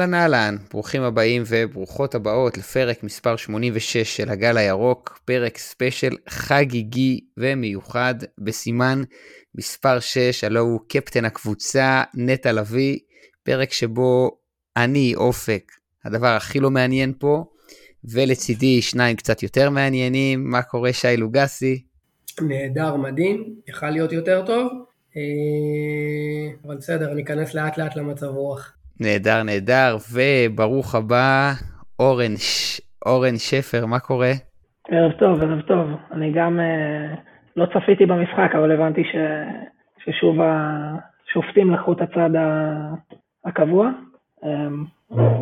אהלן אהלן, ברוכים הבאים וברוכות הבאות לפרק מספר 86 של הגל הירוק, פרק ספיישל חגיגי ומיוחד בסימן מספר 6, הלו הוא קפטן הקבוצה נטע לביא, פרק שבו אני, אופק, הדבר הכי לא מעניין פה, ולצידי שניים קצת יותר מעניינים, מה קורה שי לוגסי? נהדר, מדהים, יכל להיות יותר טוב, אה, אבל בסדר, אני אכנס לאט לאט למצב רוח. נהדר, נהדר, וברוך הבא, אורן, ש... אורן שפר, מה קורה? ערב טוב, ערב טוב. אני גם אה, לא צפיתי במשחק, אבל הבנתי ש... ששוב השופטים לקחו את הצד הקבוע. אה,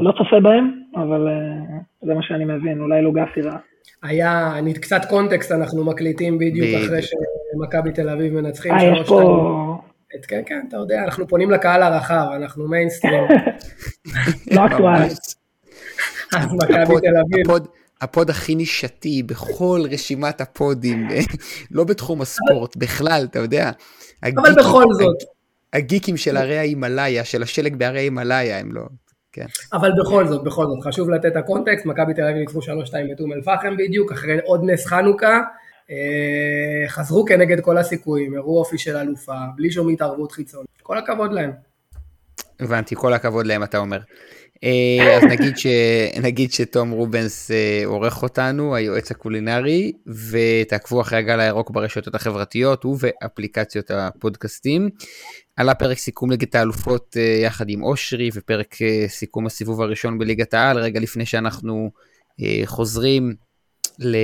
לא צופה בהם, אבל אה, זה מה שאני מבין, אולי לוגסי רע. היה, אני קצת קונטקסט, אנחנו מקליטים בדיוק ב... אחרי שמכבי תל אביב מנצחים. אה, יש פה... את, כן, כן, אתה יודע, אנחנו פונים לקהל הרחב, אנחנו מיינסטרים. לא אקטואלי. אז מכבי תל אביב. הפוד הכי נישתי בכל רשימת הפודים, לא בתחום הספורט, בכלל, אתה יודע. אבל בכל זאת. הגיקים של הרי ההימאליה, של השלג בהרי ההימאליה, הם לא... כן. אבל בכל זאת, בכל זאת, חשוב לתת את הקונטקסט, מכבי תל אביב ניצחו 3-2 באום אל-פחם בדיוק, אחרי עוד נס חנוכה, חזרו כנגד כל הסיכויים, הראו אופי של אלופה, בלי שום התערבות חיצונית. כל הכבוד להם. הבנתי, כל הכבוד להם אתה אומר. אה, אז נגיד, ש... נגיד שתום רובנס אה, עורך אותנו, היועץ הקולינרי, ותעקבו אחרי הגל הירוק ברשתות החברתיות ובאפליקציות הפודקאסטים. עלה פרק סיכום ליגת האלופות יחד עם אושרי, ופרק סיכום הסיבוב הראשון בליגת העל, רגע לפני שאנחנו חוזרים ל...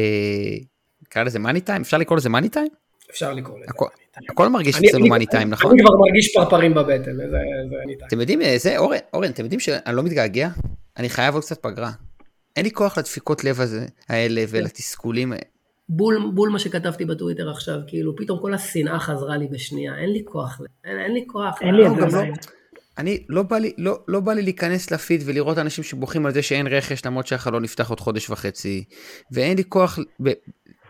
נקרא לזה מאני טיים? אפשר לקרוא לזה מאני טיים? אפשר לקרוא לזה. הכל, הכל מרגיש אצלנו מאני טיים, נכון? אני כבר מרגיש פרפרים בבטן, זה טיים. אתם יודעים, זה, אורן, אורן, אתם יודעים שאני לא מתגעגע? אני חייב עוד קצת פגרה. אין לי כוח לדפיקות לב הזה, האלה ולתסכולים האלה. בול, בול מה שכתבתי בטוויטר עכשיו, כאילו פתאום כל השנאה חזרה לי בשנייה, אין לי כוח, אין, אין לי כוח. אין לי את זה. אני, לא בא, לי, לא, לא בא לי להיכנס לפיד ולראות אנשים שבוכים על זה שאין רכש למרות שהחלון נפתח עוד חודש וחצי, ואין לי כוח ב,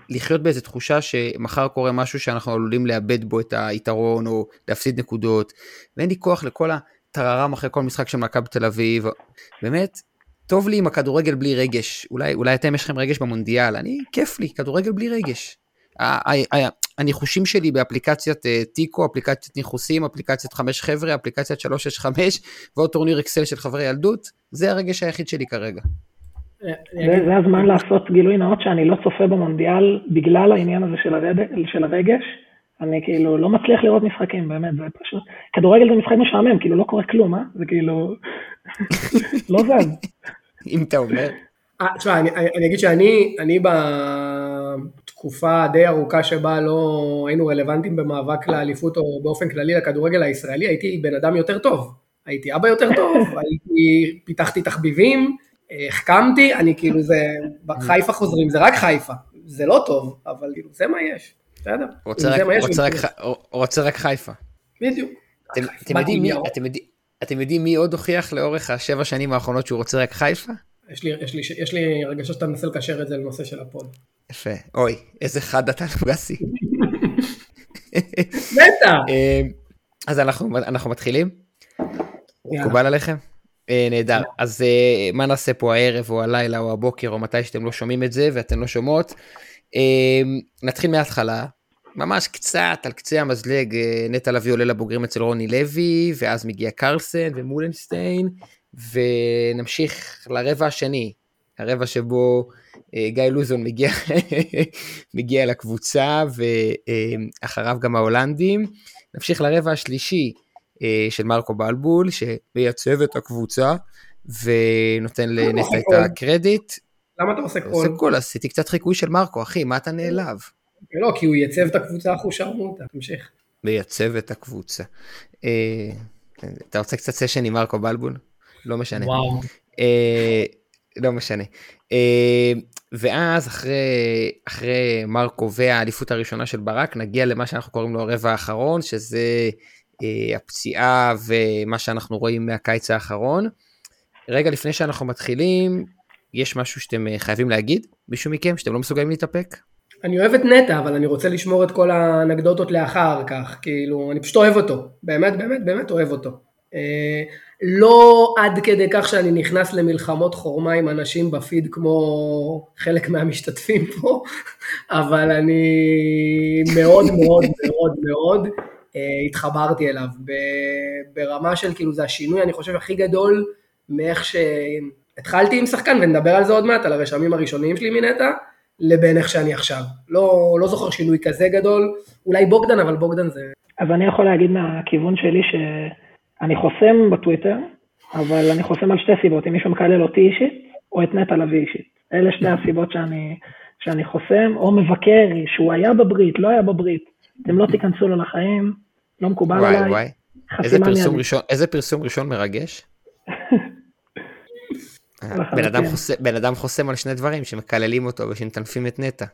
לחיות באיזה תחושה שמחר קורה משהו שאנחנו עלולים לאבד בו את היתרון או להפסיד נקודות, ואין לי כוח לכל הטררם אחרי כל משחק של מכבי תל אביב, באמת, טוב לי עם הכדורגל בלי רגש, אולי, אולי אתם יש לכם רגש במונדיאל, אני, כיף לי, כדורגל בלי רגש. הניחושים שלי באפליקציית אה, טיקו, אפליקציית ניחוסים, אפליקציית חמש חבר'ה, אפליקציית 365 ועוד טורניר אקסל של חברי ילדות, זה הרגש היחיד שלי כרגע. זה הזמן לעשות גילוי נאות שאני לא צופה במונדיאל בגלל העניין הזה של הרגש. אני כאילו לא מצליח לראות משחקים, באמת, זה פשוט... כדורגל זה משחק משעמם, כאילו לא קורה כלום, אה? זה כאילו... לא זז. אם אתה אומר. אה, תשמע, אני אגיד שאני, אני בתקופה די ארוכה שבה לא היינו רלוונטיים במאבק לאליפות או באופן כללי לכדורגל הישראלי, הייתי בן אדם יותר טוב. הייתי אבא יותר טוב, הייתי, פיתחתי תחביבים, החכמתי, אני כאילו זה, חיפה חוזרים, זה רק חיפה, זה לא טוב, אבל כאילו זה מה יש, בסדר? רוצה רק חיפה. בדיוק. אתם יודעים מי עוד הוכיח לאורך השבע שנים האחרונות שהוא רוצה רק חיפה? יש לי, יש לי, יש לי הרגשה שאתה מנסה לקשר את זה לנושא של הפוד. יפה, אוי, איזה חד אתה לוגסי. בטח. אמ, אז אנחנו, אנחנו מתחילים? מקובל עליכם? אה, נהדר. אז אה, מה נעשה פה הערב או הלילה או הבוקר או מתי שאתם לא שומעים את זה ואתן לא שומעות. אה, נתחיל מההתחלה. ממש קצת על קצה המזלג נטע לביא עולה לבוגרים אצל רוני לוי ואז מגיע קרלסן ומולנשטיין ונמשיך לרבע השני הרבע שבו גיא לוזון מגיע, מגיע לקבוצה ואחריו גם ההולנדים. נמשיך לרבע השלישי של מרקו בלבול, שמייצב את הקבוצה, ונותן לנטע את הקרדיט. למה אתה עושה קול? עושה קול, עשיתי קצת חיקוי של מרקו, אחי, מה אתה נעלב? לא, כי הוא ייצב את הקבוצה אחושרמוטה, תמשיך. מייצב את הקבוצה. אה, אתה רוצה קצת סשן עם מרקו בלבול? לא משנה. וואו. אה, לא משנה. ואז אחרי, אחרי מרקו והאליפות הראשונה של ברק, נגיע למה שאנחנו קוראים לו הרבע האחרון, שזה אה, הפציעה ומה שאנחנו רואים מהקיץ האחרון. רגע לפני שאנחנו מתחילים, יש משהו שאתם אה, חייבים להגיד? מישהו מכם שאתם לא מסוגלים להתאפק? אני אוהב את נטע, אבל אני רוצה לשמור את כל האנקדוטות לאחר כך, כאילו, אני פשוט אוהב אותו, באמת, באמת, באמת אוהב אותו. אה, לא עד כדי כך שאני נכנס למלחמות חורמה עם אנשים בפיד כמו חלק מהמשתתפים פה, אבל אני מאוד מאוד מאוד מאוד אה, התחברתי אליו ברמה של כאילו זה השינוי אני חושב הכי גדול מאיך שהתחלתי עם שחקן ונדבר על זה עוד מעט, על הרשמים הראשוניים שלי מנטע, לבין איך שאני עכשיו. לא, לא זוכר שינוי כזה גדול, אולי בוגדן, אבל בוגדן זה... אז אני יכול להגיד מהכיוון שלי שאני חוסם בטוויטר, אבל אני חוסם על שתי סיבות, אם מישהו מקלל אותי אישית, או את נטע לביא אישית. אלה שתי הסיבות שאני, שאני חוסם, או מבקר שהוא היה בברית, לא היה בברית. אתם לא תיכנסו לו לחיים, לא מקובל וואי, עליי. וואי. איזה פרסום, ראשון, איזה פרסום ראשון מרגש? בן אדם, חוסם, בן אדם חוסם על שני דברים, שמקללים אותו ושמטנפים את נטע.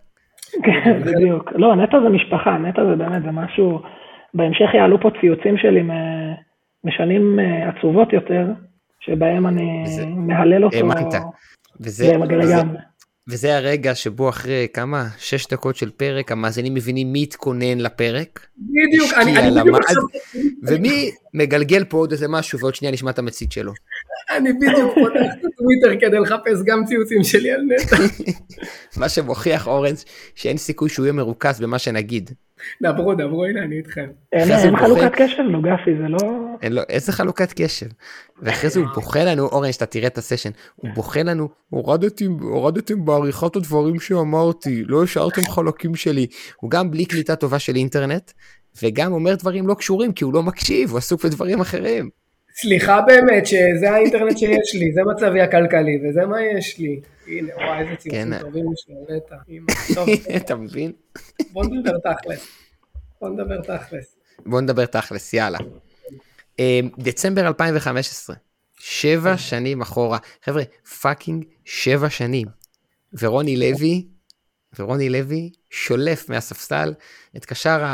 כן, בדיוק. לא, נטע זה משפחה, נטע זה באמת, זה משהו... בהמשך יעלו פה ציוצים שלי משנים אה, עצובות יותר, שבהם אני מהלל אותו. האמנת. וזה, וזה, וזה הרגע שבו אחרי כמה, שש דקות של פרק, המאזינים מבינים מי התכונן לפרק. בדיוק, אני, אני בדיוק עכשיו... ומי מגלגל פה עוד איזה משהו, ועוד שנייה נשמע את המצית שלו. אני בדיוק פותח את הטוויטר כדי לחפש גם ציוצים שלי על נטע. מה שמוכיח אורנס שאין סיכוי שהוא יהיה מרוכז במה שנגיד. דברו, דברו, הנה אני איתכם. אין חלוקת קשב, נו גפי, זה לא... אין לו, איזה חלוקת קשב? ואחרי זה הוא בוכה לנו, אורן, שאתה תראה את הסשן, הוא בוכה לנו, הורדתם בעריכת הדברים שאמרתי, לא השארתם חלקים שלי. הוא גם בלי קליטה טובה של אינטרנט, וגם אומר דברים לא קשורים, כי הוא לא מקשיב, הוא עסוק בדברים אחרים. סליחה באמת, שזה האינטרנט שיש לי, זה מצבי הכלכלי, וזה מה יש לי. הנה, וואי, איזה ציוצים כן. טובים יש לי, נטע. אתה מבין? בוא נדבר תכלס. בוא נדבר תכלס. בוא נדבר תכלס, יאללה. אמ, דצמבר 2015, שבע שנים אחורה. חבר'ה, fucking שבע שנים. ורוני לוי, ורוני לוי שולף מהספסל את קשר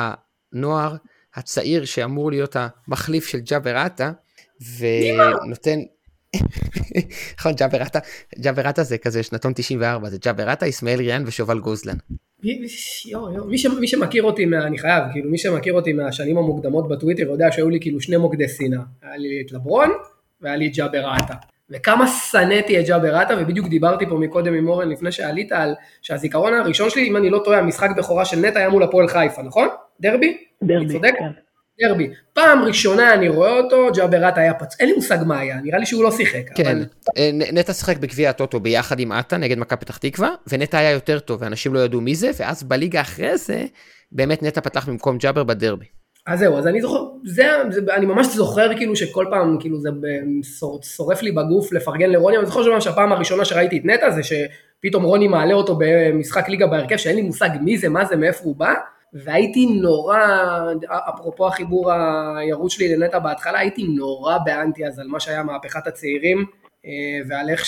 הנוער הצעיר שאמור להיות המחליף של ג'אבר עטה, ונותן... נכון, ג'אבר עטה, ג'אבר עטה זה כזה שנתון 94, זה ג'אבר עטה, אסמאעיל ריאן ושובל גוזלן. מי שמכיר אותי, אני חייב, כאילו מי שמכיר אותי מהשנים המוקדמות בטוויטר יודע שהיו לי כאילו שני מוקדי שנאה, היה לי את לברון והיה לי את ג'אבר עטה. וכמה שנאתי את ג'אבר עטה, ובדיוק דיברתי פה מקודם עם אורן לפני שעלית על שהזיכרון הראשון שלי, אם אני לא טועה, המשחק בכורה של נטע היה מול הפועל חיפה, נכון? דרבי? דרבי, צודק? כן. דרבי. פעם ראשונה אני רואה אותו, ג'אברת היה פצוע, אין לי מושג מה היה, נראה לי שהוא לא שיחק. כן, אבל... אה, נטע שיחק בגביע הטוטו ביחד עם עטה נגד מכבי פתח תקווה, ונטע היה יותר טוב, ואנשים לא ידעו מי זה, ואז בליגה אחרי זה, באמת נטע פתח במקום ג'אבר בדרבי. אז זהו, אז אני זוכר, זה, זה, אני ממש זוכר כאילו שכל פעם, כאילו זה שורף לי בגוף לפרגן לרוני, אני זוכר שהפעם הראשונה שראיתי את נטע זה שפתאום רוני מעלה אותו במשחק ליגה בהרכב, שאין לי מושג מי זה, מה זה, מאיפה הוא בא, והייתי נורא, אפרופו החיבור הירוץ שלי לנטע בהתחלה, הייתי נורא באנטי אז על מה שהיה מהפכת הצעירים, אה, ועל איך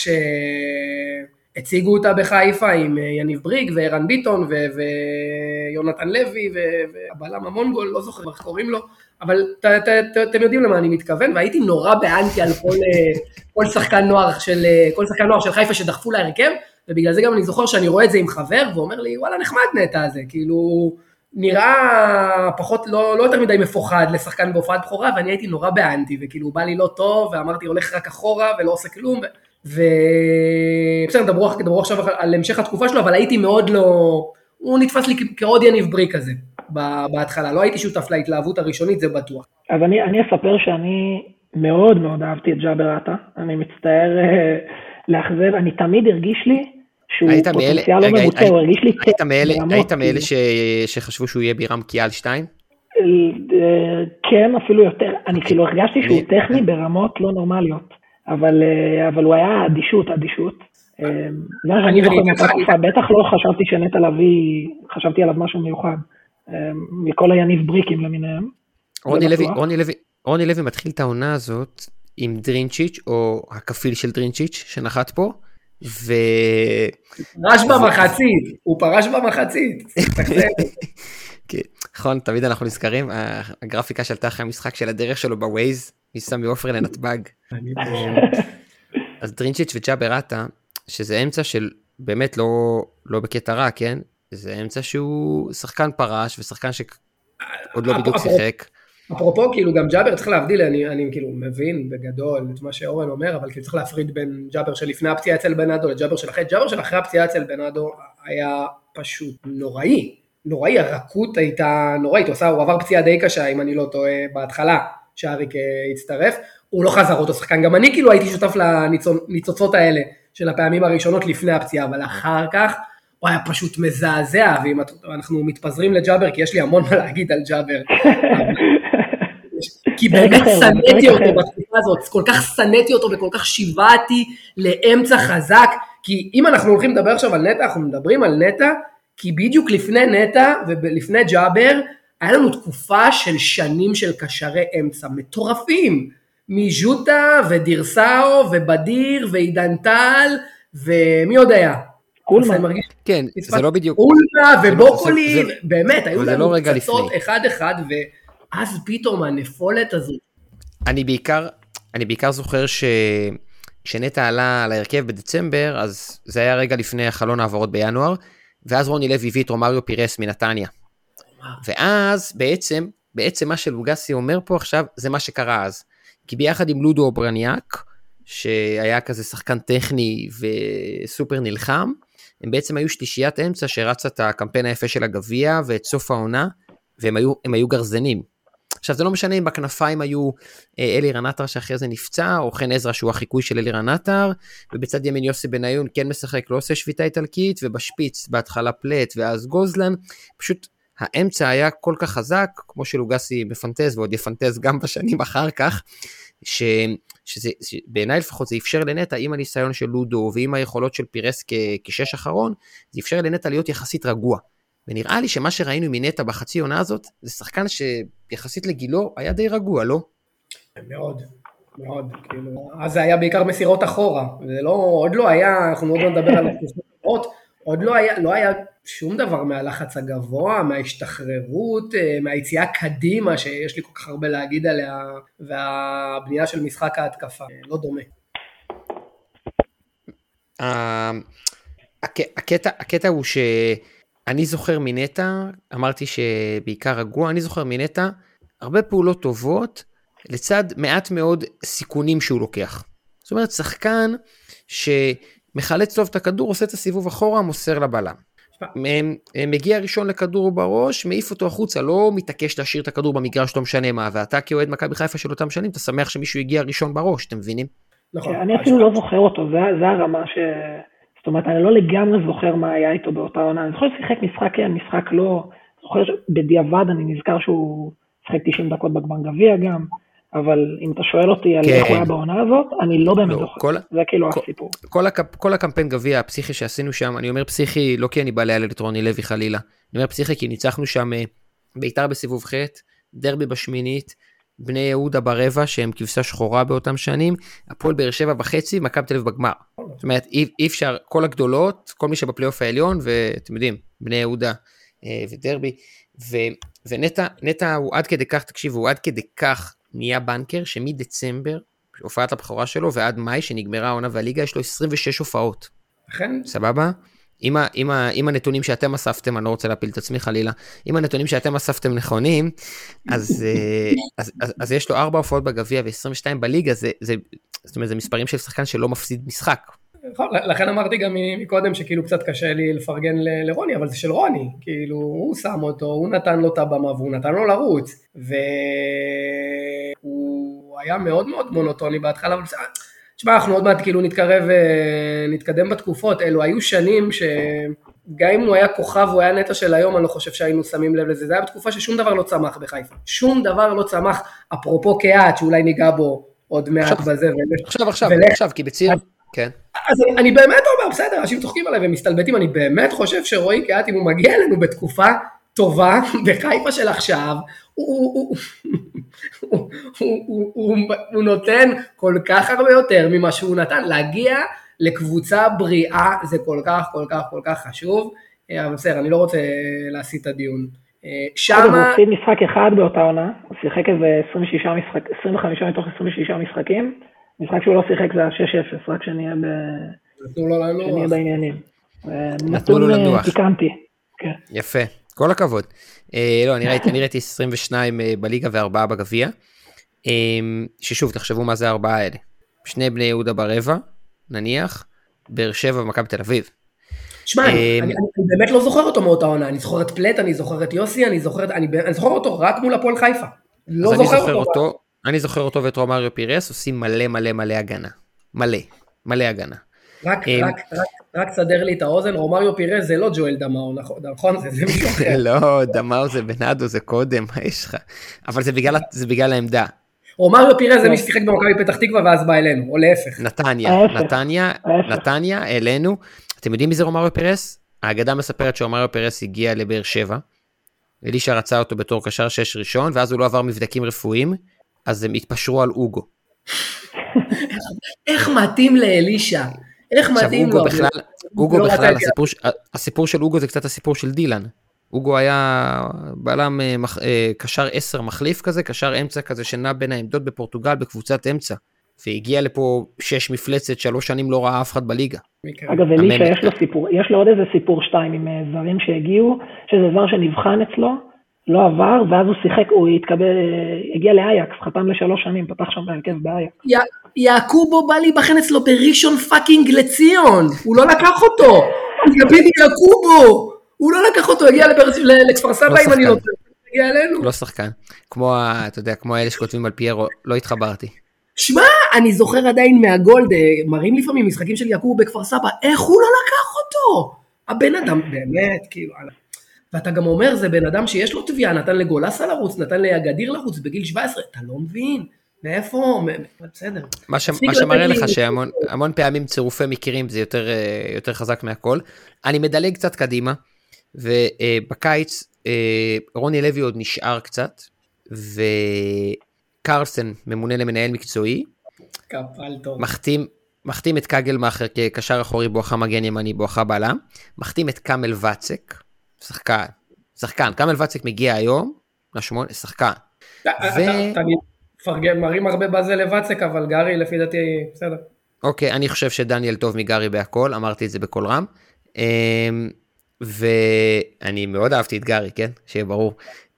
שהציגו אותה בחיפה עם אה, יניב בריג וערן ביטון ו- ויונתן לוי והבלם המונגול, לא זוכר איך קוראים לו, אבל ת, ת, ת, אתם יודעים למה אני מתכוון, והייתי נורא באנטי על כל, אה, כל, שחקן נוער של, כל שחקן נוער של חיפה שדחפו להרכב, ובגלל זה גם אני זוכר שאני רואה את זה עם חבר, ואומר לי, וואלה נחמד נטע הזה, כאילו... נראה פחות, לא, לא יותר מדי מפוחד לשחקן בהופעת בכורה, ואני הייתי נורא באנטי, וכאילו בא לי לא טוב, ואמרתי הולך רק אחורה ולא עושה כלום, ובסדר, דברו, דברו עכשיו על המשך התקופה שלו, אבל הייתי מאוד לא, הוא נתפס לי כעוד יניב ברי כזה בהתחלה, לא הייתי שותף להתלהבות הראשונית, זה בטוח. אז אני, אני אספר שאני מאוד מאוד אהבתי את ג'אבר עטה, אני מצטער אה, לאכזב, אני תמיד הרגיש לי שהוא פוטנציאל לא ממוצע, הוא הרגיש לי... היית מאלה שחשבו שהוא יהיה בירם קיאל 2? אה, כן, אפילו יותר. אני כאילו הרגשתי שהוא טכני ברמות לא נורמליות, אבל אה, הוא היה אדישות, אדישות. אה, אני זוכר מאותה תקופה, בטח לא חשבתי שנטע לביא, חשבתי עליו משהו מיוחד, מכל היניב בריקים למיניהם. רוני לוי מתחיל את העונה הזאת עם דרינצ'יץ', או הכפיל של דרינצ'יץ' שנחת פה, ו... פרש במחצית, הוא פרש במחצית. כן, נכון, תמיד אנחנו נזכרים, הגרפיקה שעלתה אחרי המשחק של הדרך שלו ב Waze, מסמי עופר לנתב"ג. אז דרינצ'יץ' וג'אבר עטה, שזה אמצע של באמת לא, לא בקטע רע, כן? זה אמצע שהוא שחקן פרש ושחקן שעוד לא בדיוק שיחק. אפרופו, כאילו גם ג'אבר צריך להבדיל, אני, אני כאילו מבין בגדול את מה שאורן אומר, אבל כאילו צריך להפריד בין ג'אבר שלפני הפציעה אצל בנאדו לג'אבר של אחרי, ג'אבר של אחרי הפציעה אצל בנאדו היה פשוט נוראי, נוראי, הרכות הייתה נוראית, הוא, הוא עבר פציעה די קשה, אם אני לא טועה, בהתחלה, שאריק אה, הצטרף, הוא לא חזר אותו שחקן, גם אני כאילו הייתי שותף לניצוצות האלה של הפעמים הראשונות לפני הפציעה, אבל אחר כך הוא היה פשוט מזעזע, ואם אנחנו מתפזרים לג'אבר, כי יש לי המון מה להגיד על ג'אבר, כי באמת שנאתי אותו בתקופה הזאת, כל כך שנאתי אותו וכל כך שיוועתי לאמצע חזק, כי אם אנחנו הולכים לדבר עכשיו על נטע, אנחנו מדברים על נטע, כי בדיוק לפני נטע ולפני ג'אבר, היה לנו תקופה של שנים של קשרי אמצע מטורפים, מז'וטה ודירסאו ובדיר ועידן טל ומי עוד היה? קולמה. כן, זה לא בדיוק. קולמה ובוקולי, באמת, היו לא לנו פצצות אחד ואז פתאום הנפולת הזאת. אני בעיקר, אני בעיקר זוכר ש... כשנטע עלה להרכב בדצמבר, אז זה היה רגע לפני החלון העברות בינואר, ואז רוני לוי הביא את רומריו פירס מנתניה. ואז בעצם, בעצם מה שלוגסי אומר פה עכשיו, זה מה שקרה אז. כי ביחד עם לודו אוברניאק, שהיה כזה שחקן טכני וסופר נלחם, הם בעצם היו שלישיית אמצע שרצה את הקמפיין היפה של הגביע ואת סוף העונה, והם היו, היו גרזנים. עכשיו זה לא משנה אם בכנפיים היו אה, אלירן עטר שאחרי זה נפצע, או חן עזרא שהוא החיקוי של אלירן עטר, ובצד ימין יוסי בניון כן משחק, לא עושה שביתה איטלקית, ובשפיץ בהתחלה פלט ואז גוזלן, פשוט האמצע היה כל כך חזק, כמו שלוגסי מפנטז ועוד יפנטז גם בשנים אחר כך, ש, שזה, בעיניי לפחות זה אפשר לנטע עם הניסיון של לודו ועם היכולות של פירס כ, כשש אחרון, זה אפשר לנטע להיות יחסית רגוע. ונראה לי שמה שראינו מנטע בחצי עונה הזאת, זה שחקן שיחסית לגילו היה די רגוע, לא? מאוד, מאוד, כאילו, אז זה היה בעיקר מסירות אחורה, זה לא, עוד לא היה, אנחנו עוד לא נדבר על התקופות, עוד לא היה, לא היה שום דבר מהלחץ הגבוה, מההשתחררות, אה, מהיציאה קדימה, שיש לי כל כך הרבה להגיד עליה, והבנייה של משחק ההתקפה, לא דומה. הקטע, הקטע הוא שאני זוכר מנטע, אמרתי שבעיקר רגוע, אני זוכר מנטע הרבה פעולות טובות, לצד מעט מאוד סיכונים שהוא לוקח. זאת אומרת, שחקן שמחלץ טוב את הכדור, עושה את הסיבוב אחורה, מוסר לבלם. מגיע ראשון לכדור בראש, מעיף אותו החוצה, לא מתעקש להשאיר את הכדור במגרש, לא משנה מה, ואתה כאוהד מכבי חיפה של אותם שנים, אתה שמח שמישהו הגיע ראשון בראש, אתם מבינים? נכון. אני אפילו לא זוכר אותו, זה הרמה ש... זאת אומרת, אני לא לגמרי זוכר מה היה איתו באותה עונה, אני זוכר ששיחק משחק כן, משחק לא, זוכר שבדיעבד אני נזכר שהוא שיחק 90 דקות בגמר גביע גם, אבל אם אתה שואל אותי על כן. איך הוא היה בעונה הזאת, אני לא באמת לא, זוכר, כל, זה כאילו כל, הסיפור. כל, הקמפ, כל הקמפיין גביע הפסיכי שעשינו שם, אני אומר פסיכי לא כי אני בא להלל את רוני לוי חלילה, אני אומר פסיכי כי ניצחנו שם אה, בית"ר בסיבוב ח', דרבי בשמינית, בני יהודה ברבע שהם כבשה שחורה באותם שנים, הפועל באר שבע בחצי, מכבי תל אביב בגמר. זאת אומרת אי, אי אפשר, כל הגדולות, כל מי שבפלייאוף העליון, ואתם יודעים, בני יהודה אה, ודרבי, ו, ונטע הוא עד כדי כך, תקשיבו, הוא עד כדי כך נהיה בנקר שמדצמבר, הופעת הבכורה שלו, ועד מאי, שנגמרה העונה והליגה, יש לו 26 הופעות. אכן. סבבה? עם, ה, עם, ה, עם הנתונים שאתם אספתם, אני לא רוצה להפיל את עצמי חלילה, אם הנתונים שאתם אספתם נכונים, אז, אה, אז, אז, אז יש לו 4 הופעות בגביע ו-22 בליגה, זה, זה, זאת אומרת, זה מספרים של שחקן שלא מפסיד משחק. נכון, לכן אמרתי גם מקודם שכאילו קצת קשה לי לפרגן לרוני, אבל זה של רוני, כאילו הוא שם אותו, הוא נתן לו את הבמה והוא נתן לו לרוץ, והוא היה מאוד מאוד מונוטוני בהתחלה, אבל תשמע, אנחנו עוד מעט כאילו נתקרב, ונתקדם בתקופות, אלו היו שנים שגם אם הוא היה כוכב, הוא היה נטע של היום, אני לא חושב שהיינו שמים לב לזה, זה היה בתקופה ששום דבר לא צמח בחיפה, שום דבר לא צמח, אפרופו קהת, שאולי ניגע בו עוד מעט בזה. עכשיו, עכשיו, עכשיו, כי בציר... כן. אז אני, אני באמת אומר, בסדר, אנשים צוחקים עליי ומסתלבטים, אני באמת חושב שרועי קהת, אם הוא מגיע אלינו בתקופה טובה, בחיפה של עכשיו, הוא, הוא, הוא, הוא, הוא, הוא נותן כל כך הרבה יותר ממה שהוא נתן. להגיע לקבוצה בריאה זה כל כך, כל כך, כל כך חשוב. אבל בסדר, אני לא רוצה להסיט את הדיון. שמה... הוא הפסיד משחק אחד באותה עונה, הוא שיחק איזה 26 משחק, 25 מתוך 26 משחקים. משחק שהוא לא שיחק זה ה-6-0, רק שנהיה בעניינים. נתנו לו לנוח. פיקנטי. כן. יפה. כל הכבוד. אה, לא, אני ראיתי, אני ראיתי 22 אה, בליגה וארבעה בגביע. אה, ששוב, תחשבו מה זה הארבעה האלה. שני בני יהודה ברבע, נניח, באר שבע ומכבי תל אביב. שמע, אני, אני, אני באמת לא זוכר אותו מאותה עונה, אני זוכר את פלט, אני זוכר את יוסי, אני זוכר, אני, אני זוכר אותו רק מול הפועל חיפה. לא זוכר, זוכר אותו. אותו. אני זוכר אותו ואת רומאריו פירס עושים מלא מלא מלא הגנה. מלא. מלא הגנה. רק, רק, רק, רק סדר לי את האוזן, רומריו פירז זה לא ג'ואל דמאו, נכון? נכון? זה, זה מישהו אחר. לא, דמאו זה בנאדו זה קודם, מה יש לך? אבל זה בגלל, העמדה. רומריו פירז זה מי ששיחק במכבי פתח תקווה ואז בא אלינו, או להפך. נתניה. נתניה. נתניה, אלינו. אתם יודעים מי זה רומאריו פירס? האגדה מספרת שרומאריו פירס הגיע לבאר שבע. אלישע רצה אותו בתור קשר שש ראשון, ואז הוא לא עבר מבדקים רפואיים, אז הם התפשרו על אוגו. איך מתאים לאלישע? איך עכשיו אוגו לו? בכלל, אוגו לא בכלל, הסיפור, של אוגו זה קצת הסיפור של דילן. אוגו היה בלם אה, אה, קשר 10 מחליף כזה, קשר אמצע כזה שנע בין העמדות בפורטוגל בקבוצת אמצע. והגיע לפה שש מפלצת, שלוש שנים לא ראה אף אחד בליגה. אגב, אלישע. יש לו סיפור, יש לו עוד איזה סיפור שתיים עם אה, זרים שהגיעו, שזה זר שנבחן אצלו, לא עבר, ואז הוא שיחק, הוא התקבל, הגיע לאייקס, חתם לשלוש שנים, פתח שם בהרכב באייקס. יעקובו בא להיבחן אצלו בראשון fucking לציון, הוא לא לקח אותו. יאקובו יעקובו, הוא לא לקח אותו, הגיע לכפר סבא אם אני. לא טועה, הגיע אלינו. לא שחקן. כמו, אתה יודע, כמו האלה שכותבים על פיירו, לא התחברתי. שמע, אני זוכר עדיין מהגולד, אה, מראים לפעמים משחקים של יעקובו בכפר סבא, איך הוא לא לקח אותו? הבן אדם, באמת, כאילו, ואתה גם אומר, זה בן אדם שיש לו תביעה, נתן לגולסה לרוץ, נתן לאגדיר לרוץ בגיל 17, אתה לא מבין, מאיפה, בסדר. מה, ש... מה שמראה לך שהמון המון פעמים צירופי מקרים זה יותר, אה, יותר חזק מהכל. אני מדלג קצת קדימה, ובקיץ אה, רוני לוי עוד נשאר קצת, וקרלסן ממונה למנהל מקצועי, קפל טוב. מחתים, מחתים את קגלמאכר כקשר אחורי בואכה מגן ימני בואכה בלם, מחתים את קאמל ואצק, שחקן, שחקן, קאמל ואצק מגיע היום, לשמונה, שחקן. ו- מפרגן, מרים הרבה בזה לבצק, אבל גארי לפי דעתי, בסדר. אוקיי, אני חושב שדניאל טוב מגארי בהכל, אמרתי את זה בקול רם. אמ, ואני מאוד אהבתי את גארי, כן? שיהיה ברור.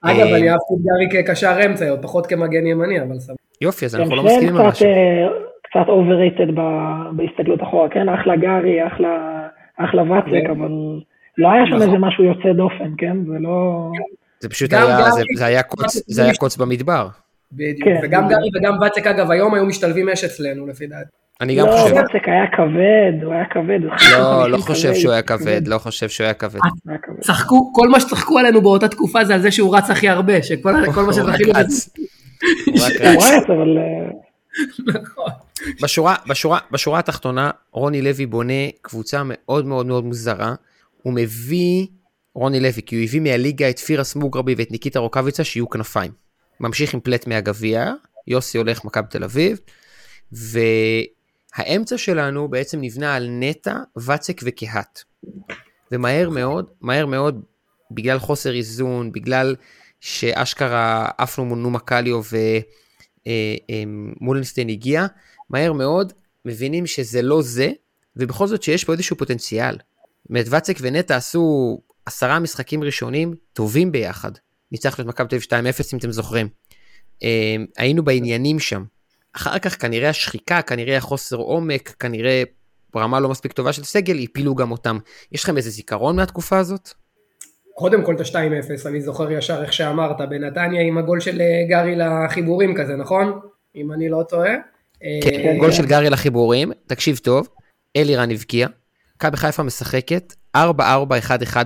אגב, אמ, אני אהבתי את גארי כקשר אמצע, עוד פחות כמגן ימני, אבל סבבה. יופי, אז כן, אנחנו לא שניהם מסכימים על משהו. אה, קצת overrated ב- בהסתכלות אחורה, כן? אחלה גארי, אחלה, אחלה ואצק, כן. אבל לא היה שם נכון. איזה משהו יוצא דופן, כן? זה לא... זה פשוט היה, זה- זה היה קוץ- במדבר. בדיוק. כן, וגם. גארי וגם ואצק, אגב, היום היו משתלבים אש אצלנו, לפי דעתי. אני גם לא, חושב. ואצק היה כבד, הוא היה כבד. הוא לא, 50 לא חושב שהוא היה כבד, לא חושב שהוא היה כבד. צחקו, כל מה שצחקו עלינו באותה תקופה זה על זה שהוא רץ הכי הרבה, שכל כל מה שזכינו רץ. הוא רץ. אבל... אה, נכון. בשורה, בשורה, בשורה התחתונה, רוני לוי בונה קבוצה מאוד מאוד מאוד מוזרה. הוא מביא, רוני לוי, כי הוא הביא מהליגה את פירס מוגרבי ואת ניקיטה רוקאביצה שיהיו כנפיים. ממשיך עם פלט מהגביע, יוסי הולך מכבי תל אביב, והאמצע שלנו בעצם נבנה על נטע, ואצק וקהת. ומהר מאוד, מהר מאוד, בגלל חוסר איזון, בגלל שאשכרה עפנו מול נומה קליו ומולנשטיין הגיע, מהר מאוד מבינים שזה לא זה, ובכל זאת שיש פה איזשהו פוטנציאל. ואצק ונטע עשו עשרה משחקים ראשונים טובים ביחד. ניצחנו את מכבי תל אביב 2-0 אם אתם זוכרים. אה, היינו בעניינים שם. אחר כך כנראה השחיקה, כנראה החוסר עומק, כנראה ברמה לא מספיק טובה של סגל, הפילו גם אותם. יש לכם איזה זיכרון מהתקופה הזאת? קודם כל את ה-2-0, אני זוכר ישר איך שאמרת, בנתניה עם הגול של אה, גארי לחיבורים כזה, נכון? אם אני לא טועה. כן, אה, גול של גארי לחיבורים, תקשיב טוב, אלירן הבקיע, מכבי חיפה משחקת 4-4-1-1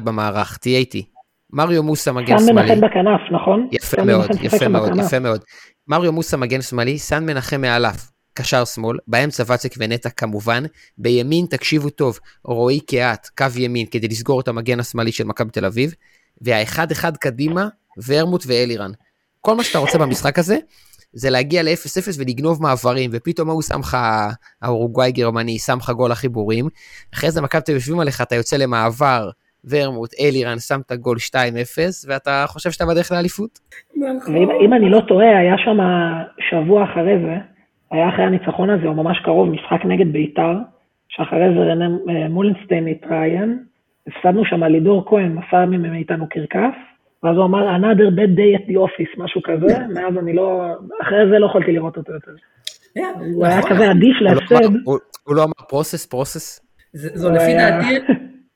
במערך, תהיה איתי. מריו מוסה מגן סן שמאלי, מנחם בכנף, נכון? יפה סן מאוד, יפה מאוד, בכנף. יפה מאוד. מריו מוסה מגן שמאלי, סן מנחם מעליו, קשר שמאל, באמצע ואצק ונטע כמובן, בימין תקשיבו טוב, רועי קהת, קו ימין, כדי לסגור את המגן השמאלי של מכבי תל אביב, והאחד אחד קדימה, ורמוט ואלירן. כל מה שאתה רוצה במשחק הזה, זה להגיע ל-0-0 ולגנוב מעברים, ופתאום ההוא שם לך, האורוגוואי גרמני, שם לך גול לחיבורים, אחרי זה מכבי תל אביב יושבים עליך, אתה יוצא למעבר, ורמוט, אלירן, שם את הגול 2-0, ואתה חושב שאתה בדרך לאליפות? נכון. ואם אם אני לא טועה, היה שם שבוע אחרי זה, היה אחרי הניצחון הזה, או ממש קרוב, משחק נגד ביתר, שאחרי זה רנן אה, מולנשטיין התראיין, הפסדנו שם לידור כהן, עשה מאיתנו קרקס, ואז הוא אמר, another bad day at the office, משהו כזה, מאז אני לא, אחרי זה לא יכולתי לראות אותו יותר. הוא היה כזה אדיש הוא לא להפסד. אמר- הוא- לא אמר פרוסס, פרוסס? זה- זו לפי דעתי,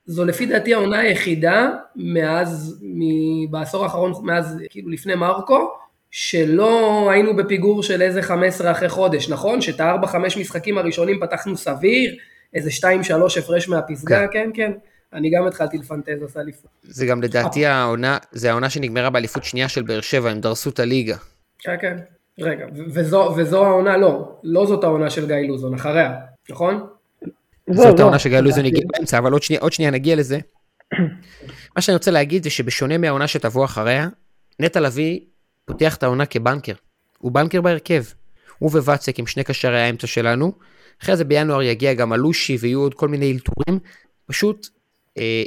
זו לפי דעתי העונה היחידה מאז, מ- בעשור האחרון, מאז כאילו לפני מרקו, שלא היינו בפיגור של איזה 15 אחרי חודש, נכון? שאת הארבע חמש משחקים הראשונים פתחנו סביר, איזה 2-3 הפרש מהפסגה, כן כן. אני גם התחלתי לפנטז עשה אליפות. זה גם לדעתי העונה, זה העונה שנגמרה באליפות שנייה של באר שבע, הם דרסו את הליגה. כן כן. רגע, וזו, וזו העונה, לא, לא זאת העונה של גיא לוזון, אחריה, נכון? זאת זהו. העונה שגיא לוזון הגיע באמצע, אבל עוד שנייה, עוד שנייה נגיע לזה. מה שאני רוצה להגיד זה שבשונה מהעונה שתבוא אחריה, נטע לביא פותח את העונה כבנקר. הוא בנקר בהרכב. הוא וואצק עם שני קשרי האמצע שלנו. אחרי זה בינואר יגיע גם אלושי ויהיו עוד כל מיני אלתורים. פשוט, אה,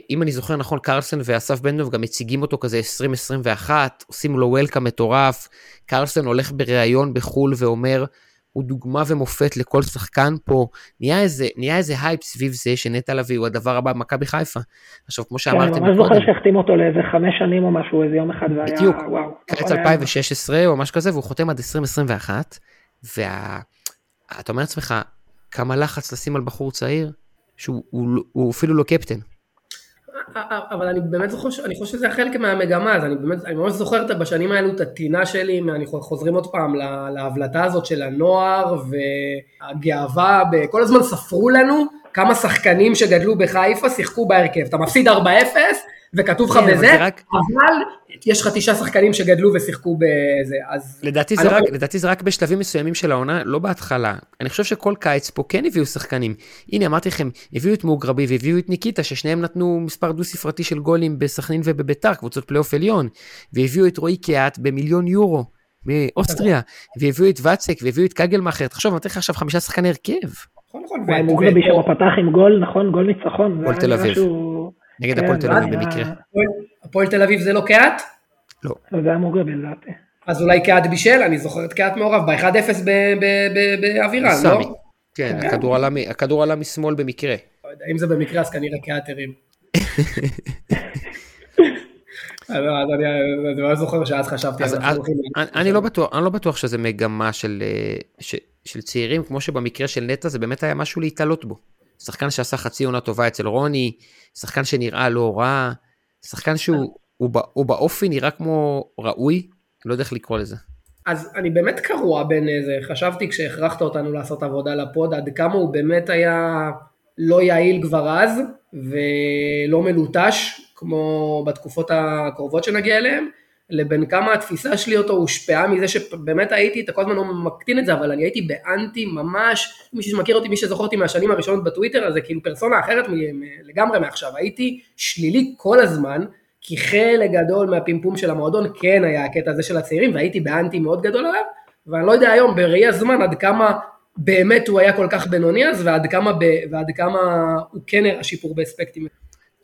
אם אני זוכר נכון, קרלסן ואסף בן דב גם מציגים אותו כזה 2021, עושים לו וולקאם מטורף. קרלסן הולך בריאיון בחו"ל ואומר, הוא דוגמה ומופת לכל שחקן פה. נהיה איזה, נהיה איזה הייפ סביב זה שנטע לביא הוא הדבר הבא במכבי חיפה. עכשיו, כמו כן, אני שאמרתם ממש זוכר קודם, שהחתימו אותו לאיזה חמש שנים או משהו, איזה יום אחד, והיה, בדיוק. וואו. קיץ הכל היה- 2016 או משהו כזה, והוא חותם עד 2021, ואתה אומר לעצמך, כמה לחץ לשים על בחור צעיר, שהוא הוא, לא- הוא אפילו לא קפטן. אבל אני באמת ש- אני חושב שזה חלק מהמגמה, אז אני באמת, אני ממש זוכר את- בשנים האלו את הטינה שלי, אני חוזר עוד פעם לה- להבלטה הזאת של הנוער והגאווה, כל הזמן ספרו לנו כמה שחקנים שגדלו בחיפה שיחקו בהרכב, אתה מפסיד 4-0 וכתוב לך כן, בזה, אבל יש לך תשעה שחקנים שגדלו ושיחקו בזה, אז לדעתי זה, אני- רק, לדעתי זה רק בשלבים מסוימים של העונה, לא בהתחלה. אני חושב שכל קיץ פה כן הביאו שחקנים. הנה, אמרתי לכם, הביאו את מוגרבי והביאו את ניקיטה, ששניהם נתנו מספר דו-ספרתי של גולים בסכנין ובביתר, קבוצות פלייאוף עליון. והביאו את רועי קיאט במיליון יורו מאוסטריה. והביאו את ואצק והביאו את קגלמאכר. תחשוב, נותן לך עכשיו חמישה שחקני הרכב. נכון נכון, מוגרבי שם פתח עם גול, נכון? גול ניצחון. היה תל אביב. נגד כן, הפועל תל אביב במקרה. הפועל- תל אביב זה לא קהת? לא. זה היה מוגרבי לדעתי. אז אולי קהת בישל, אני זוכר את קהת מעורב ב-1-0 באווירן, סמי. לא? כן, כן. הכדור עלה משמאל במקרה. לא אם זה במקרה אז כנראה קהת הרים. אז אז אני אני ממש זוכר שאז חשבתי על. אני, לא בטוח, אני לא בטוח שזה מגמה של, אה, של צעירים, כמו שבמקרה של נטע זה באמת היה משהו להתעלות בו. שחקן שעשה חצי עונה טובה אצל רוני, שחקן שנראה לא רע, שחקן שהוא הוא, הוא באופי נראה כמו ראוי, לא יודע איך לקרוא לזה. אז אני באמת קרוע בין איזה, חשבתי כשהכרחת אותנו לעשות עבודה לפוד, עד כמה הוא באמת היה לא יעיל כבר אז, ולא מלוטש, כמו בתקופות הקרובות שנגיע אליהן, לבין כמה התפיסה שלי אותו הושפעה מזה שבאמת הייתי, אתה כל הזמן לא מקטין את זה, אבל אני הייתי באנטי ממש, מי שמכיר אותי, מי שזוכר אותי מהשנים הראשונות בטוויטר, אז זה כאילו פרסונה אחרת לגמרי מעכשיו, הייתי שלילי כל הזמן, כי חלק גדול מהפימפום של המועדון כן היה הקטע הזה של הצעירים, והייתי באנטי מאוד גדול עליו, ואני לא יודע היום בראי הזמן עד כמה באמת הוא היה כל כך בינוני אז, ועד כמה, ב, ועד כמה הוא כן הראה שיפור באספקטים.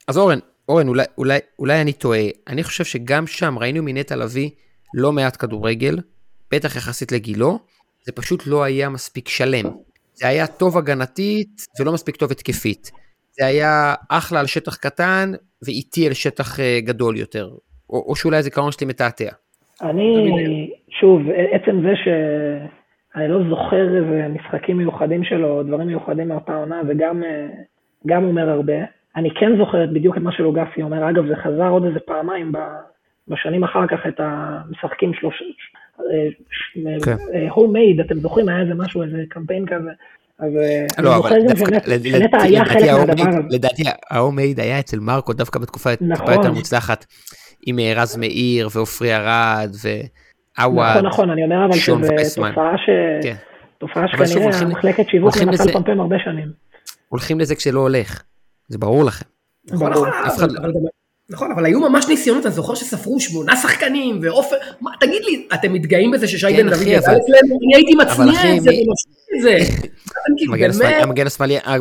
אז אורן, אורן, אולי, אולי, אולי אני טועה, אני חושב שגם שם ראינו מנטע לביא לא מעט כדורגל, בטח יחסית לגילו, זה פשוט לא היה מספיק שלם. זה היה טוב הגנתית ולא מספיק טוב התקפית. זה היה אחלה על שטח קטן ואיטי על שטח אה, גדול יותר. או, או שאולי הזיכרון שלי מתעתע. אני, שוב, עצם זה שאני לא זוכר איזה משחקים מיוחדים שלו, דברים מיוחדים מאותה עונה, זה גם, אה, גם אומר הרבה. אני כן זוכרת בדיוק את מה שלוגסי אומר, אגב, זה חזר עוד איזה פעמיים בשנים אחר כך את המשחקים שלוש... כן. הום מייד, אתם זוכרים? היה איזה משהו, איזה קמפיין כזה. אז אה, אני לא, זוכר אבל גם שנטע היה חלק מהדבר הזה. לדעתי ההומייד היה אצל מרקו דווקא בתקופה טיפה נכון. יותר מוצלחת, עם אה, רז מאיר ועופרי ארד ועווד. נכון, נכון, אני אומר אבל שזו. תופעה ש... כן. תופעה שכנראה המחלקת שיווק מנסה לפמפם הרבה שנים. הולכים לזה כשלא הולך. זה ברור לכם. נכון, ברור. נכון, אחד אבל, אבל, גם- נכון, אבל היו ממש ניסיונות, אני זוכר שספרו שמונה שחקנים, ועופר, מה, תגיד לי, אתם מתגאים בזה ששי כן, בן דוד אבל- אצלנו? אני הייתי מצניע את זה מי- ומשמיע את זה. כאילו,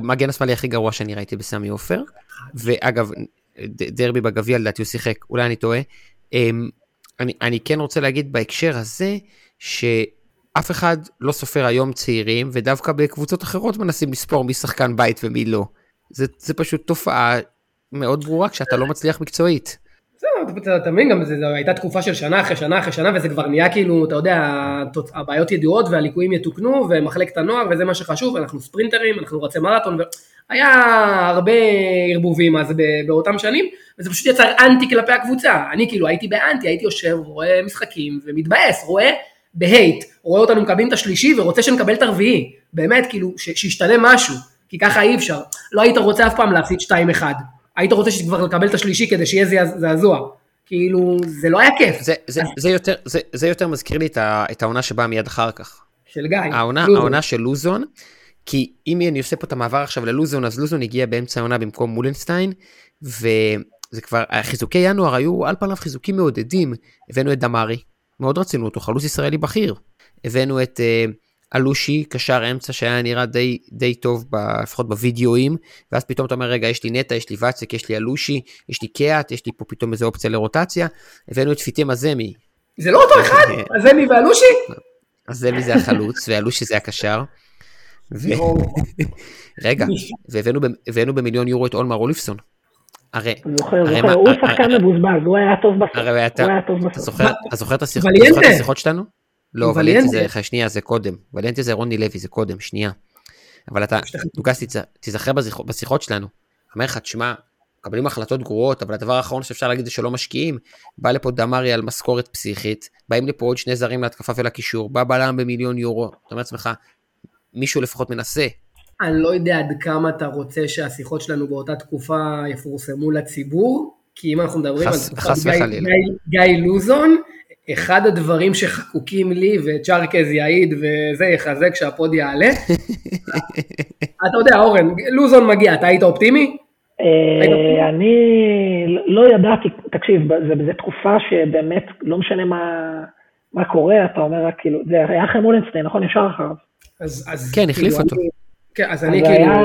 המגן השמאלי- הכי גרוע שאני ראיתי בסמי עופר. ואגב, דרבי בגביע לדעתי הוא שיחק, אולי אני טועה. אמ, אני, אני כן רוצה להגיד בהקשר הזה, שאף אחד לא סופר היום צעירים, ודווקא בקבוצות אחרות מנסים לספור מי שחקן בית ומי לא. זה, זה פשוט תופעה מאוד ברורה כשאתה לא מצליח מקצועית. זהו, אתה מבין, גם זו הייתה תקופה של שנה אחרי שנה אחרי שנה, וזה כבר נהיה כאילו, אתה יודע, הבעיות ידועות והליקויים יתוקנו, ומחלקת הנוער, וזה מה שחשוב, אנחנו ספרינטרים, אנחנו רצי מרתון, היה הרבה ערבובים אז באותם שנים, וזה פשוט יצר אנטי כלפי הקבוצה. אני כאילו הייתי באנטי, הייתי יושב, רואה משחקים ומתבאס, רואה בהייט, רואה אותנו מקבלים את השלישי ורוצה שנקבל את הרביעי. באמת, כאילו, שישתנה משהו, כי ככה אי אפשר. לא היית רוצה אף פעם להפסיד 2-1. היית רוצה שכבר לקבל את השלישי כדי שיהיה זעזוע. כאילו, זה לא היה כיף. זה, זה, זה, יותר, זה, זה יותר מזכיר לי את העונה שבאה מיד אחר כך. של גיא. העונה, העונה של לוזון, כי אם אני עושה פה את המעבר עכשיו ללוזון, אז לוזון הגיע באמצע העונה במקום מולנשטיין, וזה כבר, חיזוקי ינואר היו על פניו חיזוקים מעודדים. הבאנו את דמארי, מאוד רצינו אותו, חלוץ ישראלי בכיר. הבאנו את uh, אלושי, קשר אמצע שהיה נראה די, די טוב, ב, לפחות בווידאוים, ואז פתאום אתה אומר, רגע, יש לי נטע, יש לי ואצק, יש לי אלושי, יש לי קיאט, יש לי פה פתאום איזה אופציה לרוטציה. הבאנו את פיטי מזמי. זה לא אותו אחד? מזמי ואלושי? מזמי זה החלוץ, ואלושי זה הקשר. ו... רגע, והבאנו במיליון יורו את אולמר אוליפסון. הרי... זוכר, זוכר, הוא שחקן מבוזבז, הוא היה טוב בסוף. הרי אתה זוכר את השיחות שלנו? לא, ולנטי זה, שנייה, זה קודם. ולנטי זה רוני לוי, זה קודם, שנייה. אבל אתה, לוקאס, תיזכר בשיחות שלנו. אומר לך, תשמע, מקבלים החלטות גרועות, אבל הדבר האחרון שאפשר להגיד זה שלא משקיעים. בא לפה דמארי על משכורת פסיכית, באים לפה עוד שני זרים להתקפה ולקישור, בא בלם במיליון יורו. אתה אומר לעצמך, מישהו לפחות מנסה. אני לא יודע עד כמה אתה רוצה שהשיחות שלנו באותה תקופה יפורסמו לציבור, כי אם אנחנו מדברים חס, על תקופת גיא, גיא, גיא לוזון, אחד הדברים שחקוקים לי, וצ'רקז יעיד וזה יחזק שהפוד יעלה, אתה יודע אורן, לוזון מגיע, אתה היית אופטימי? אה, אני לא ידעתי, תקשיב, זו תקופה שבאמת לא משנה מה קורה, אתה אומר רק כאילו, זה היה אחרי מולנסטיין, נכון? ישר אחריו. אז, אז כן, החליף כאילו, אותו. כן, אז אני כאילו... היה,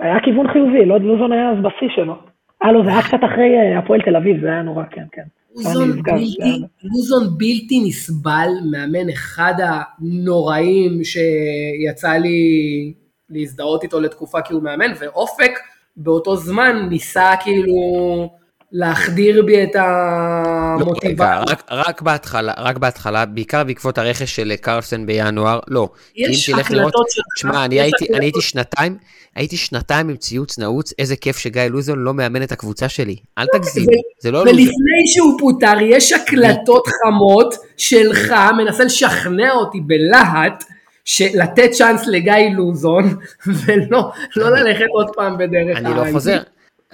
היה כיוון חיובי, לא לוזון היה אז בשיא שלו. אה, לא, זה היה קצת אחרי אה, הפועל תל אביב, זה היה נורא, כן, כן. לוזון בלתי, לוזון בלתי נסבל, מאמן אחד הנוראים שיצא לי להזדהות איתו לתקופה כי הוא מאמן, ואופק באותו זמן ניסה כאילו להחדיר בי את המוטיבציה. לא, רק, רק בהתחלה, רק בהתחלה, בעיקר בעקבות הרכש של קרלסן בינואר, לא. יש החלטות שלך. שמע, אני הייתי, אני הייתי שנתיים, הייתי שנתיים עם ציוץ נעוץ, איזה כיף שגיא לוזון לא מאמן את הקבוצה שלי. אל תגזים, זה לא לוזון. ולפני שהוא פוטר, יש הקלטות חמות שלך, מנסה לשכנע אותי בלהט. לתת צ'אנס לגיא לוזון, ולא לא ללכת עוד פעם בדרך אני לא חוזר,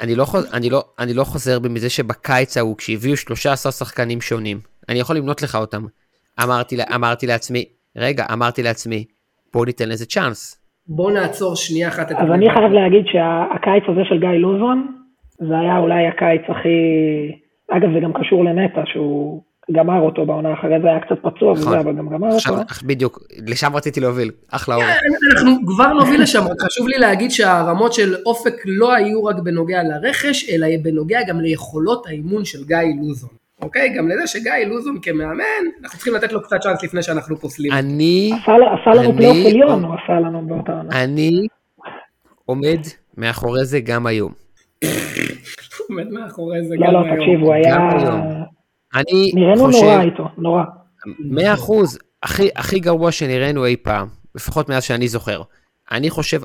אני לא, אני, לא, אני לא חוזר בי מזה שבקיץ ההוא, כשהביאו 13 שחקנים שונים, אני יכול למנות לך אותם. אמרתי, אמרתי לעצמי, רגע, אמרתי לעצמי, בוא ניתן לזה צ'אנס. בוא נעצור שנייה אחת. אז אני חייב להגיד שהקיץ הזה של גיא לוזון, זה היה אולי הקיץ הכי... אגב, זה גם קשור לנטע, שהוא גמר אותו בעונה אחרי זה היה קצת פצוע וזה, נכון. אבל גם גמר אותו. בדיוק, לשם רציתי להוביל, אחלה אורן. אנחנו כבר נוביל לשם, רק חשוב לי להגיד שהרמות של אופק לא היו רק בנוגע לרכש, אלא בנוגע גם ליכולות האימון של גיא לוזון. אוקיי? גם לזה שגיא לוזון כמאמן, אנחנו צריכים לתת לו קצת צ'אנס לפני שאנחנו פוסלים. אני... עשה לנו פלייאוף עליון, הוא עשה לנו באותה עונה. אני עומד מאחורי זה גם היום. עומד מאחורי זה גם היום. לא, לא, תקשיב, הוא היה... אני נראינו חושב... נורא איתו, נורא. מאה אחוז, הכי, הכי גרוע שנראינו אי פעם, לפחות מאז שאני זוכר. אני חושב,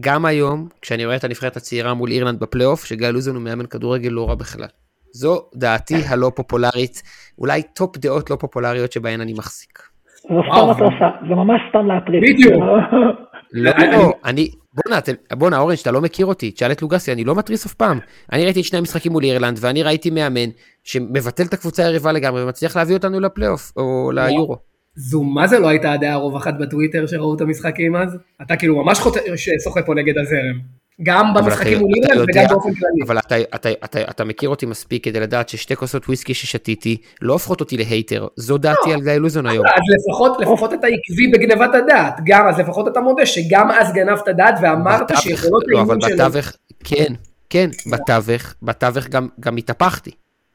גם היום, כשאני רואה את הנבחרת הצעירה מול אירלנד בפלייאוף, שגיא לוזון הוא מאמן כדורגל לא רע בכלל. זו דעתי הלא פופולרית, אולי top דעות לא פופולריות שבהן אני מחזיק. זה סתם התרסה, זה ממש סתם להטריד. בדיוק. לא, אני, בואנה, בואנה אורן, שאתה לא מכיר אותי, תשאל את לוגסי, אני לא מתריס אף פעם. אני ראיתי את שני המשחקים מול אירלנד, ואני ראיתי מאמן שמבטל את הקבוצה היריבה לגמרי, ומצליח להביא אותנו לפלייאוף, או ליורו. זו מה זה לא הייתה הדעה הרווחת בטוויטר שראו את המשחקים אז? אתה כאילו ממש שוחה פה נגד הזרם. גם במשחקים מול אירלנד וגם באופן כללי. אבל אתה, אתה, אתה, אתה מכיר אותי מספיק כדי לדעת ששתי כוסות וויסקי ששתיתי לא הופכות אותי להייטר, זו דעתי לא, על גיא לוזון היום. אז לפחות, לפחות אתה עקבי בגנבת הדעת, גם אז לפחות אתה מודה שגם אז גנבת דעת ואמרת שיכולות לא, אבל בתווך, כן, כן, בתווך, בתווך גם, גם התהפכתי.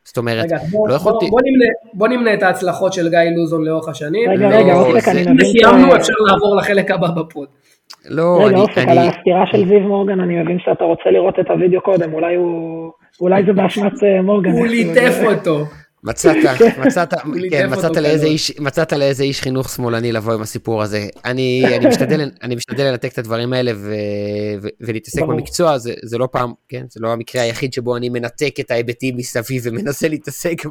זאת אומרת, רגע, בוא, לא יכולתי... בוא, נמנה, בוא נמנה את ההצלחות של גיא לוזון לאורך השנים. רגע, רגע, אופק, אני מבין... סיימנו, אפשר לעבור לחלק הבא בפוד. לא, רגע, אני... אופק, אני- על הסקירה של זיו מורגן, אני מבין שאתה רוצה לראות את הוידאו קודם, אולי הוא... אולי זה באשמת אה, מורגן. הוא ליטף אותו. מצאת, מצאת, כן, מצאת קלות. לאיזה איש, מצאת לאיזה איש חינוך שמאלני לבוא עם הסיפור הזה. אני, אני משתדל, אני משתדל לנתק את הדברים האלה ו, ו, ולהתעסק. במקצוע, זה, זה לא פעם, כן, זה לא המקרה היחיד שבו אני מנתק את ההיבטים מסביב ומנסה להתעסק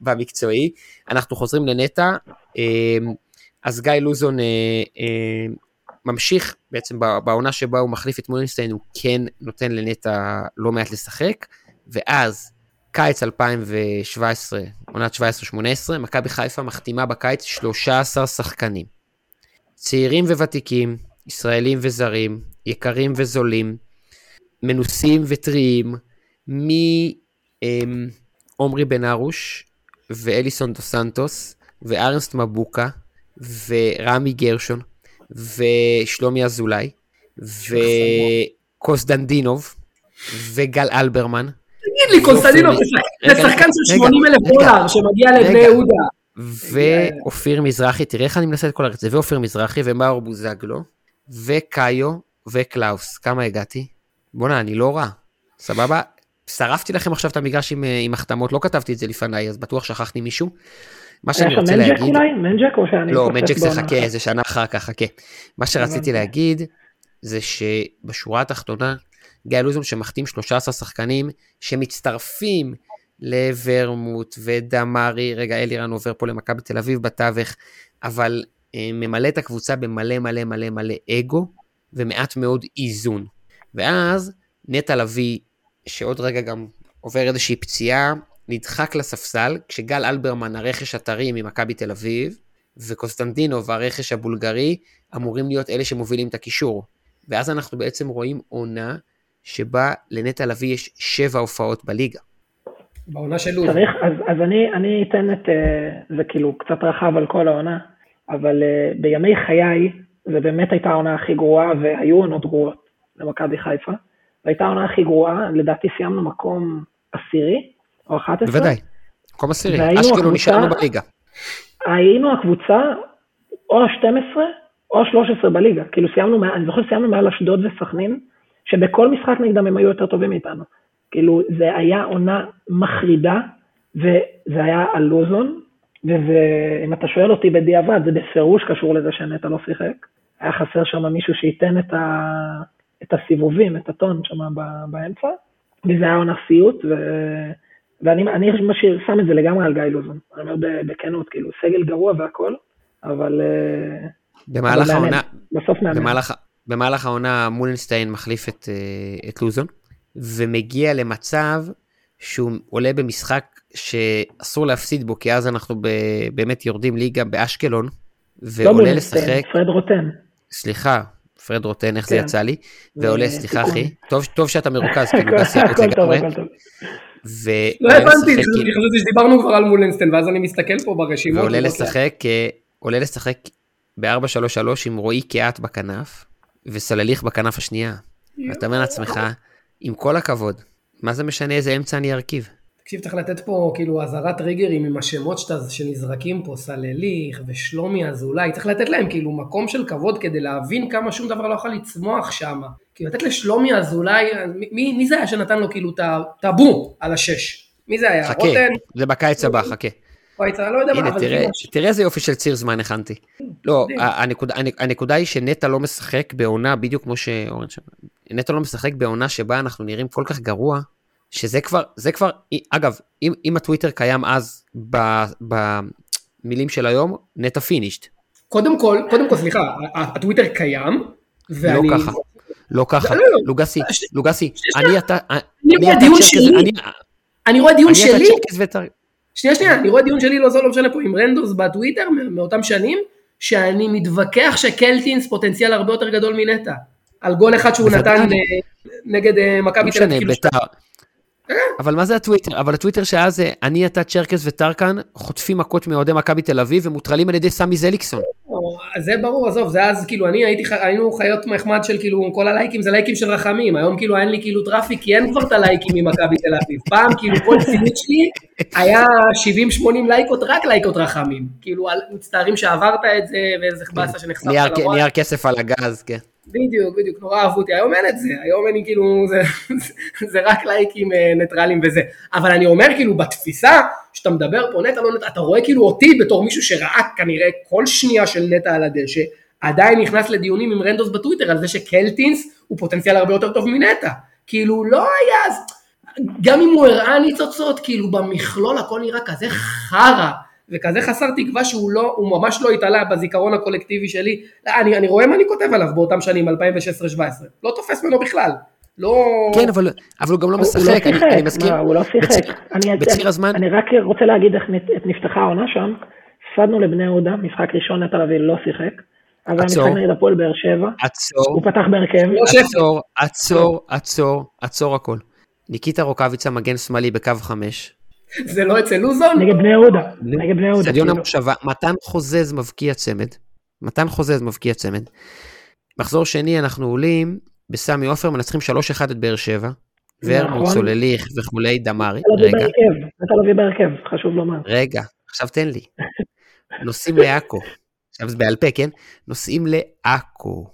במקצועי. אנחנו חוזרים לנטע, אה, אז גיא לוזון אה, אה, ממשיך בעצם בעונה שבה הוא מחליף את מולינסטיין, הוא כן נותן לנטע לא מעט לשחק, ואז קיץ 2017, עונת 17-18, מכבי חיפה מחתימה בקיץ 13 שחקנים. צעירים וותיקים, ישראלים וזרים, יקרים וזולים, מנוסים וטריים, מעומרי בן ארוש ואליסון דו סנטוס וארנסט מבוקה ורמי גרשון ושלומי אזולאי וקונסטנטינוב וגל אלברמן תגיד לי, קונסטנטינוב, זה שחקן של רגע, 80 אלף דולר שמגיע לבני. יהודה. ואופיר מזרחי, תראה איך אני מנסה את כל הרצף, ואופיר מזרחי ומאור בוזגלו, וקאיו וקלאוס, כמה הגעתי? בואנה, אני לא רע, סבבה? שרפתי לכם עכשיו את המגרש עם, אה, עם החתמות, לא כתבתי את זה לפניי, אז בטוח שכחתי מישהו. מה שאני שם רוצה מנג'ק להגיד, אולי? מנג'ק או שאני... לא, מג'ק זה חכה? זה שנה אחר כך, חכה. מה שרציתי. להגיד, זה שבשורה התחתונה, גיא לוזון שמחתים 13 שחקנים שמצטרפים לוורמוט ודמרי, רגע אלירן עובר פה למכבי תל אביב בתווך, אבל אה, ממלא את הקבוצה במלא מלא מלא מלא אגו ומעט מאוד איזון. ואז נטע לביא, שעוד רגע גם עובר איזושהי פציעה, נדחק לספסל, כשגל אלברמן, הרכש הטרי ממכבי תל אביב, וקוסטנטינוב, הרכש הבולגרי, אמורים להיות אלה שמובילים את הקישור. ואז אנחנו בעצם רואים עונה שבה לנטע לביא יש שבע הופעות בליגה. בעונה של לוז. צריך, אז, אז אני, אני אתן את, אה, זה כאילו קצת רחב על כל העונה, אבל אה, בימי חיי, זה באמת הייתה העונה הכי גרועה, והיו עונות גרועות למכבי חיפה. והייתה העונה הכי גרועה, לדעתי סיימנו מקום עשירי, או 11. בוודאי. מקום עשירי. אשקלון נשארנו בליגה. היינו הקבוצה או ה-12 או ה-13 בליגה. כאילו סיימנו, אני זוכר סיימנו מעל אשדוד וסכנין, שבכל משחק נגדם הם היו יותר טובים מאיתנו. כאילו, זה היה עונה מחרידה, וזה היה על לוזון, ואם אתה שואל אותי בדיעבד, זה בפירוש קשור לזה שנטע לא שיחק. היה חסר שם מישהו שייתן את, ה... את הסיבובים, את הטון שם ב- באמצע, וזה היה עונה סיוט, ו... ואני אני משאיר, שם את זה לגמרי על גיא לוזון. אני אומר בכנות, כאילו, סגל גרוע והכל, אבל... אה, במהלך. העונה, בסוף מאמן. במהלך, במהלך העונה מולנשטיין מחליף את, אה, את לוזון, ומגיע למצב שהוא עולה במשחק שאסור להפסיד בו, כי אז אנחנו ב, באמת יורדים ליגה באשקלון, לא ועולה מולנשטיין, לשחק, פרד רוטן. סליחה, פרד רוטן, איך זה כן. יצא לי, ועולה, זה סליחה. אחי, טוב, טוב שאתה מרוכז, כאילו, גסי הכל טוב, הכל טוב. לא הבנתי, חשבתי שדיברנו כבר על מולנסטיין, ואז אני מסתכל פה ברשימות. ועולה לראות לשחק, אה, עולה לשחק ב-4-3-3 עם רועי קיאט בכנף, וסלליך בכנף השנייה. ואתה אומר לעצמך, עם כל הכבוד, מה זה משנה איזה אמצע אני ארכיב? תקשיב, צריך לתת פה כאילו אזהרת טריגרים עם השמות שאתה, שנזרקים פה, סלליך ושלומי אזולאי, צריך לתת להם כאילו מקום של כבוד כדי להבין כמה שום דבר לא יכול לצמוח שם. כאילו לתת לשלומי אזולאי, מי, מי, זה היה שנתן לו כאילו את הבום על השש? מי זה היה? חכה, רוטן? זה בקיץ הבא, חכה. לא יודע מה, הנה, אבל תראה, תראה איזה יופי של ציר זמן הכנתי. לא, הנקודה- הנ- הנקודה היא שנטע לא משחק בעונה, בדיוק כמו שאורן שם, נטע לא משחק בעונה שבה אנחנו נראים כל כך גרוע, שזה כבר, זה כבר, אגב, אם, אם הטוויטר קיים אז ב- במילים של היום, נטע פינישט. קודם כל, קודם כל, סליחה, הטוויטר קיים, לא ואני... ככה, לא ככה, לא, לא, לא. לוגסי, לוגסי. אני אתה, אני רואה דיון שלי, אני רואה דיון שלי, שנייה שנייה, אני רואה דיון שלי, לא, זה לא משנה פה, עם random בטוויטר מאותם שנים, שאני מתווכח שקלטינס פוטנציאל הרבה יותר גדול מנטע. על גול אחד שהוא. נתן אה, נגד אה, לא משנה, מכבי תל אביב. כאילו, בית"ר. אבל מה זה הטוויטר? אבל הטוויטר שאז זה אני, אתה, צ'רקס וטרקן חוטפים מכות מאוהדי מכבי תל אביב ומוטרלים על ידי סמי זליקסון. זה ברור, עזוב, זה אז כאילו, אני הייתי, היינו חיות מחמד של כאילו, כל הלייקים זה לייקים של רחמים, היום כאילו אין לי כאילו טראפיק, כי אין כבר את הלייקים ממכבי תל אביב. פעם כאילו כל ציוץ שלי היה 70-80 לייקות, רק לייקות רחמים. כאילו, מצטערים שעברת את זה, ואיזה באסה שנחשפת לוואט. נייר כסף על הגז, כן. בדיוק, בדיוק, נורא אהבו אותי, היום אין את זה, היום אני כאילו, זה, זה רק לייקים אה, ניטרלים וזה, אבל אני אומר כאילו בתפיסה, שאתה מדבר פה נטע לא נטע, אתה רואה כאילו אותי בתור מישהו שראה כנראה כל שנייה של נטע על הדשא, עדיין נכנס לדיונים עם רנדוס בטוויטר על זה שקלטינס הוא פוטנציאל הרבה יותר טוב מנטע, כאילו לא היה, אז גם אם הוא הראה ניצוצות, כאילו במכלול הכל נראה כזה חרא. וכזה חסר תקווה שהוא לא, הוא ממש לא התעלה בזיכרון הקולקטיבי שלי, אני, אני רואה מה אני כותב עליו באותם שנים 2016-2017, לא תופס ממנו בכלל. לא... כן, אבל, אבל הוא גם לא הוא משחק, לא אני, שיחק, אני מסכים. מה, הוא לא שיחק. בציר, אני- בציר הזמן, אני רק רוצה להגיד איך נפתחה העונה שם, הפסדנו לבני יהודה, משחק ראשון נטע לביא לא שיחק, אז היה עצור. משחק נגד הפועל באר שבע, עצור, הוא פתח בהרכב, לא. עצור, עצור, עצור, עצור הכל. ניקיטה רוקאביצה מגן שמאלי בקו חמש. זה לא אצל לוזון? נגד בני יהודה, נגד בני יהודה, כאילו. המושבה, מתן חוזז מבקיע צמד. מתן חוזז מבקיע צמד. מחזור שני אנחנו עולים בסמי עופר מנצחים 3-1 את באר שבע. ורמוט, נכון. סולליך וכולי, דמארי. רגע, בהרכב, נטע לביא בהרכב, חשוב לומר. רגע, עכשיו תן לי. נוסעים לעכו. עכשיו זה בעל פה, כן? נוסעים לעכו.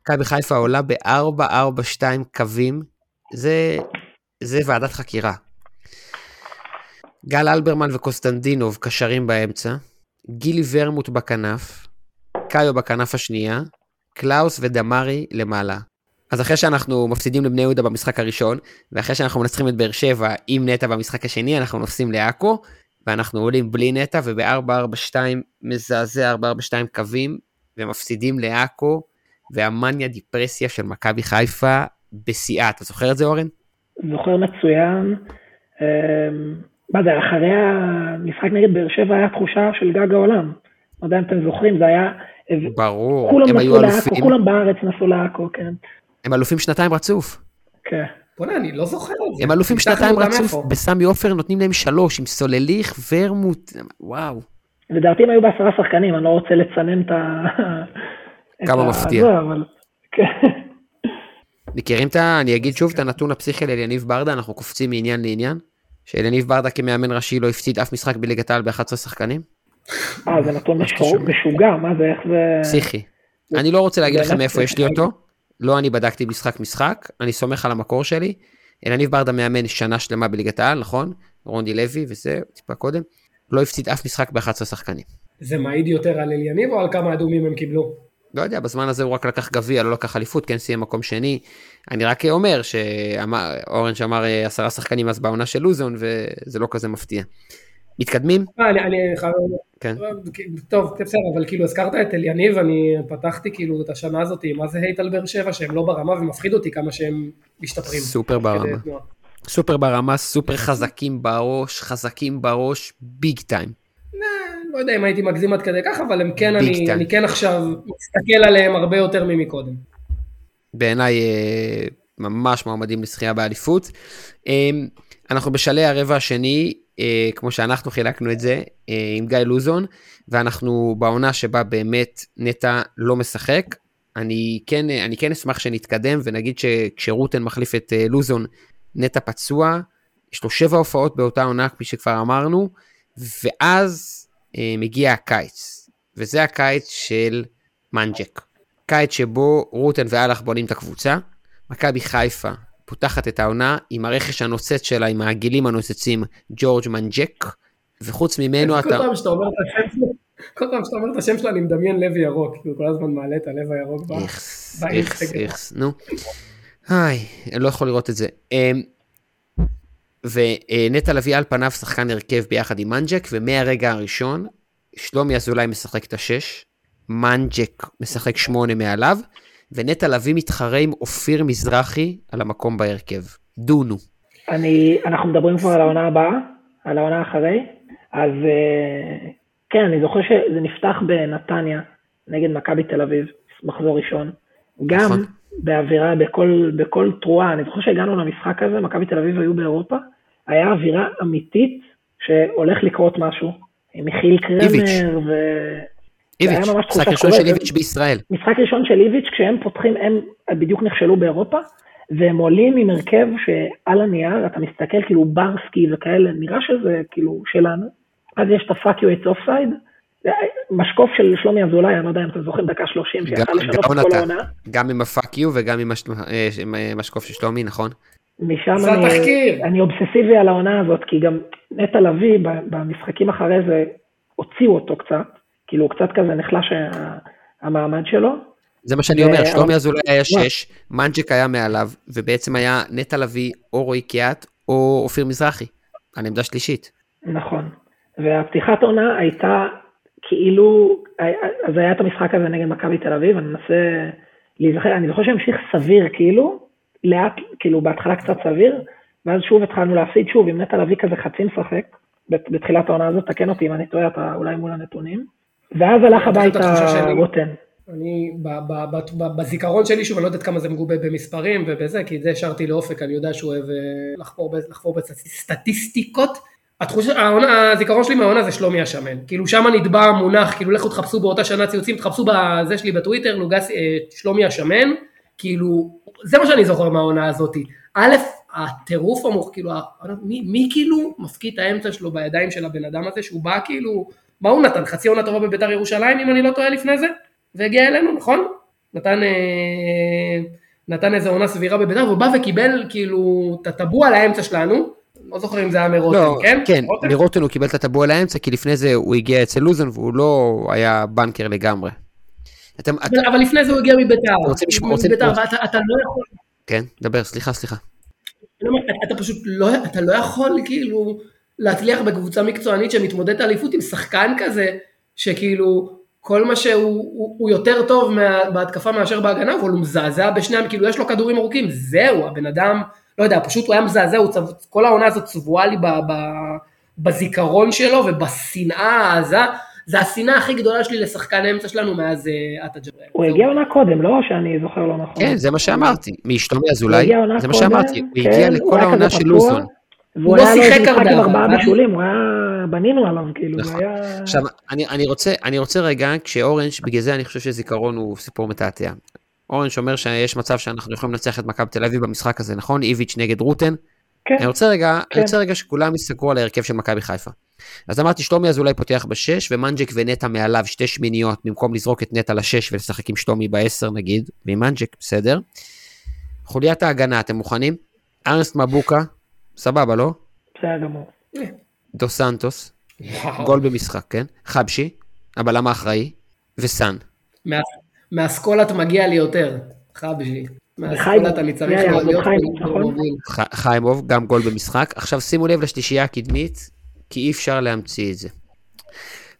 מכבי חיפה עולה ב-442 קווים. זה, זה ועדת חקירה. גל אלברמן וקוסטנדינוב קשרים באמצע. גילי ורמוט בכנף. קאיו בכנף השנייה. קלאוס ודמארי למעלה. אז אחרי שאנחנו מפסידים לבני יהודה במשחק הראשון, ואחרי שאנחנו מנצחים את באר שבע עם נטע במשחק השני, אנחנו נוסעים לעכו, ואנחנו עולים בלי נטע, וב-442 מזעזע 442 קווים, ומפסידים לעכו, והמאניה דיפרסיה של מכבי חיפה בשיאה. אתה זוכר את זה אורן? זוכר מצוין. מה זה, אחרי המשחק נגד באר שבע היה תחושה של גג העולם. לא יודע אם אתם זוכרים, זה היה... ברור, כולם הם היו נסעו לעכו, אלופים, כולם בארץ נסעו לעכו, כן. הם אלופים שנתיים רצוף. כן. בוא'נה, אני לא זוכר את זה. הם אלופים שנתיים רצוף? בסמי עופר נותנים להם שלוש, עם סולליך, ורמוט, וואו. לדעתי הם היו בעשרה שחקנים, אני לא רוצה לצנן את ה... כמה מפתיע. כן. מכירים את ה... אני אגיד שוב את הנתון הפסיכי לאליניב ברדה, אנחנו קופצים מעניין לעניין. שאליניב ברדה כמאמן ראשי לא הפסיד אף משחק בליגת העל ב-11 שחקנים? אה, זה נתון משוגע, מה זה, איך זה... פסיכי. אני לא רוצה להגיד לכם מאיפה יש לי אותו, לא אני בדקתי משחק משחק, אני סומך על המקור שלי. אלניב ברדה מאמן שנה שלמה בליגת העל, נכון? רוndi לוי וזה, טיפה קודם. לא הפסיד אף משחק ב-11 שחקנים. זה מעיד יותר על אליניב או על כמה אדומים הם קיבלו? לא יודע, בזמן הזה הוא רק לקח גביע, לא לקח אליפות, כן סיים מקום שני. אני רק אומר שאורן שאמר אה, עשרה שחקנים אז בעונה של לוזון, וזה לא כזה מפתיע. מתקדמים? אה, אני, אני חייב... כן. טוב, בסדר, אבל כאילו הזכרת את אליניב, אני פתחתי כאילו את השנה הזאת מה זה hate על באר שבע, שהם לא ברמה ומפחיד אותי כמה שהם משתפרים. סופר ברמה. סופר ברמה, סופר חזקים בראש, חזקים בראש, big time. לא יודע אם הייתי מגזים עד כדי כך, אבל הם כן, אני. אני כן עכשיו מסתכל עליהם הרבה יותר ממקודם. בעיניי אה, ממש מועמדים לזכייה באליפות. אה, אנחנו בשלהי הרבע השני, אה, כמו שאנחנו חילקנו את זה, עם גיא לוזון, ואנחנו בעונה שבה באמת נטע לא משחק. אני כן, אני כן אשמח שנתקדם ונגיד שכשרוטן מחליף את לוזון, נטע פצוע, יש לו שבע הופעות באותה עונה, כפי שכבר אמרנו, ואז אה, מגיע הקיץ, וזה הקיץ של מנג'ק. קיץ שבו רוטן ואלח בונים את הקבוצה, מכבי חיפה פותחת את העונה עם הרכש הנוצץ שלה, עם העגילים הנוצצים, ג'ורג' מנג'ק, וחוץ ממנו אתה... כל פעם שאתה אומר את השם שלו אני מדמיין לב ירוק, כי הוא כל הזמן מעלה את הלב הירוק. איכס. איכס, איכס, נו. היי, אני לא יכול לראות את זה. אמ, ונטע לביא על פניו שחקן הרכב ביחד עם מנג'ק, ומהרגע הראשון, שלומי אזולאי משחק את השש, מנג'ק משחק שמונה מעליו, ונטע לביא מתחרה עם אופיר מזרחי על המקום בהרכב. דונו. אני, אנחנו מדברים כבר על העונה הבאה, על העונה אחרי, אז אה, כן, אני זוכר שזה נפתח בנתניה נגד מכבי תל אביב, מחזור ראשון. גם נכון. באווירה, בכל, בכל תרועה, אני זוכר שהגענו למשחק הזה, מכבי תל אביב היו באירופה, היה אווירה אמיתית שהולך לקרות משהו. עם מיכיל. קרמר, ו... איביץ', משחק ראשון של. איביץ' בישראל. משחק ראשון של איביץ', כשהם פותחים, הם בדיוק נכשלו באירופה, והם עולים עם הרכב שעל הנייר, אתה מסתכל כאילו ברסקי וכאלה, נראה שזה כאילו שלנו. אז יש את ה-fuck you it's offside, משקוף של שלומי אזולאי, אני לא יודע אם אתם זוכרים, דקה 30, שיכול לשנות את כל העונה. גם עם ה fuck you וגם עם המשקוף של שלומי, נכון? משם אני, אני אובססיבי על העונה הזאת, כי גם נטע לביא במשחקים אחרי זה הוציאו אותו קצת, כאילו הוא קצת כזה נחלש המעמד שלו. זה מה שאני אומר, שלומי אזולאי היה שש, מנג'ק היה מעליו, ובעצם היה נטע לביא או רועי קיאט או אופיר מזרחי, על עמדה שלישית. נכון, והפתיחת עונה הייתה כאילו, אז היה את המשחק הזה נגד מכבי תל אביב, אני מנסה להיזכר, אני זוכר שהמשיך סביר כאילו, לאט, כאילו בהתחלה קצת סביר, ואז שוב התחלנו להפסיד שוב עם נטע לביא כזה חצי משחק, בתחילת העונה הזאת, תקן אותי אם אני טועה, אתה אולי מול הנתונים, ואז הלך הביתה רוטן. אני, בזיכרון שלי, שוב, אני לא יודעת כמה זה מגובה במספרים ובזה, כי זה השארתי לאופק, אני יודע שהוא אוהב אה, לחפור בסטטיסטיקות. התחושה, העונה, הזיכרון שלי מהעונה זה שלומי השמן, כאילו שם נתבע המונח, כאילו לכו תחפשו באותה שנה ציוצים, תחפשו בזה שלי בטוויטר, לוגס, אה, שלומי השמן, כאילו, זה מה שאני זוכר מהעונה הזאתי. א', הטירוף המוח, כאילו, מי, מי כאילו מפקיד את האמצע שלו בידיים של הבן אדם הזה, שהוא בא כאילו, מה הוא נתן? חצי עונה טובה בביתר ירושלים, אם אני לא טועה לפני זה? והגיע אלינו, נכון? נתן, אה, נתן איזה עונה סבירה בביתר, והוא בא וקיבל כאילו את הטבוע על האמצע שלנו, לא זוכר אם זה היה מרוטן, לא, כן? כן, מרוטן הוא קיבל את הטבוע על האמצע, כי לפני זה הוא הגיע אצל לוזון והוא לא היה בנקר לגמרי. אתם, אבל, את... אבל לפני זה הוא הגיע מביתר. רוצה לשמוע, רוצה... מביתר, ואתה לא יכול... כן, דבר, סליחה, סליחה. אתה פשוט לא, אתה לא יכול כאילו להצליח בקבוצה מקצוענית שמתמודדת אליפות עם שחקן כזה, שכאילו כל מה שהוא הוא, הוא יותר טוב מה, בהתקפה מאשר בהגנה, אבל הוא מזעזע בשניהם, כאילו יש לו כדורים ארוכים, זהו, הבן אדם, לא יודע, פשוט הוא היה מזעזע, הוא צב, כל העונה הזאת צבועה לי ב, ב, בזיכרון שלו ובשנאה העזה. זה השנאה הכי גדולה שלי לשחקן האמצע שלנו מאז אה, עטה ג'בריאל. הוא הגיע עונה קודם, לא שאני זוכר לא נכון. כן, זה מה שאמרתי. מאשתומי אזולאי, זה מה שאמרתי. הוא הגיע כן, לכל העונה של לוזון. והוא לא שיחק הרבה. עם ארבעה בישולים, הוא היה, בנינו עליו, כאילו, זה נכון. היה... עכשיו, אני רוצה רגע, כשאורנג', בגלל זה אני חושב שזיכרון הוא סיפור מתעתע. אורנג' אומר שיש מצב שאנחנו יכולים לנצח את מכבי תל אביב במשחק הזה, נכון? איביץ' נגד רוטן. כן. אני רוצה רגע, כן. אני רוצה רגע שכולם יסתכלו על ההרכב של מכבי חיפה. אז אמרתי, שלומי אזולאי פותח בשש, ומנג'ק ונטע מעליו שתי שמיניות, במקום לזרוק את נטע לשש ולשחק עם שלומי בעשר נגיד, ועם מנג'ק, בסדר. חוליית ההגנה, אתם מוכנים? ארנסט מבוקה, סבבה, לא? בסדר גמור. דו סנטוס, גול במשחק, כן? חבשי, הבלם האחראי, וסאן. מהאסכולת מגיע לי יותר, חבשי. נכון? חיימוב, גם גול במשחק. עכשיו שימו לב לשלישייה הקדמית, כי אי אפשר להמציא את זה.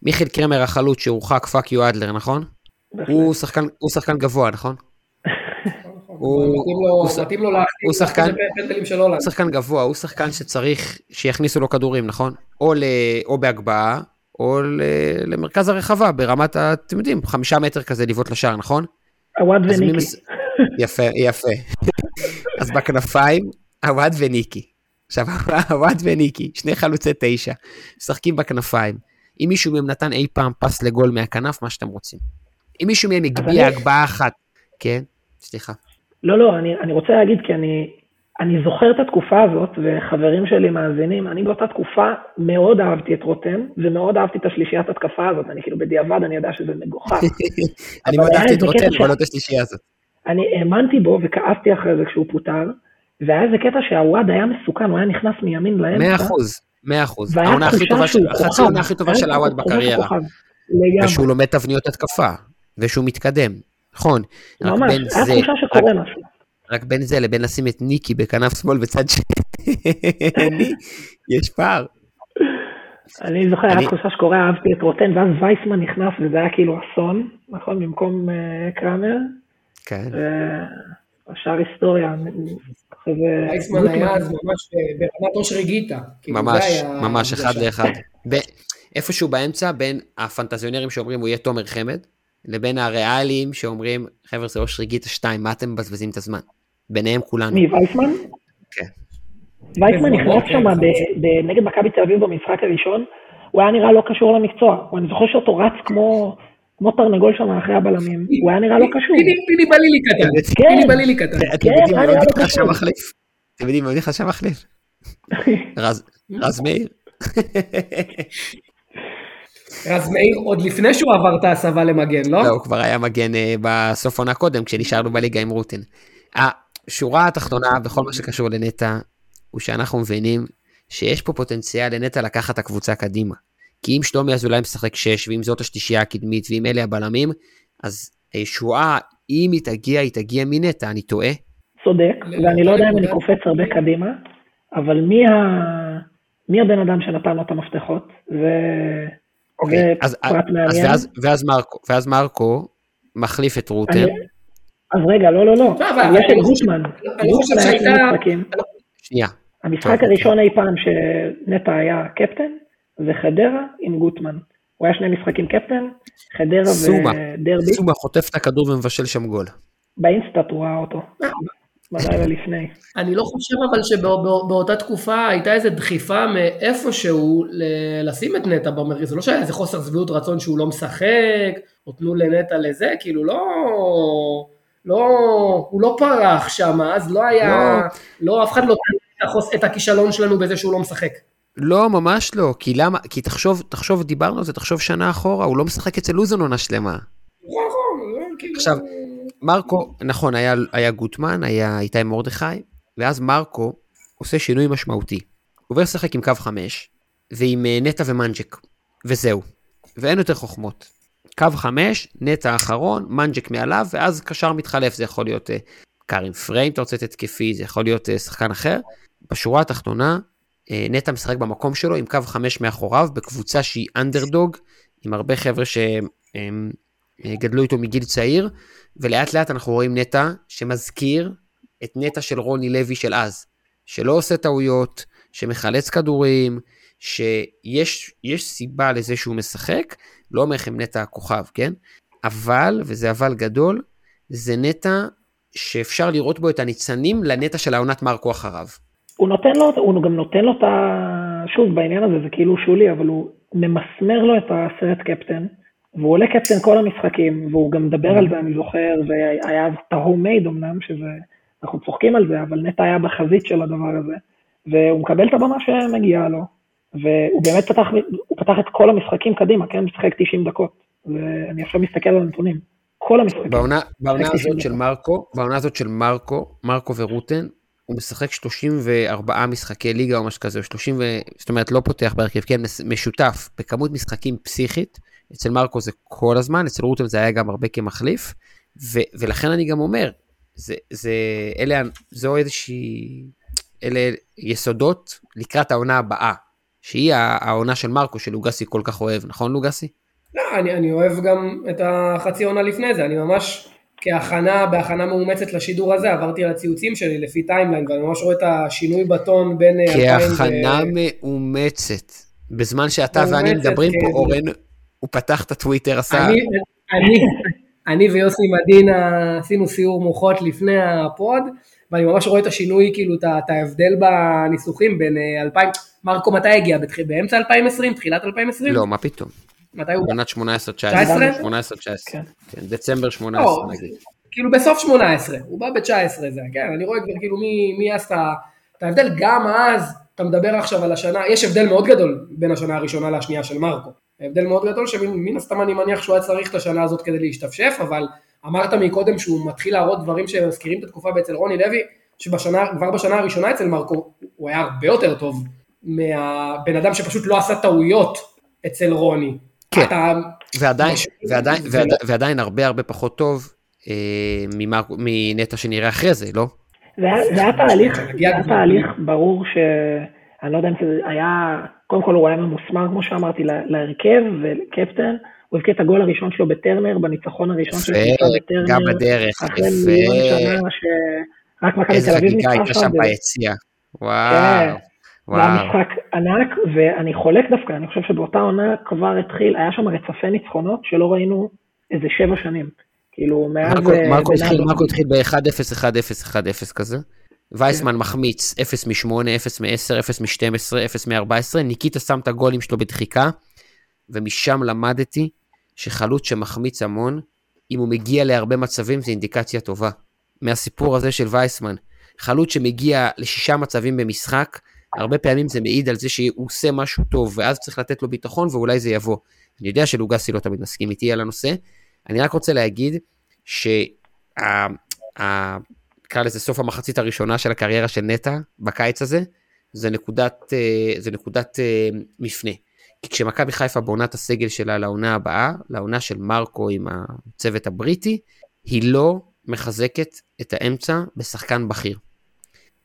מיכאל קרמר החלוץ שהורחק fuck you אדלר, נכון? הוא שחקן גבוה, נכון? הוא שחקן גבוה, הוא שחקן שצריך שיכניסו לו כדורים, נכון? או בהגבהה, או למרכז הרחבה, ברמת, אתם יודעים, חמישה מטר כזה לבעוט לשער, נכון? עווד וניקי. יפה, יפה. אז בכנפיים, עווד וניקי. עכשיו, עווד וניקי, שני חלוצי תשע, משחקים בכנפיים. אם מישהו מהם נתן אי פעם פס לגול מהכנף, מה שאתם רוצים. אם מישהו מהם הגביה הגבהה אחת, כן? סליחה. לא, לא, אני, אני רוצה להגיד, כי אני, אני זוכר את התקופה הזאת, וחברים שלי מאזינים, אני באותה תקופה מאוד אהבתי את רוטן, ומאוד אהבתי את השלישיית התקפה הזאת, אני כאילו בדיעבד, אני יודע שזה מגוחך. אני מאוד אהבתי את רוטן, אבל לא את השלישייה הזאת. אני האמנתי בו וכאבתי אחרי זה כשהוא פוטר, והיה איזה קטע שהוואד היה מסוכן, הוא היה נכנס מימין לאמצע. מאה אחוז, מאה אחוז. העונה הכי טובה של הוואד בקריירה. ושהוא לומד תבניות התקפה, ושהוא מתקדם. נכון. ממש, היה תחושה שקורה משהו. רק בין זה לבין לשים את ניקי בכנף שמאל בצד שני, יש פער. אני זוכר, היה תחושה שקורה, אהבתי את רוטן, ואז וייסמן נכנס, וזה היה כאילו אסון, נכון? במקום אה, קראמר. כן. השאר היסטוריה. וייסמן היה אז ממש ברמת אושרי גיטה. כאילו, ממש, ממש, אחד לאחד. איפשהו באמצע, בין הפנטזיונרים שאומרים הוא יהיה תומר חמד, לבין הריאליים שאומרים, חבר'ה זה אושרי גיטה 2, מה אתם מבזבזים את הזמן? ביניהם כולנו. מי, וייסמן? כן. וייסמן נכנס שם נגד מכבי תל אביב במשחק הראשון, הוא היה נראה לא קשור למקצוע, אני זוכר שאותו רץ כמו... כמו תרנגול שם אחרי הבלמים, הוא היה נראה לא קשור. פיני בלילי קטן, כן. פיני בלילי קטן. אתם יודעים מי עוד נכנס שם מחליף? אתם יודעים עוד נכנס שם מחליף? רז מאיר. רז מאיר עוד לפני שהוא עבר את ההסבה למגן, לא? לא, הוא כבר היה מגן אה, בסוף עונה קודם, כשנשארנו בליגה עם רוטן. השורה התחתונה בכל מה שקשור לנטע, הוא שאנחנו מבינים שיש פה פוטנציאל לנטע לקחת את הקבוצה קדימה. כי אם שלומי אזולאי משחק 6, ואם זאת השלישייה הקדמית, ואם אלה הבלמים, אז הישועה, אם היא תגיע, היא תגיע מנטע, אני טועה? צודק, ואני לא יודע אם אני קופץ הרבה קדימה, אבל מי, ה... מי הבן אדם שנתן לו את המפתחות? זה, אוקיי, אז, פרט אז, מעניין. ואז, ואז, מרקו, ואז מרקו מחליף את רוטן. אני... אז רגע, לא, לא, לא, יש את גוטמן. אני חושב שהייתה... שנייה. המשחק הראשון אי פעם שנטע היה קפטן, זה חדרה עם גוטמן. הוא היה שני משחקים קפטן, חדרה סומה, ודרבי. סומה חוטף את הכדור ומבשל שם גול. באינסטאט הוא ראה אותו. בלילה לפני. אני לא חושב אבל שבאותה תקופה הייתה איזו דחיפה מאיפשהו לשים את נטע במרכז, זה לא שהיה איזה חוסר שביעות רצון שהוא לא משחק, או תנו לנטע לזה, כאילו לא... לא, הוא לא פרח שם, אז לא היה, לא, לא אף אחד לא את הכישלון שלנו בזה שהוא לא משחק. לא, ממש לא, כי למה, כי תחשוב, תחשוב, דיברנו על זה, תחשוב שנה אחורה, הוא לא משחק אצל לוזון עונה שלמה. נכון, נכון, כאילו... עכשיו, מרקו, נכון, היה, היה גוטמן, היה איתי מרדכי, ואז מרקו עושה שינוי משמעותי. עובר לשחק עם קו חמש, ועם אה, נטע ומנג'ק, וזהו. ואין יותר חוכמות. קו חמש, נטע האחרון, מנג'ק מעליו, ואז קשר מתחלף, זה יכול להיות אה, קארין פריים, אתה רוצה את התקפי, זה יכול להיות אה, שחקן אחר. בשורה התחתונה, נטע משחק במקום שלו עם קו חמש מאחוריו, בקבוצה שהיא אנדרדוג, עם הרבה חבר'ה שהם גדלו איתו מגיל צעיר, ולאט לאט אנחנו רואים נטע שמזכיר את נטע של רוני לוי של אז, שלא עושה טעויות, שמחלץ כדורים, שיש סיבה לזה שהוא משחק, לא אומר לכם נטע הכוכב, כן? אבל, וזה אבל גדול, זה נטע שאפשר לראות בו את הניצנים לנטע של העונת מרקו אחריו. הוא נותן לו, הוא גם נותן לו את ה... שוב, בעניין הזה זה כאילו שולי, אבל הוא ממסמר לו את הסרט קפטן, והוא עולה קפטן כל המשחקים, והוא גם מדבר על זה, אני זוכר, והיה אז טהור מייד אמנם, שזה, אנחנו צוחקים על זה, אבל נטע היה בחזית של הדבר הזה, והוא מקבל את הבמה שמגיעה לו, והוא באמת פתח, הוא פתח את כל המשחקים קדימה, כן? משחק 90 דקות, ואני עכשיו מסתכל על הנתונים. כל המשחקים. בעונה, בעונה הזאת של מרקו, בעונה הזאת של מרקו, מרקו ורוטן, הוא משחק 34 משחקי ליגה או משהו כזה, 30 ו... זאת אומרת לא פותח בהרכב, כן, משותף, בכמות משחקים פסיכית, אצל מרקו זה כל הזמן, אצל רוטן זה היה גם הרבה כמחליף, ו, ולכן אני גם אומר, זה, זה, אלה, זו איזושהי, אלה יסודות לקראת העונה הבאה, שהיא העונה של מרקו שלוגסי כל כך אוהב, נכון לוגסי? לא, אני, אני אוהב גם את החצי עונה לפני זה, אני ממש כהכנה, בהכנה מאומצת לשידור הזה, עברתי על הציוצים שלי לפי timeline, ואני ממש רואה את השינוי בטון בין... כהכנה ו... מאומצת. בזמן שאתה ואני מדברים פה, אורן, הוא פתח את הטוויטר, עשה... אני, אני, אני ויוסי מדינה עשינו סיור מוחות לפני הפוד, ואני ממש רואה את השינוי, כאילו, את ההבדל בניסוחים בין 2000, אה, מרקו מתי הגיע? באמצע 2020? תחילת 2020? לא, מה פתאום. מתי הוא? עונת 18-19. 18-19. כן, כן, דצמבר 18 נגיד. כאילו בסוף 18, הוא בא ב-19 זה, כן, אני רואה כבר כאילו מי, מי עשה את ההבדל, גם אז, אתה מדבר עכשיו על השנה, יש הבדל מאוד גדול בין השנה הראשונה לשנייה של מרקו. הבדל מאוד גדול שמן הסתם אני מניח שהוא היה צריך את השנה הזאת כדי להשתפשף, אבל אמרת מקודם שהוא מתחיל להראות דברים שמזכירים את התקופה אצל רוני לוי, שכבר בשנה הראשונה אצל מרקו הוא היה הרבה יותר טוב מהבן אדם שפשוט לא עשה טעויות אצל רוני. כן, אתה... ועדיין, ועדיין, ועדיין, ועדיין הרבה הרבה פחות טוב אה, מנטע שנראה אחרי זה, לא? זה היה תהליך, זה היה תהליך ברור ש... אני לא יודע אם זה היה, קודם כל הוא היה ממוסמר, כמו שאמרתי, להרכב ולקפטן. הוא הבקיע את הגול הראשון שלו בטרנר, בניצחון הראשון שלו בטרנר. גם בדרך, אחרי מיליון שנה שרק מכבי תל אביב ניצחה שם. איזה חגיגה הייתה שם. וואו. כן. זה היה משחק ענק, ואני חולק דווקא, אני חושב שבאותה עונה כבר התחיל, היה שם רצפי ניצחונות שלא ראינו איזה שבע שנים. כאילו, מאז... מרקו התחיל ב-1-0, 1-0, 1-0 כזה. וייסמן מחמיץ 0 מ-8, 0 מ-10, 0 מ-12, 0 מ-14, ניקיטה שם את הגולים שלו בדחיקה, ומשם למדתי שחלוץ שמחמיץ המון, אם הוא מגיע להרבה מצבים זה אינדיקציה טובה. מהסיפור הזה של וייסמן, חלוץ שמגיע לשישה מצבים במשחק, הרבה פעמים זה מעיד על זה שהוא עושה משהו טוב, ואז צריך לתת לו ביטחון ואולי זה יבוא. אני יודע שלוגסי לא תמיד מסכים איתי על הנושא, אני רק רוצה להגיד שה... נקרא לזה סוף המחצית הראשונה של הקריירה של נטע בקיץ הזה, זה נקודת, אה, זה נקודת אה, מפנה. כי כשמכבי חיפה בונה את הסגל שלה לעונה הבאה, לעונה של מרקו עם הצוות הבריטי, היא לא מחזקת את האמצע בשחקן בכיר.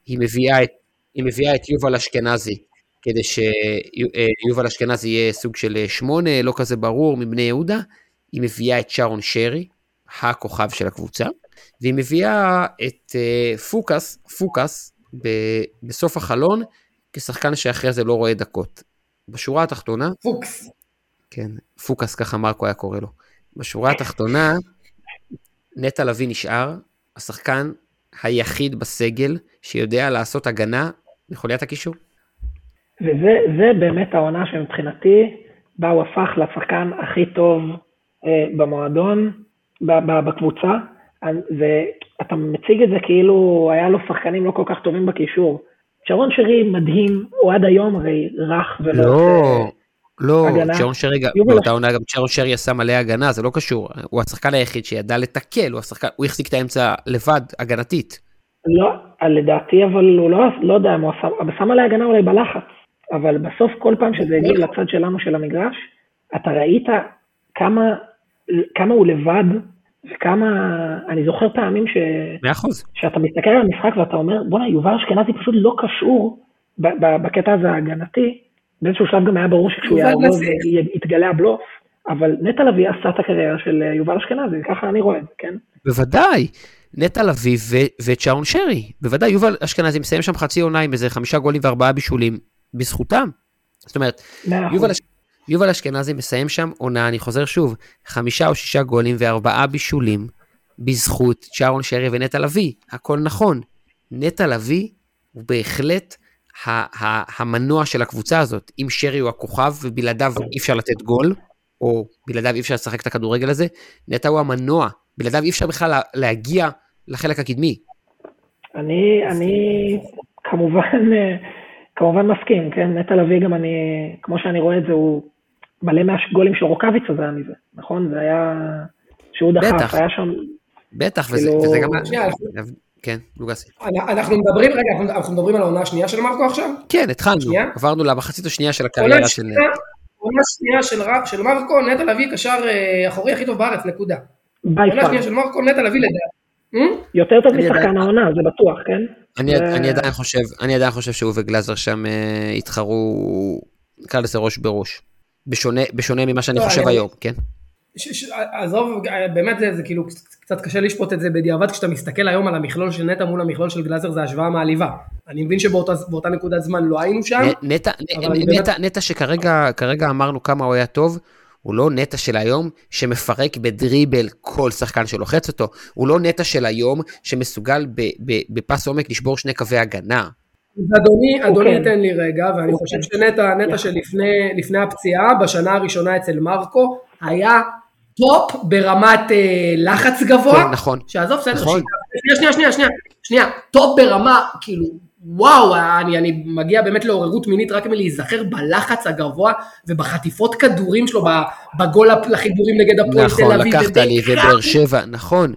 היא מביאה את, היא מביאה את יובל אשכנזי, כדי שיובל אשכנזי יהיה סוג של שמונה, לא כזה ברור, מבני יהודה. היא מביאה את שרון שרי, הכוכב של הקבוצה, והיא מביאה את uh, פוקס, פוקס, ב- בסוף החלון, כשחקן שאחרי זה לא רואה דקות. בשורה התחתונה... פוקס. כן, פוקס ככה מרקו היה קורא לו. בשורה התחתונה, נטע לביא נשאר השחקן היחיד בסגל שיודע לעשות הגנה מחוליית הקישור. וזה באמת העונה שמבחינתי, בה הוא הפך לשחקן הכי טוב אה, במועדון, בקבוצה, ואתה מציג את זה כאילו היה לו שחקנים לא כל כך טובים בקישור. שרון שרי מדהים, הוא עד היום הרי רך ולא... לא, לא, שרון שרי, באותה עונה גם שרון שרי עשה מלא הגנה, זה לא קשור. הוא השחקן היחיד שידע לתקל, הוא, השחקן, הוא החזיק את האמצע לבד, הגנתית. לא, לדעתי אבל הוא לא, לא יודע, הוא שם עליה הגנה אולי בלחץ, אבל בסוף כל פעם שזה הגיע לצד שלנו של המגרש, אתה ראית כמה, כמה הוא לבד וכמה, אני זוכר פעמים ש... מאה אחוז. שאתה מסתכל על המשחק ואתה אומר, בואנה, יובל אשכנזי פשוט לא קשור בקטע הזה ההגנתי. באיזשהו שלב גם היה ברור שכשהוא יעבור יתגלה הבלוף, אבל נטע לביא עשה את הקריירה של יובל אשכנזי, ככה אני רואה את זה, כן? בוודאי. נטע לביא וצ'און שרי. בוודאי, יובל אשכנזי מסיים שם חצי עונה עם איזה חמישה גולים וארבעה בישולים, בזכותם. זאת אומרת, יובל אשכנזי... יובל אשכנזי מסיים שם עונה, אני חוזר שוב, חמישה או שישה גולים וארבעה בישולים, בזכות שרון שרי ונטע לביא, הכל נכון. נטע לביא הוא בהחלט ה- ה- המנוע של הקבוצה הזאת. אם שרי הוא הכוכב ובלעדיו אי אפשר לתת גול, או בלעדיו אי אפשר לשחק את הכדורגל הזה, נטע הוא המנוע, בלעדיו אי אפשר בכלל להגיע לחלק הקדמי. אני, אני כמובן, כמובן מסכים, כן? נטע לביא גם אני, כמו שאני רואה את זה, הוא מלא מהגולים של רוקאביצה זה היה מזה, נכון? זה היה... שהוא דחף, היה שם... בטח, וזה, כאילו... וזה גם... כן, לוגסי. אנחנו מדברים, רגע, אנחנו מדברים על העונה השנייה של מרקו עכשיו? כן, התחלנו, עברנו למחצית השנייה של הקריירה של... עונה שנייה של מרקו, נטע לביא קשר אה, אחורי הכי טוב בארץ, נקודה. עונה שנייה של מרקו, נטע לביא לדעת. יותר טוב משחקן העונה, זה בטוח, כן? אני עדיין חושב, אני עדיין חושב שהוא וגלאזר שם אה, התחרו, נקרא לזה ראש בראש. בשונה, בשונה ממה שאני לא, חושב אני... היום, כן? עזוב, באמת זה, זה כאילו קצת קשה לשפוט את זה בדיעבד, כשאתה מסתכל היום על המכלול של נטע מול המכלול של גלאזר זה השוואה מעליבה. אני מבין שבאותה נקודת זמן לא היינו שם. נטע, נטע, באמת... נטע שכרגע אמרנו כמה הוא היה טוב, הוא לא נטע של היום שמפרק בדריבל כל שחקן שלוחץ אותו, הוא לא נטע של היום שמסוגל בפס עומק לשבור שני קווי הגנה. אדוני, אדוני תן לי רגע, ואני חושב שנטע, נטע שלפני הפציעה, בשנה הראשונה אצל מרקו, היה top ברמת אה, לחץ גבוה. כן, נכון. שעזוב, בסדר, נכון. שנייה, שנייה, שנייה, שנייה, top ברמה, כאילו, וואו, אני, אני מגיע באמת לעוררות מינית רק מלהיזכר בלחץ הגבוה ובחטיפות כדורים שלו, בגול לחיבורים נגד הפועל תל אביב. נכון, לקחת לי, ובאר שבע, נכון.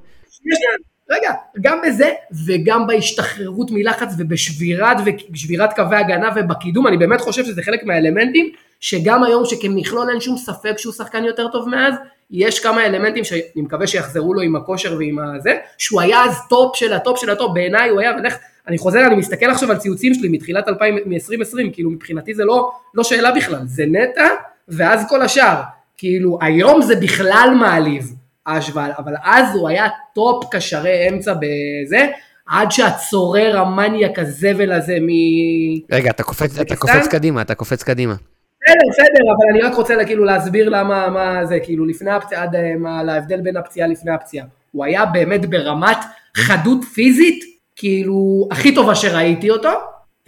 רגע, גם בזה וגם בהשתחררות מלחץ ובשבירת קווי הגנה ובקידום, אני באמת חושב שזה חלק מהאלמנטים שגם היום שכמכלול אין שום ספק שהוא שחקן יותר טוב מאז, יש כמה אלמנטים שאני מקווה שיחזרו לו עם הכושר ועם הזה, שהוא היה אז top של ה top של ה top, בעיניי הוא היה, ולך, אני חוזר, אני מסתכל עכשיו על ציוצים שלי מתחילת 2020, כאילו מבחינתי זה לא, לא שאלה בכלל, זה נטע ואז כל השאר, כאילו היום זה בכלל מעליב, ההשוואה, אבל אז הוא היה top קשרי אמצע בזה, עד שהצורר המניאק הזבל הזה מ... רגע, אתה קופץ, אתה קופץ קדימה, אתה קופץ קדימה. בסדר, בסדר, אבל אני רק רוצה כאילו להסביר למה מה זה, כאילו לפני הפציעה, עד אה, מה, להבדל בין הפציעה לפני הפציעה. הוא היה באמת ברמת חדות פיזית, כאילו, הכי טובה שראיתי אותו,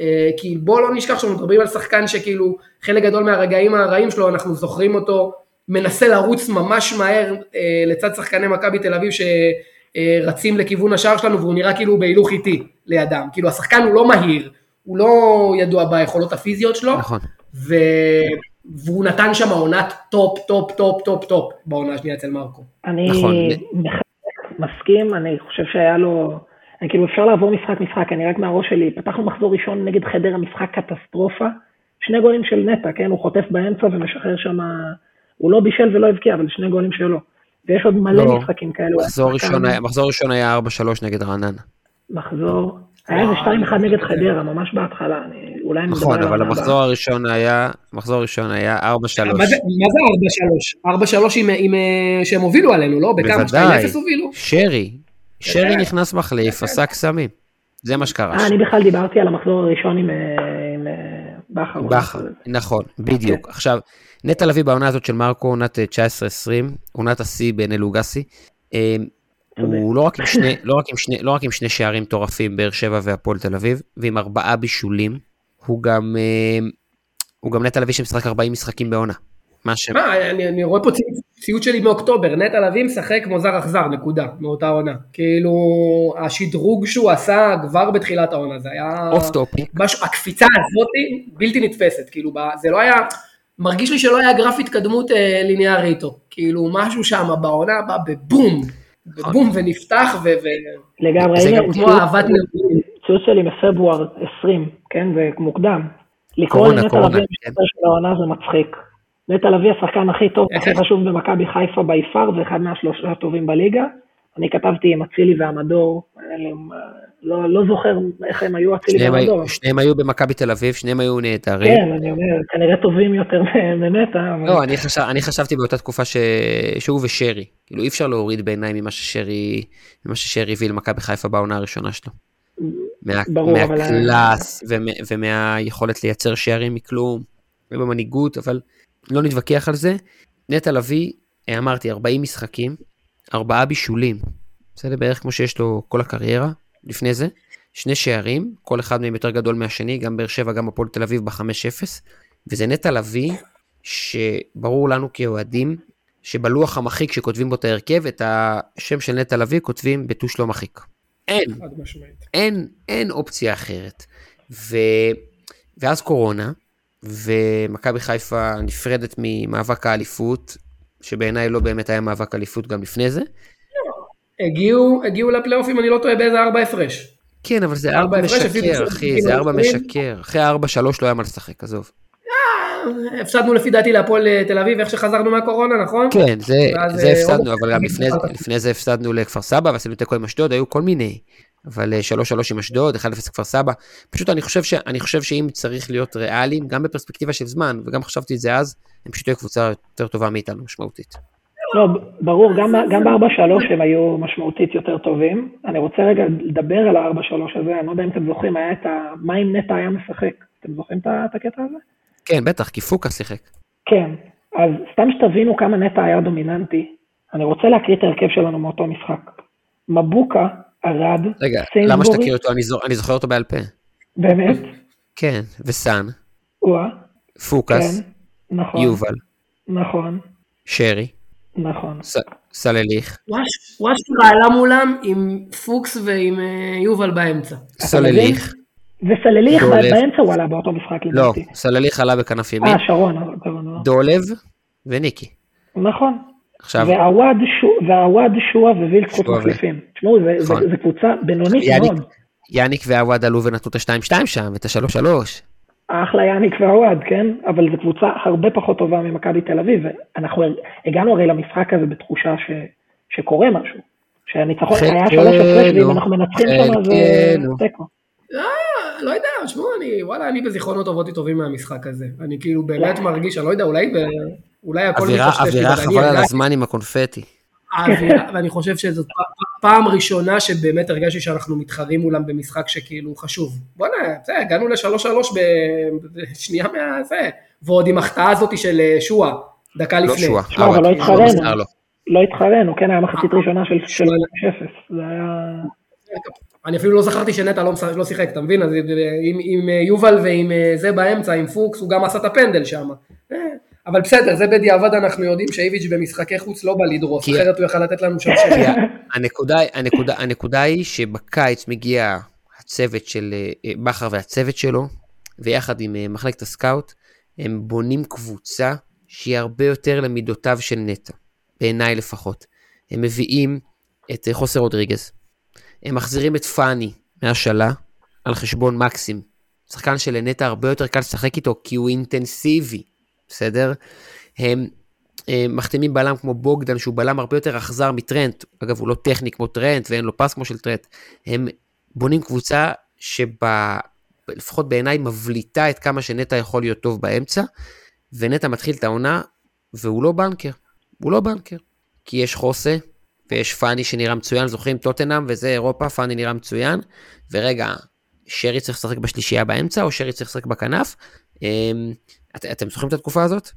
אה, כי בוא לא נשכח שאנחנו מדברים על שחקן שכאילו, חלק גדול מהרגעים הרעים שלו, אנחנו זוכרים אותו מנסה לרוץ ממש מהר אה, לצד שחקני מכבי תל אביב שרצים לכיוון השער שלנו והוא נראה כאילו בהילוך איטי לידם, כאילו השחקן הוא לא מהיר, הוא לא ידוע ביכולות הפיזיות שלו, נכון. ו... והוא נתן שם עונת top, top, top, top, top בעונה השנייה אצל מרקו. אני נכון. מסכים, אני חושב שהיה לו, אני כאילו אפשר לעבור משחק משחק, אני רק מהראש שלי, פתחנו מחזור ראשון נגד חדרה, משחק קטסטרופה, שני גולים של נטע, כן, הוא חוטף באמצע ומשחרר שם, הוא לא בישל ולא הבקיע, אבל שני גולים שלו. ויש עוד מלא לא. משחקים כאלו. מחזור ראשון היה- מחזור ראשון היה 4-3 נגד רעננה. מחזור, היה איזה 2-1 נגד חדרה, ממש בהתחלה, אני, אולי נכון, אבל המחזור. הראשון היה, המחזור הראשון היה 4-3. מה זה מה זה 4-3? 4-3 עם- עם, אה, שהם הובילו עלינו, לא? בכמה? בוודאי. 2-0 הובילו? שרי, שרי נכנס מחליף, עשה קסמים. זה מה שקרה. אה, אני בכלל דיברתי על המחזור הראשון עם, אה, בכר. בכר, נכון, בדיוק. עכשיו, נטע לביא בעונה הזאת של מרקו, עונת אה, 19-20, עונת השיא בעיני לוגסי. אה, הוא לא רק עם שני, לא רק עם שני, לא רק עם שני שערים מטורפים, באר שבע והפועל תל אביב, ועם ארבעה בישולים, הוא גם, אה, הוא גם נטע לביא שמשחק 40 משחקים בעונה. מה ש... מה, אני, אני רואה פה ציוץ, ציוץ שלי מאוקטובר, נטע לביא משחק כמו זר אכזר, נקודה, מאותה עונה. כאילו, השדרוג שהוא עשה כבר בתחילת העונה, זה היה... אוף. משהו, הקפיצה הזאת בלתי נתפסת, כאילו, זה לא היה, מרגיש לי שלא היה גרף התקדמות אה, ליניארי איתו. כאילו, משהו שם בעונה בא בבום, בבום ונפתח, ו... ו- לגמרי, זה גם כמו אהבת נאומים. ציוץ שלי מפברואר 20, כן, זה מוקדם. לקרוא לנטע לביא כן. של העונה זה מצחיק. נטע לביא השחקן הכי טוב, הכי חשוב במכבי חיפה ביפר, זה אחד מהשלושה הטובים בליגה. אני כתבתי עם אצילי לי- לא לא זוכר איך הם היו אצילי. היו- שניהם היו במכבי תל אביב, שניהם היו נהדרים. כן, אני אומר, כנראה טובים יותר מנטע, אבל לא, אני, חשב, אני חשבתי באותה תקופה ש... שהוא ושרי. כאילו אי אפשר להוריד בעיניי ממה ששרי, ממה ששרי הביא למכבי חיפה בעונה הראשונה שלו. מה, ברור, אבל- מהקלאס ומה, ומהיכולת לייצר שערים מכלום, ובמנהיגות, אבל לא נתווכח על זה. נטע לביא, אה, אמרתי, 40 משחקים, ארבעה בישולים. בסדר? בערך כמו שיש לו כל הקריירה לפני זה. שני שערים, כל אחד מהם יותר גדול מהשני, גם באר שבע, גם הפועל תל אביב ב-5-0. וזה נטע לביא, שברור לנו כאוהדים, שבלוח המחיק שכותבים בו את ההרכב, את השם של נטע לביא כותבים בטוש לא מחיק. אין. אין, אין אופציה אחרת. ו... ואז קורונה, ומכבי חיפה נפרדת ממאבק האליפות, שבעיניי לא באמת היה מאבק אליפות גם לפני זה. הגיעו, הגיעו לפלייאוף, אם אני לא טועה, באיזה ארבע הפרש. כן, אבל זה ארבע משקר, אחי, זה ארבע. משקר. אחרי ארבע שלוש לא היה מה לשחק, עזוב. הפסדנו לפי דעתי להפועל אה, תל אביב, איך שחזרנו מהקורונה, נכון? כן, זה, זה אה, הפסדנו, אבל גם לפני, לפני זה הפסדנו לכפר סבא, ועשינו תיקו עם אשדוד, היו כל מיני. אבל 3-3 עם אשדוד, 1-0 כפר סבא. פשוט אני חושב, ש, אני חושב שאם צריך להיות ריאליים, גם בפרספקטיבה של זמן, וגם חשבתי את זה אז, הם פשוט היו קבוצה יותר טובה מאיתנו, משמעותית. לא, ברור, גם, גם ב-4-3 הם היו משמעותית יותר טובים. אני רוצה רגע לדבר על ה-4-3 הזה, אני לא יודע אם אתם זוכרים, היה את ה... מה אם נטע היה משחק? אתם זוכרים את את הקטע הזה? כן, בטח, כי פוקה שיחק. כן, אז סתם שתבינו כמה נטע היה דומיננטי, אני רוצה להקריא את ההרכב שלנו מאותו משחק. מבוקה, ארד, רגע, סיינסבורי, למה שתכיר אותו? אני, זו, אני זוכר אותו בעל פה. באמת, כן, וסאן, וואה, פוקס, כן, נכון, יובל, נכון, שרי, נכון. סלליך, וואש וואש עלה מולם עם פוקס ועם אה, יובל באמצע. סלליך, וסלליך. באמצע הוא עלה באותו משחק, לא. סלליך עלה בכנף ימין, אה, שרון, לא. דולב וניקי. נכון. עכשיו, והעווד שועה- והעווד שועה ווילדסקוט שועה ו- מחליפים. תשמעו, זה- זה נכון. קבוצה בינונית יאניק, מאוד. יאניק ועווד עלו ונתנו את ה-2-2 שם, את ה-3-3. אחלה יאניק והעווד, כן? אבל זו קבוצה הרבה פחות טובה ממכבי תל אביב. ואנחנו הגענו הרי למשחק הזה בתחושה ש, שקורה משהו. שהניצחון חלקנו, היה שלוש הפרש, ואם אנחנו מנצחים שם זה חלקנו. תיקו. אה, לא יודע, תשמעו, אני, וואלה, אני בזיכרונות טובות טובים מהמשחק הזה. אני כאילו באמת מרגיש, אני לא יודע, אולי, אולי הכל אווירה חבל על הזמן עם הקונפטי. ואני חושב שזאת פעם ראשונה שבאמת הרגשתי שאנחנו מתחרים מולם במשחק שכאילו חשוב. בוא'נה, זה, הגענו לשלוש שלוש בשנייה מה... ועוד עם החטאה הזאת של אה, שועה, דקה לא לפני. שועה, שמע, אבל. לא התחרנו. מסר לו. לא התחרנו, כן, היה מחצית ראשונה של של 0 זה היה... אני אפילו לא זכרתי שנטע לא, לא שיחק, אתה מבין? אז עם, עם אה, יובל ועם אה, זה באמצע, עם פוקס, הוא גם עשה את הפנדל שם. אה, אבל בסדר, זה בדיעבד אנחנו יודעים שאיביץ' במשחקי חוץ לא בא לדרוס, כי- אחרת הוא יכל לתת לנו שם כי שש. ה- הנקודה, הנקודה, הנקודה היא שבקיץ מגיע הצוות של בכר והצוות שלו, ויחד עם מחלקת הסקאוט, הם בונים קבוצה שהיא הרבה יותר למידותיו של נטע, בעיניי לפחות. הם מביאים את חוסר רודריגז. הם מחזירים את פאני מהשאלה על חשבון מקסים. שחקן שלנטע הרבה יותר קל לשחק איתו כי הוא אינטנסיבי, בסדר? הם, מחתימים בלם כמו בוגדן שהוא בלם הרבה יותר אכזר מטרנט, אגב הוא לא טכני כמו טרנט ואין לו פס כמו של טרנט, הם בונים קבוצה שלפחות בעיניי מבליטה את כמה שנטע יכול להיות טוב באמצע, ונטע מתחיל את העונה והוא לא בנקר, הוא לא בנקר, כי יש חוסה ויש פאני שנראה מצוין, זוכרים? טוטנאם וזה אירופה, פאני נראה מצוין, ורגע, שרי צריך לשחק בשלישייה באמצע, או שרי צריך לשחק בכנף. את, אתם זוכרים את התקופה הזאת?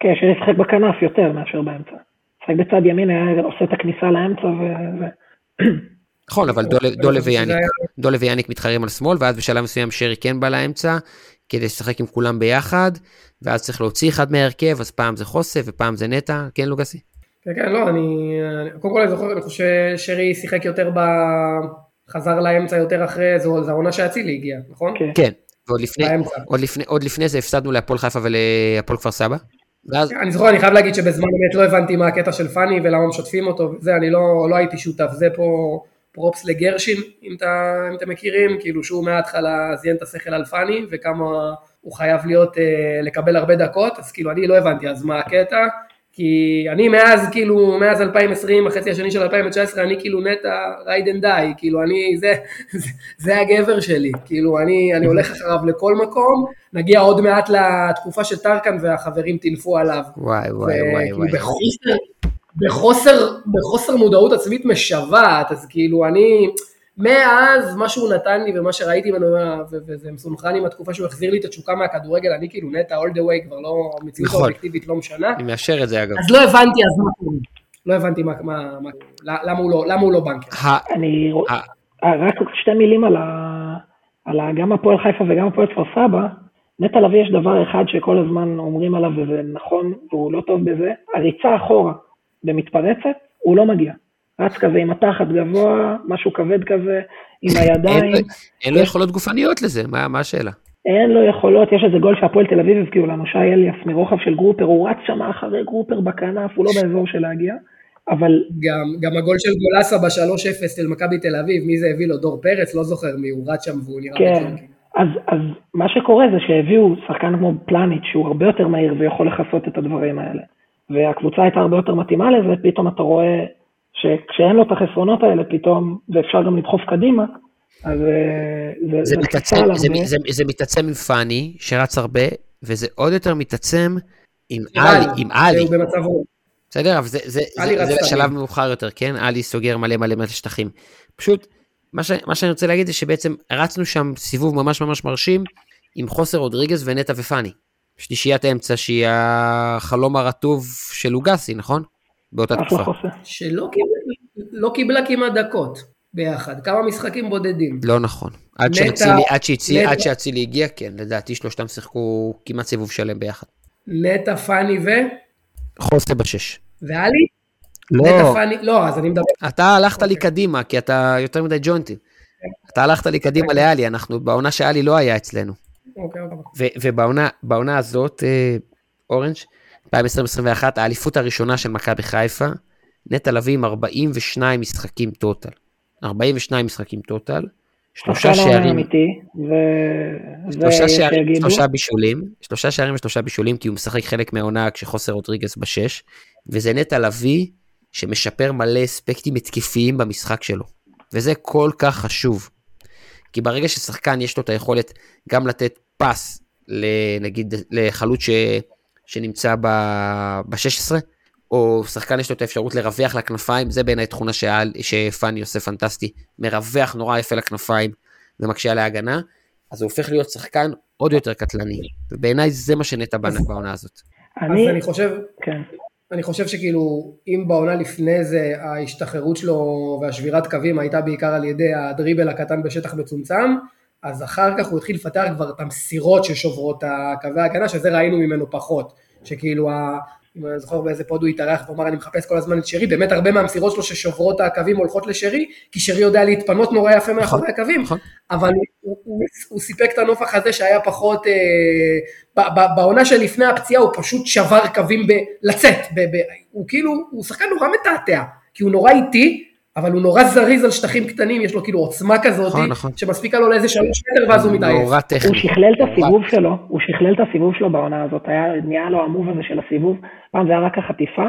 כן, שרי ישחק בכנף יותר מאשר באמצע. שחק בצד ימין היה עושה את הכניסה לאמצע ו... נכון, אבל דולה ויאניק, דולה ויאניק מתחרים על שמאל, ואז בשלב מסוים שרי כן בא לאמצע, כדי לשחק עם כולם ביחד, ואז צריך להוציא אחד מההרכב, אז פעם זה חוסה ופעם זה נטע, כן לוגסי? כן, כן, לא, אני, קודם כל אני זוכר, אני חושב ששרי שיחק יותר ב... חזר לאמצע יותר אחרי, זו, זו העונה שאצילי הגיע, נכון? כן. ועוד לפני, עוד לפני, עוד לפני זה הפסדנו להפועל חיפה ולהפועל כפר סבא. ואז... אני זוכר, אני חייב להגיד שבזמן אמת לא הבנתי מה הקטע של פאני ולמה משתפים אותו, זה אני לא, לא הייתי שותף, זה פה props לגרשין, אם, אתה, אם אתם מכירים, כאילו שהוא מההתחלה זיין את השכל על פאני וכמה הוא חייב להיות, אה, לקבל הרבה דקות, אז כאילו אני לא הבנתי אז מה הקטע, כי אני מאז כאילו, מאז 2020, החצי השני של 2019, אני כאילו נטע ride and die, כאילו אני, זה, זה, זה הגבר שלי, כאילו אני, אני הולך אחריו לכל מקום, נגיע עוד מעט לתקופה של טרקן והחברים טינפו עליו. וואי וואי וואי וואי. בחוסר, בחוסר, בחוסר מודעות עצמית משוועת, אז כאילו אני... מאז מה שהוא נתן לי ומה שראיתי ממנו, וזה מסונכרן עם התקופה שהוא החזיר לי את התשוקה מהכדורגל, אני כאילו נטע all the way כבר לא, המציאות נכון. האובייקטיבית לא משנה. אני מאשר את זה אגב. אז לא הבנתי אז מה קורה. לא הבנתי מה, מה, מה, למה הוא לא, למה הוא לא בנקר. אני, רק שתי מילים על, ה, על ה, גם הפועל חיפה וגם הפועל כפר סבא, נטע לביא יש דבר אחד שכל הזמן אומרים עליו וזה נכון והוא לא טוב בזה, הריצה אחורה במתפרצת, הוא לא מגיע. רץ כזה עם התחת גבוה, משהו כבד כזה, עם הידיים. אין לו יכולות גופניות לזה, מה השאלה? אין לו יכולות, יש איזה גול שהפועל תל אביב הבקיעו לנו, שי אליאס מרוחב של גרופר, הוא רץ שם אחרי גרופר בכנף, הוא לא באזור של להגיע, אבל... גם, גם הגול של גולסה ב-3-0 של מכבי תל אביב, מי זה הביא לו? דור פרץ? לא זוכר מי, הוא רץ שם והוא נראה... כן, אז, אז מה שקורה זה שהביאו שחקן כמו פלניץ', שהוא הרבה יותר מהיר ויכול לכסות את הדברים האלה. והקבוצה הייתה הרבה יותר מתאימה לזה, פתאום אתה רואה שכשאין לו את החסרונות האלה פתאום, ואפשר גם לדחוף קדימה, אז אה, זה, זה, זה מתעצם, זה, זה, זה מתעצם עם פאני, שרץ הרבה, וזה עוד יותר מתעצם עם עלי, עם עלי. בסדר? אבל זה, זה, זה, זה שלב מאוחר יותר, כן? עלי סוגר מלא מלא מלא שטחים. פשוט, מה, ש, מה שאני רוצה להגיד זה שבעצם רצנו שם סיבוב ממש ממש מרשים, עם חוסר רודריגז ונטע ופאני. שלישיית אמצע שהיא החלום הרטוב של לוגסי, נכון? באותה תקופה. שלא קיבלה, לא קיבלה כמעט דקות ביחד, כמה משחקים בודדים. לא נכון. עד שאצילי, עד שאצילי, עד שאצילי הגיע, כן, לדעתי שלושתם שיחקו כמעט סיבוב שלם ביחד. נטע, פאני ו? חוסה בשש. ואלי? לא. נטע, פאני, לא, אז אני מדבר. אתה הלכת לי קדימה, כי אתה יותר מדי ג'וינטים. אתה הלכת לי קדימה לאלי, אנחנו בעונה שאלי לא היה אצלנו. אוקיי, אוקיי. ובעונה הזאת, אה, אורנג', 2021, האליפות הראשונה של מכבי חיפה, נטע לביא עם 42 משחקים טוטל. 42 משחקים טוטל, שלושה שערים, שלושה שערים ושלושה בישולים, שלושה שערים ושלושה בישולים, כי הוא משחק חלק מהעונה כשחוסר רודריגס בשש, וזה נטע לביא שמשפר מלא אספקטים התקפיים במשחק שלו, וזה כל כך חשוב. כי ברגע ששחקן יש לו את היכולת גם לתת פס, נגיד לחלוץ ש... שנמצא ב-16, או שחקן יש לו את האפשרות לרווח לכנפיים, זה בעיניי תכונה שפאני עושה פנטסטי, מרווח נורא יפה לכנפיים ומקשה על ההגנה, אז הוא הופך להיות שחקן עוד יותר קטלני, ובעיניי זה מה שנטע בעונה הזאת. אני, אז אני חושב, כן. אני חושב שכאילו, אם בעונה לפני זה ההשתחררות שלו והשבירת קווים הייתה בעיקר על ידי הדריבל הקטן בשטח מצומצם, אז אחר כך הוא התחיל לפתח כבר את המסירות ששוברות הקווי ההגנה, שזה ראינו ממנו פחות. שכאילו אם אני זוכר באיזה פוד הוא התארח ואומר אני מחפש כל הזמן את שרי, באמת הרבה מהמסירות שלו ששוברות הקווים הולכות לשרי, כי שרי יודע להתפנות נורא יפה מאחורי נכון, הקווים, נכון. אבל הוא, הוא, הוא סיפק את הנופח הזה שהיה פחות, אה, בעונה שלפני הפציעה הוא פשוט שבר קווים ב, לצאת, ב, ב, הוא כאילו, הוא שחקן נורא מתעתע, כי הוא נורא איטי, אבל הוא נורא זריז על שטחים קטנים, יש לו כאילו עוצמה כזאת, נכון, נכון. שמספיקה לו לאיזה שלוש מטר ואז הוא מתעייף. נורא טכני. הוא שכלל את הסיבוב שלו, הוא שכלל את הסיבוב שלו בעונה הזאת, היה, נהיה לו המוב הזה של הסיבוב, פעם זה היה רק החטיפה,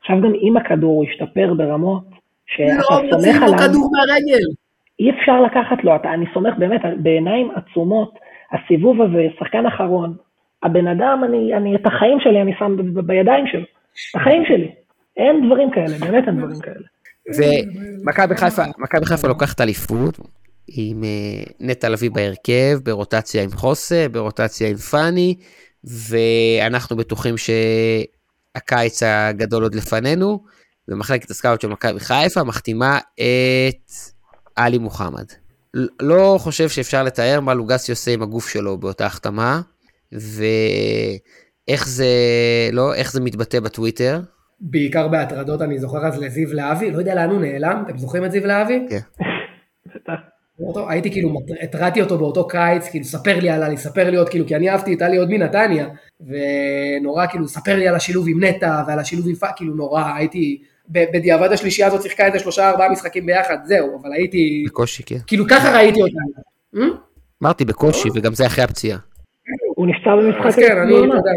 עכשיו גם עם הכדור הוא השתפר ברמות, שאתה לא, סומך עליו. לא, כדור מהרגל. אי אפשר לקחת לו, אתה, אני סומך באמת, בעיניים עצומות, הסיבוב הזה, שחקן אחרון, הבן אדם, אני, אני את החיים שלי אני שם בידיים שלו, את החיים שלי. אין דברים כאלה, באמת אין דברים כאלה. ומכבי חיפה, מכבי חיפה לוקחת אליפות עם אה, נטע לביא בהרכב, ברוטציה עם חוסה, ברוטציה עם פאני, ואנחנו בטוחים שהקיץ הגדול עוד לפנינו, ומחלקת הסקאוט של מכבי חיפה מחתימה את עלי מוחמד. לא חושב שאפשר לתאר מה לוגסי עושה עם הגוף שלו באותה החתמה, ואיך זה, לא, איך זה מתבטא בטוויטר. בעיקר בהטרדות, אני זוכר אז לזיו להבי, לא יודע לאן הוא נעלם, אתם זוכרים את זיו להבי? כן. הייתי כאילו, התרעתי אותו באותו קיץ, כאילו, ספר לי על עלי, ספר לי עוד, כאילו, כי אני אהבתי את עלי עוד מנתניה, ונורא, כאילו, ספר לי על השילוב עם נטע, ועל השילוב עם פאק, כאילו, נורא, הייתי, בדיעבד השלישייה הזאת שיחקה איזה שלושה ארבעה משחקים ביחד, זהו, אבל הייתי... בקושי, כן. כאילו, ככה ראיתי אותה. אמרתי בקושי, וגם זה אחרי הפציעה. הוא נפצע במשחק... כן, אני, אתה יודע.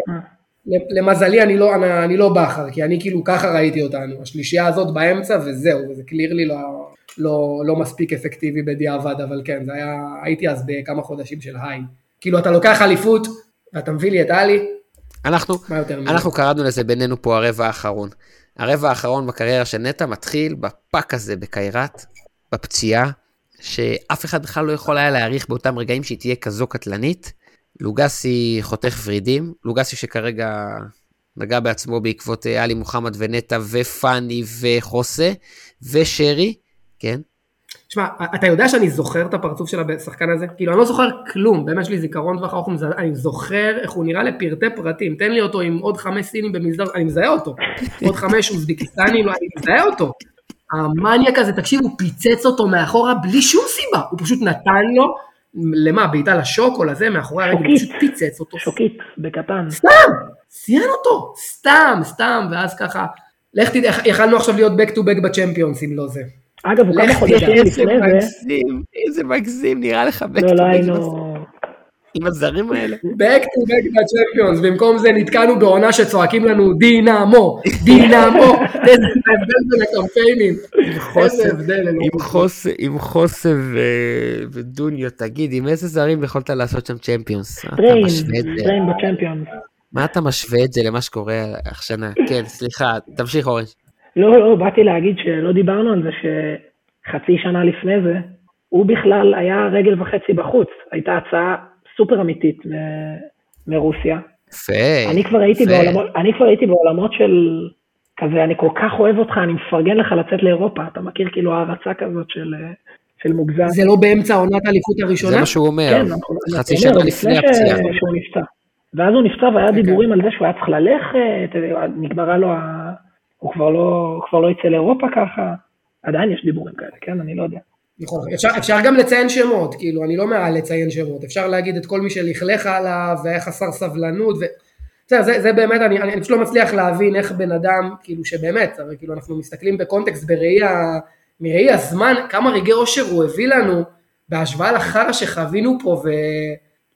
למזלי אני לא, אני, אני לא בכר, כי אני כאילו ככה ראיתי אותנו, השלישייה הזאת באמצע וזהו, וזה clearly לא, לא, לא מספיק אפקטיבי בדיעבד, אבל כן, זה היה, הייתי אז בכמה חודשים של היי. כאילו אתה לוקח אליפות, ואתה מביא לי את עלי, אנחנו, אנחנו קראנו לזה בינינו פה הרבע האחרון. הרבע האחרון בקריירה של נטע מתחיל בפאק הזה בקיירת, בפציעה, שאף אחד בכלל לא יכול היה להעריך באותם רגעים שהיא תהיה כזו קטלנית. לוגסי חותך ורידים, לוגסי שכרגע נגע בעצמו בעקבות אה, עלי מוחמד ונטע ופאני וחוסה ושרי, כן? תשמע, אתה יודע שאני זוכר את הפרצוף של השחקן הזה? כאילו, אני לא זוכר כלום, באמת יש לי זיכרון טווח ארוך, אני זוכר איך הוא נראה לפרטי פרטים, תן לי אותו עם עוד חמש סינים במסדר, אני מזהה אותו, עוד חמש אוזבקיסטנים, לא, אני מזהה אותו. המניאק הזה, תקשיב, הוא פיצץ אותו מאחורה בלי שום סיבה, הוא פשוט נתן לו למה, בעיטה לשוק או לזה, מאחורי הרגל, פשוט פיצץ אותו. שוקית, בקטן. סתם, ציין אותו, סתם, סתם, ואז ככה, לך תדע, יכלנו עכשיו להיות back to back בצ'מפיונס אם לא זה. אגב, הוא כמה חודשים לפני זה. איזה מגזים, איזה מגזים, נראה לך back לא, to לא היינו... עם הזרים האלה. back to back בצ'מפיונס, במקום זה נתקענו בעונה שצועקים לנו דינמו, דינמו, איזה הבדל בין הקמפיינים. איזה הבדל. עם חוסה ודוניו, תגיד, עם איזה זרים יכולת לעשות שם צ'מפיונס? טריין, טריין בצ'מפיונס. מה אתה משווה את זה למה שקורה השנה? כן, סליחה, תמשיך אורן. לא, לא, באתי להגיד שלא דיברנו על זה שחצי שנה לפני זה, הוא בכלל היה רגל וחצי בחוץ. הייתה הצעה סופר אמיתית מרוסיה. יפה. אני כבר הייתי בעולמות, אני כבר הייתי בעולמות של כזה, אני כל כך אוהב אותך, אני מפרגן לך לצאת לאירופה, אתה מכיר כאילו הערצה כזאת של, של מוגזם. זה לא באמצע עונת האליפות הראשונה? זה מה שהוא אומר, כן, חצי שנה לפני הפציעה. שהוא נפצע. ואז הוא נפצע והיה אוקיי. דיבורים על זה שהוא היה צריך ללכת, נגמרה לו, ה... הוא כבר לא, כבר לא יצא לאירופה ככה, עדיין יש דיבורים כאלה, כן? אני לא יודע. נכון, אפשר, אפשר גם לציין שמות, כאילו אני לא מעל לציין שמות, אפשר להגיד את כל מי שלכלך עליו והיה חסר סבלנות, ו... זה, זה, זה באמת, אני, אני פשוט לא מצליח להבין איך בן אדם, כאילו שבאמת, הרי כאילו אנחנו מסתכלים בקונטקסט בראי, ה, מראי הזמן, כמה רגעי אושר הוא הביא לנו בהשוואה לחרא שחווינו פה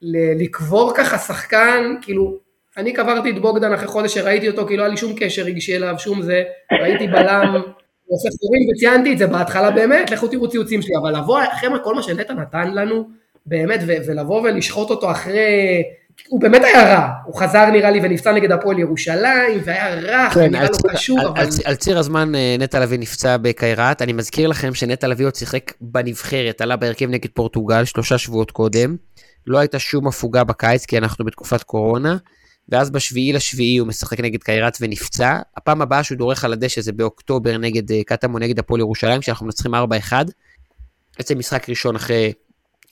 ולקבור ככה שחקן, כאילו, אני קברתי את בוגדן אחרי חודש שראיתי אותו, כי לא היה לי שום קשר רגשי אליו, שום זה, ראיתי בלם עושה סטורים וציינתי את זה בהתחלה באמת, לכו תראו ציוצים שלי, אבל לבוא, חבר'ה, כל מה שנטע נתן לנו, באמת, ולבוא ולשחוט אותו אחרי... הוא באמת היה רע, הוא חזר נראה לי ונפצע נגד הפועל ירושלים, והיה רך, כן, ונראה לו קשור, על, אבל... על, על ציר הזמן אה, נטע לביא נפצע בקיירת, אני מזכיר לכם שנטע לביא עוד שיחק בנבחרת, עלה בהרכב נגד פורטוגל שלושה שבועות קודם, לא הייתה שום הפוגה בקיץ, כי אנחנו בתקופת קורונה, ואז בשביעי לשביעי הוא משחק נגד קיירת ונפצע. הפעם הבאה שהוא דורך על הדשא זה באוקטובר נגד אה, קטמון, נגד הפועל ירושלים, כשאנחנו מנצחים 4-1. בעצם משחק ראשון אחרי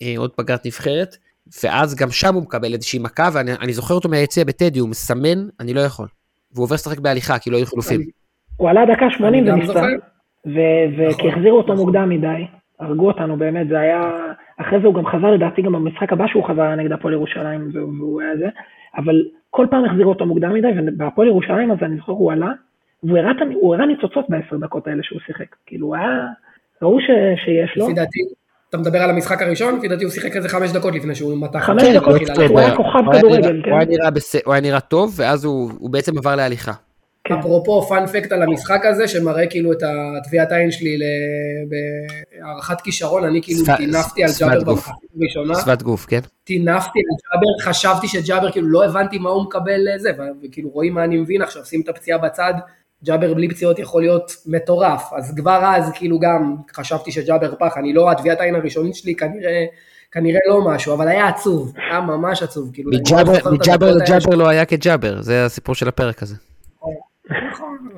אה, עוד פגרת נבחרת, ואז גם שם הוא מקבל איזושהי מכה, ואני זוכר אותו מהיציע בטדי, הוא מסמן, אני לא יכול. והוא עובר לשחק בהליכה, כי לא היו חילופים. הוא עלה דקה 80 אני גם ונפצע, זוכר. ו- נכון. וכי החזירו אותו מוקדם מדי, הרגו אותנו באמת, זה היה, אחרי זה הוא גם חזר לדעתי גם במשחק הבא שהוא חזר נגד הפועל ירושלים והוא היה זה, אבל כל פעם החזירו אותו מוקדם מדי, ובהפועל ירושלים אז אני זוכר הוא עלה, והוא הראה, הוא הראה ניצוצות בעשר דקות האלה שהוא שיחק, כאילו הוא היה, ראו ש- שיש לו, לפי דעתי, אתה מדבר על המשחק הראשון? לפי דעתי הוא שיחק איזה חמש דקות לפני שהוא מתח. חמש כן, דקות, הוא היה כוכב כדורגל, כן. הוא היה נראה בס- הוא היה נראה טוב, ואז הוא הוא בעצם עבר להליכה. אפרופו פאנפקט על המשחק הזה, שמראה כאילו את הטביעת העין שלי בהערכת כישרון, אני כאילו טינפתי על ג'אבר. במחצית הראשונה, שפת גוף, כן? טינפתי על ג'אבר, חשבתי שג'אבר, כאילו לא הבנתי מה הוא מקבל לזה, וכאילו רואים מה אני מבין עכשיו, שים את הפציעה בצד, ג'אבר בלי פציעות יכול להיות מטורף, אז כבר אז כאילו גם חשבתי שג'אבר פח, אני לא, הטביעת העין הראשונית שלי כנראה, כנראה לא משהו, אבל היה עצוב, היה ממש עצוב, כאילו, מג'אבר לג'אבר לא היה כג'אבר, זה הסיפור של הפרק הזה. נכון,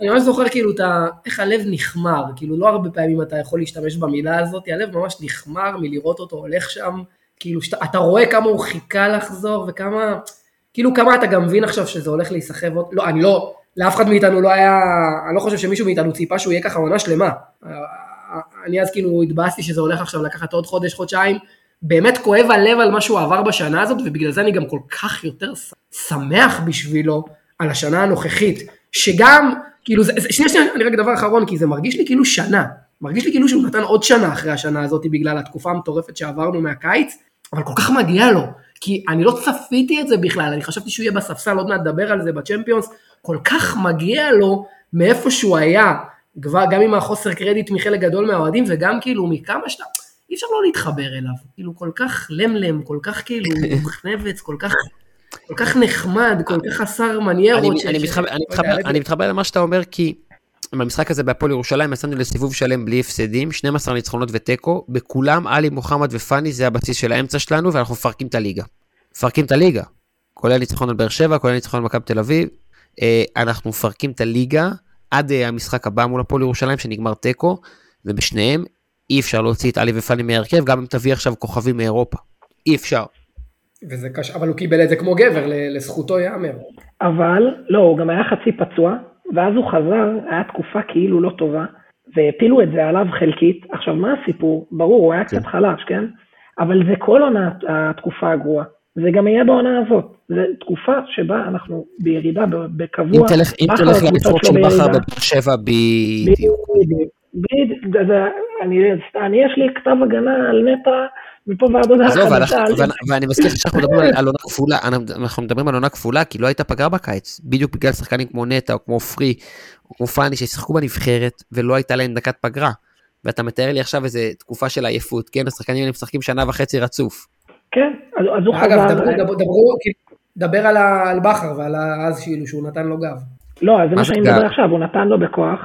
אני ממש זוכר כאילו. איך הלב נחמר, כאילו לא הרבה פעמים אתה יכול להשתמש במילה הזאת, הלב ממש נחמר מלראות אותו הולך שם, כאילו אתה רואה כמה הוא חיכה לחזור וכמה, כאילו כמה אתה גם מבין עכשיו שזה הולך להיסחב עוד, לא, אני לא, לאף אחד מאיתנו לא היה, אני לא חושב שמישהו מאיתנו ציפה שהוא יהיה ככה עונה שלמה. אני אז כאילו התבאסתי שזה הולך עכשיו לקחת עוד חודש, חודשיים, באמת כואב הלב על מה שהוא עבר בשנה הזאת, ובגלל זה אני גם כל כך יותר שמח בשבילו על השנה הנוכחית, שגם, כאילו, זה, שנייה, שנייה, אני רק דבר אחרון, כי זה מרגיש לי כאילו שנה, מרגיש לי כאילו שהוא נתן עוד שנה אחרי השנה הזאת, בגלל התקופה המטורפת שעברנו מהקיץ, אבל כל כך מגיע לו, כי אני לא צפיתי את זה בכלל, אני חשבתי שהוא יהיה בספסל, עוד מעט נדבר על זה בצ'מפיונס, כל כך מגיע לו מאיפה שהוא היה, כבר גם עם החוסר קרדיט מחלק גדול מהאוהדים, וגם כאילו מכמה שאתה, אי אפשר לא להתחבר אליו, כאילו כל כך למלם, כל כך כאילו חנבץ, כל כך, כל כך נחמד, כל כך חסר מניירות. אני- מתחבר- למה שאתה אומר, כי במשחק הזה בהפועל ירושלים יצאנו לסיבוב שלם בלי הפסדים, 12 ניצחונות ותיקו, בכולם עלי מוחמד ופאני זה הבסיס של האמצע שלנו, ואנחנו מפרקים את הליגה. מפרקים את הליגה. כולל ניצחון על באר שבע, כולל ניצחון על מכבי תל אביב. אה, אנחנו מפרקים את הליגה עד אה, המשחק הבא מול הפועל ירושלים שנגמר תיקו, ובשניהם אי אפשר להוציא את עלי ופאני מההרכב, גם אם תביא עכשיו כוכבים מאירופה. אי אפשר. וזה קשה, אבל הוא קיבל את זה כמו גבר, ל- לזכותו ייאמר. אבל לא, הוא גם היה חצי פצוע, ואז הוא חזר, היה תקופה כאילו לא טובה, והפילו את זה עליו חלקית. עכשיו, מה הסיפור? ברור, הוא היה קצת חלש, כן? אבל זה כל עונה התקופה הגרועה. זה גם יהיה בעונה הזאת. זו תקופה שבה אנחנו בירידה ב- אם בקבוע. תלך אם תלך לאליפות של בכר. בבאר שבע, בדיוק. בדיוק. אני, יש לי כתב הגנה על נטע מפה ועד הודעה עזוב, חדשה. אל- ואני- מזכיר לך שאנחנו מדברים על- עונה כפולה, אנחנו מדברים על עונה כפולה, כי לא הייתה פגרה בקיץ, בדיוק בגלל שחקנים כמו נטע, או כמו פרי, או כמו פאני, ששיחקו בנבחרת, ולא הייתה להם דקת פגרה. ואתה מתאר לי עכשיו איזה תקופה של עייפות, כן? השחקנים האלה משחקים שנה וחצי רצוף. כן, אז אז הוא אגב, חזר. דברו, דברו, דבר על בכר ועל אז כאילו שהוא נתן לו גב. לא, זה מה שאני? מדבר עכשיו, הוא נתן לו בכוח,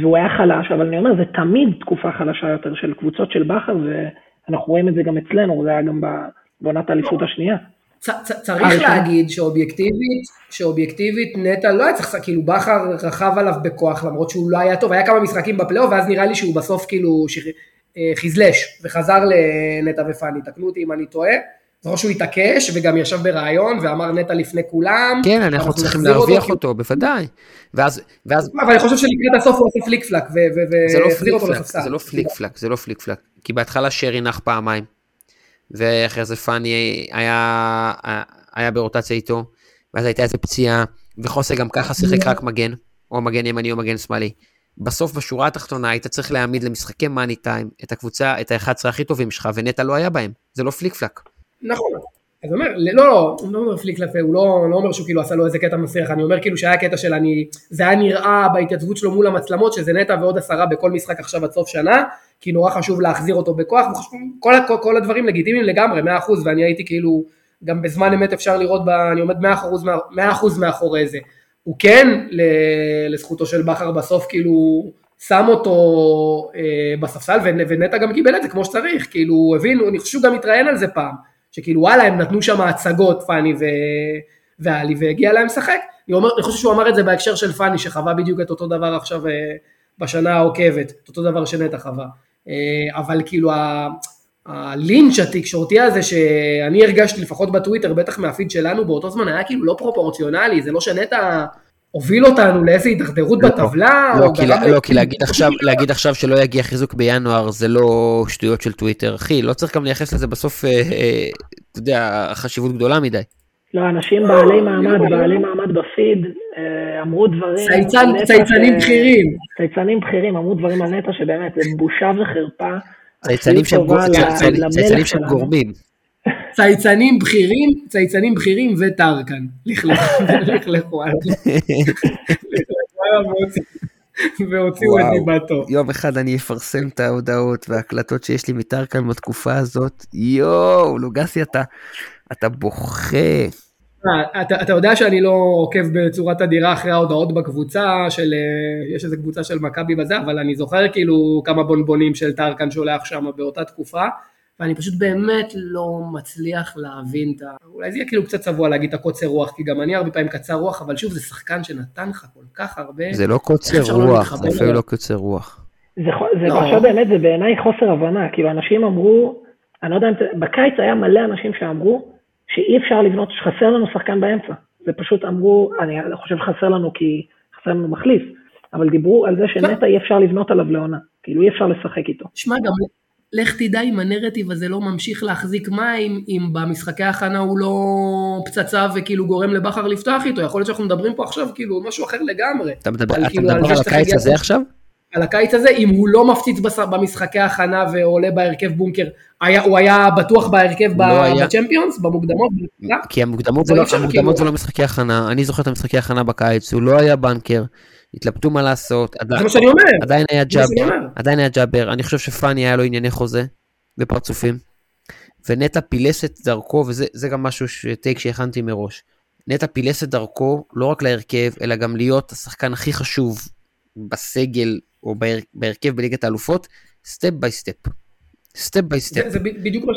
והוא היה חלש, אבל אני אומר, זה תמיד תקופה חלשה יותר של קבוצות של בכר, ואנחנו רואים את זה גם אצלנו, זה היה גם בעונת האליפות השנייה. צ- אה, צריך. להגיד שאובייקטיבית, שאובייקטיבית נטע לא היה צריך, כאילו בכר רכב עליו בכוח למרות שהוא לא היה טוב, היה כמה משחקים בפלייאוף ואז נראה לי שהוא בסוף כאילו שח- אה, חזלש וחזר לנטע ופאני, תקנו אותי אם אני טועה, זוכר שהוא התעקש וגם ישב בראיון ואמר נטע לפני כולם, כן, אנחנו צריכים נחזיר אותו, להרוויח כי- אותו, בוודאי. ואז, ואז אבל אני חושב שלקראת הסוף הוא עושה פליק פלאק זה לא והחזיר פליק אותו לספסל. זה לא פליק פלאק, זה לא פליק פלאק. כי בהתחלה שרי נח פעמיים, ואחרי זה פאני היה, היה ברוטציה איתו, ואז הייתה איזה פציעה, וחוסה גם ככה שיחק רק מגן, או מגן ימני או מגן שמאלי. בסוף בשורה התחתונה היית צריך להעמיד למשחקי מאני טיים את הקבוצה, את ה-11 הכי טובים שלך, ונטע לא היה בהם, זה לא פליק פלאק. נכון. אז אומר, לא, לא, הוא לא אומר פליק פלאק, הוא לא, לא אומר שהוא כאילו עשה לו איזה קטע מסריח, אני אומר כאילו שהיה קטע של אני, זה היה נראה בהתייצבות שלו מול המצלמות, שזה נטע ועוד עשרה בכל משחק עכשיו עד סוף שנה, כי נורא חשוב להחזיר אותו בכוח, כל, כל, כל הדברים לגיטימיים לגמרי, 100% ואני הייתי כאילו, גם בזמן אמת אפשר לראות, ב, אני עומד 100%, מה- 100% מאחורי זה. הוא כן, לזכותו של בכר בסוף כאילו, שם אותו אה, בספסל, ונ- ונטע גם קיבל את זה כמו שצריך, כאילו, הבין, אני חושב שהוא גם התראיין על זה פעם. שכאילו וואלה הם נתנו שם הצגות פאני ו... ואלי והגיע להם לשחק. אני, אומר, אני חושב שהוא אמר את זה בהקשר של פאני שחווה בדיוק את אותו דבר עכשיו אה, בשנה העוקבת, את אותו דבר שנטע חווה. אה, אבל כאילו ה... הלינץ' התקשורתי הזה שאני הרגשתי לפחות בטוויטר, בטח מהפיד שלנו באותו זמן, היה כאילו לא פרופורציונלי, זה לא שנטע הוביל אותנו לאיזה הידרדרות לא, בטבלה, לא, כי, לא, כי להגיד עכשיו, להגיד עכשיו שלא יגיע חיזוק בינואר זה לא שטויות של טוויטר, אחי, לא צריך גם לייחס לזה בסוף, אה, אה, אתה יודע, חשיבות גדולה מדי. לא, אנשים בעלי מעמד, בעלי מעמד בפיד, אה, אמרו דברים... צייצן- צייצנים בכירים. צייצנים בכירים אמרו דברים על נטע שבאמת, זה בושה וחרפה. צייצנים שהם. גורמים. צייצנים בכירים, צייצנים בכירים וטרקן. לכלכו עליו. והוציאו- את. דיבתו. יום אחד אני אפרסם את ההודעות וההקלטות שיש לי מטרקן בתקופה הזאת. יואו, לוגסי אתה, אתה בוכה. אה, אתה, אתה יודע שאני לא עוקב בצורה תדירה אחרי ההודעות בקבוצה של, אה, יש איזה קבוצה של מכבי בזה, אבל אני זוכר כאילו כמה בונבונים של טרקן שולח שם באותה תקופה, ואני פשוט באמת לא מצליח להבין את ה... אולי זה יהיה כאילו קצת צבוע להגיד את הקוצר רוח, כי גם אני הרבה פעמים קצר רוח, אבל שוב זה שחקן שנתן לך כל כך הרבה. זה לא קוצר לא רוח, זה אפילו? לא קוצר רוח. זה, זה לא. עכשיו באמת, זה בעיניי חוסר הבנה, כאילו אנשים אמרו, אני לא יודע אם זה, בקיץ היה מלא אנשים שאמרו שאי אפשר לבנות, שחסר לנו שחקן באמצע. זה פשוט אמרו, אני חושב חסר לנו כי חסר לנו מחליף, אבל דיברו על זה שנטע אי אפשר לבנות עליו לעונה, כאילו אי אפשר לשחק איתו. שמע, גם לך תדע אם הנרטיב הזה לא ממשיך להחזיק מים, אם במשחקי ההכנה הוא לא פצצה וכאילו גורם לבכר לפתוח איתו, יכול להיות שאנחנו מדברים פה עכשיו כאילו משהו אחר לגמרי. אתה מדבר על אתה כאילו מדבר על על הקיץ הזה עכשיו? על הקיץ הזה, אם הוא לא מפציץ במשחקי ההכנה ועולה בהרכב בונקר, היה, הוא היה בטוח בהרכב לא. בצ'מפיונס, במוקדמות? כי המוקדמות זה לא לא, המוקדמות כאילו- זה לא משחקי הכנה, אני זוכר את המשחקי הכנה בקיץ, הוא לא היה בנקר, התלבטו מה לעשות, עדיין- מה שאני אומר. עדיין היה ג'אבר. עדיין היה ג'אבר, אני חושב שפאני היה לו ענייני חוזה ופרצופים, ונטע פילס את דרכו, וזה זה גם משהו, טייק שהכנתי מראש. נטע פילס את דרכו לא רק להרכב, אלא גם להיות השחקן הכי חשוב בסגל או בהר- בהרכב בליגת האלופות, step by step. step by step. זה, בדיוק מה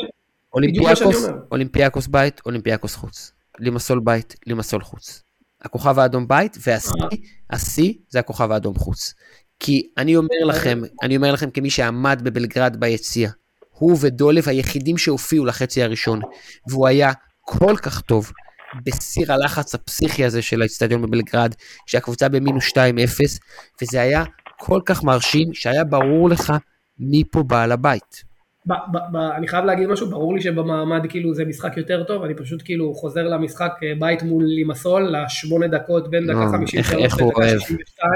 אולימפיאקוס. אולימפיאקוס בית, אולימפיאקוס חוץ. לימסול בית, לימסול חוץ. הכוכב האדום בית, והשיא, השיא זה הכוכב האדום חוץ. כי אני אומר לכם, אני אומר לכם כמי שעמד בבלגרד ביציע, הוא ודולב היחידים שהופיעו לחצי הראשון, והוא היה כל כך טוב בסיר הלחץ הפסיכי הזה של האצטדיון בבלגרד, שהקבוצה במינוס 2-0, וזה היה כל כך מרשים, שהיה ברור לך מי פה בעל הבית. ב, ב, ב, אני חייב להגיד משהו, ברור לי שבמעמד כאילו זה משחק יותר טוב, אני פשוט כאילו חוזר למשחק אה, בית מול לימסול, לשמונה דקות בין דקה לא, 53 איך- איך הוא לדקה אוהב. 62.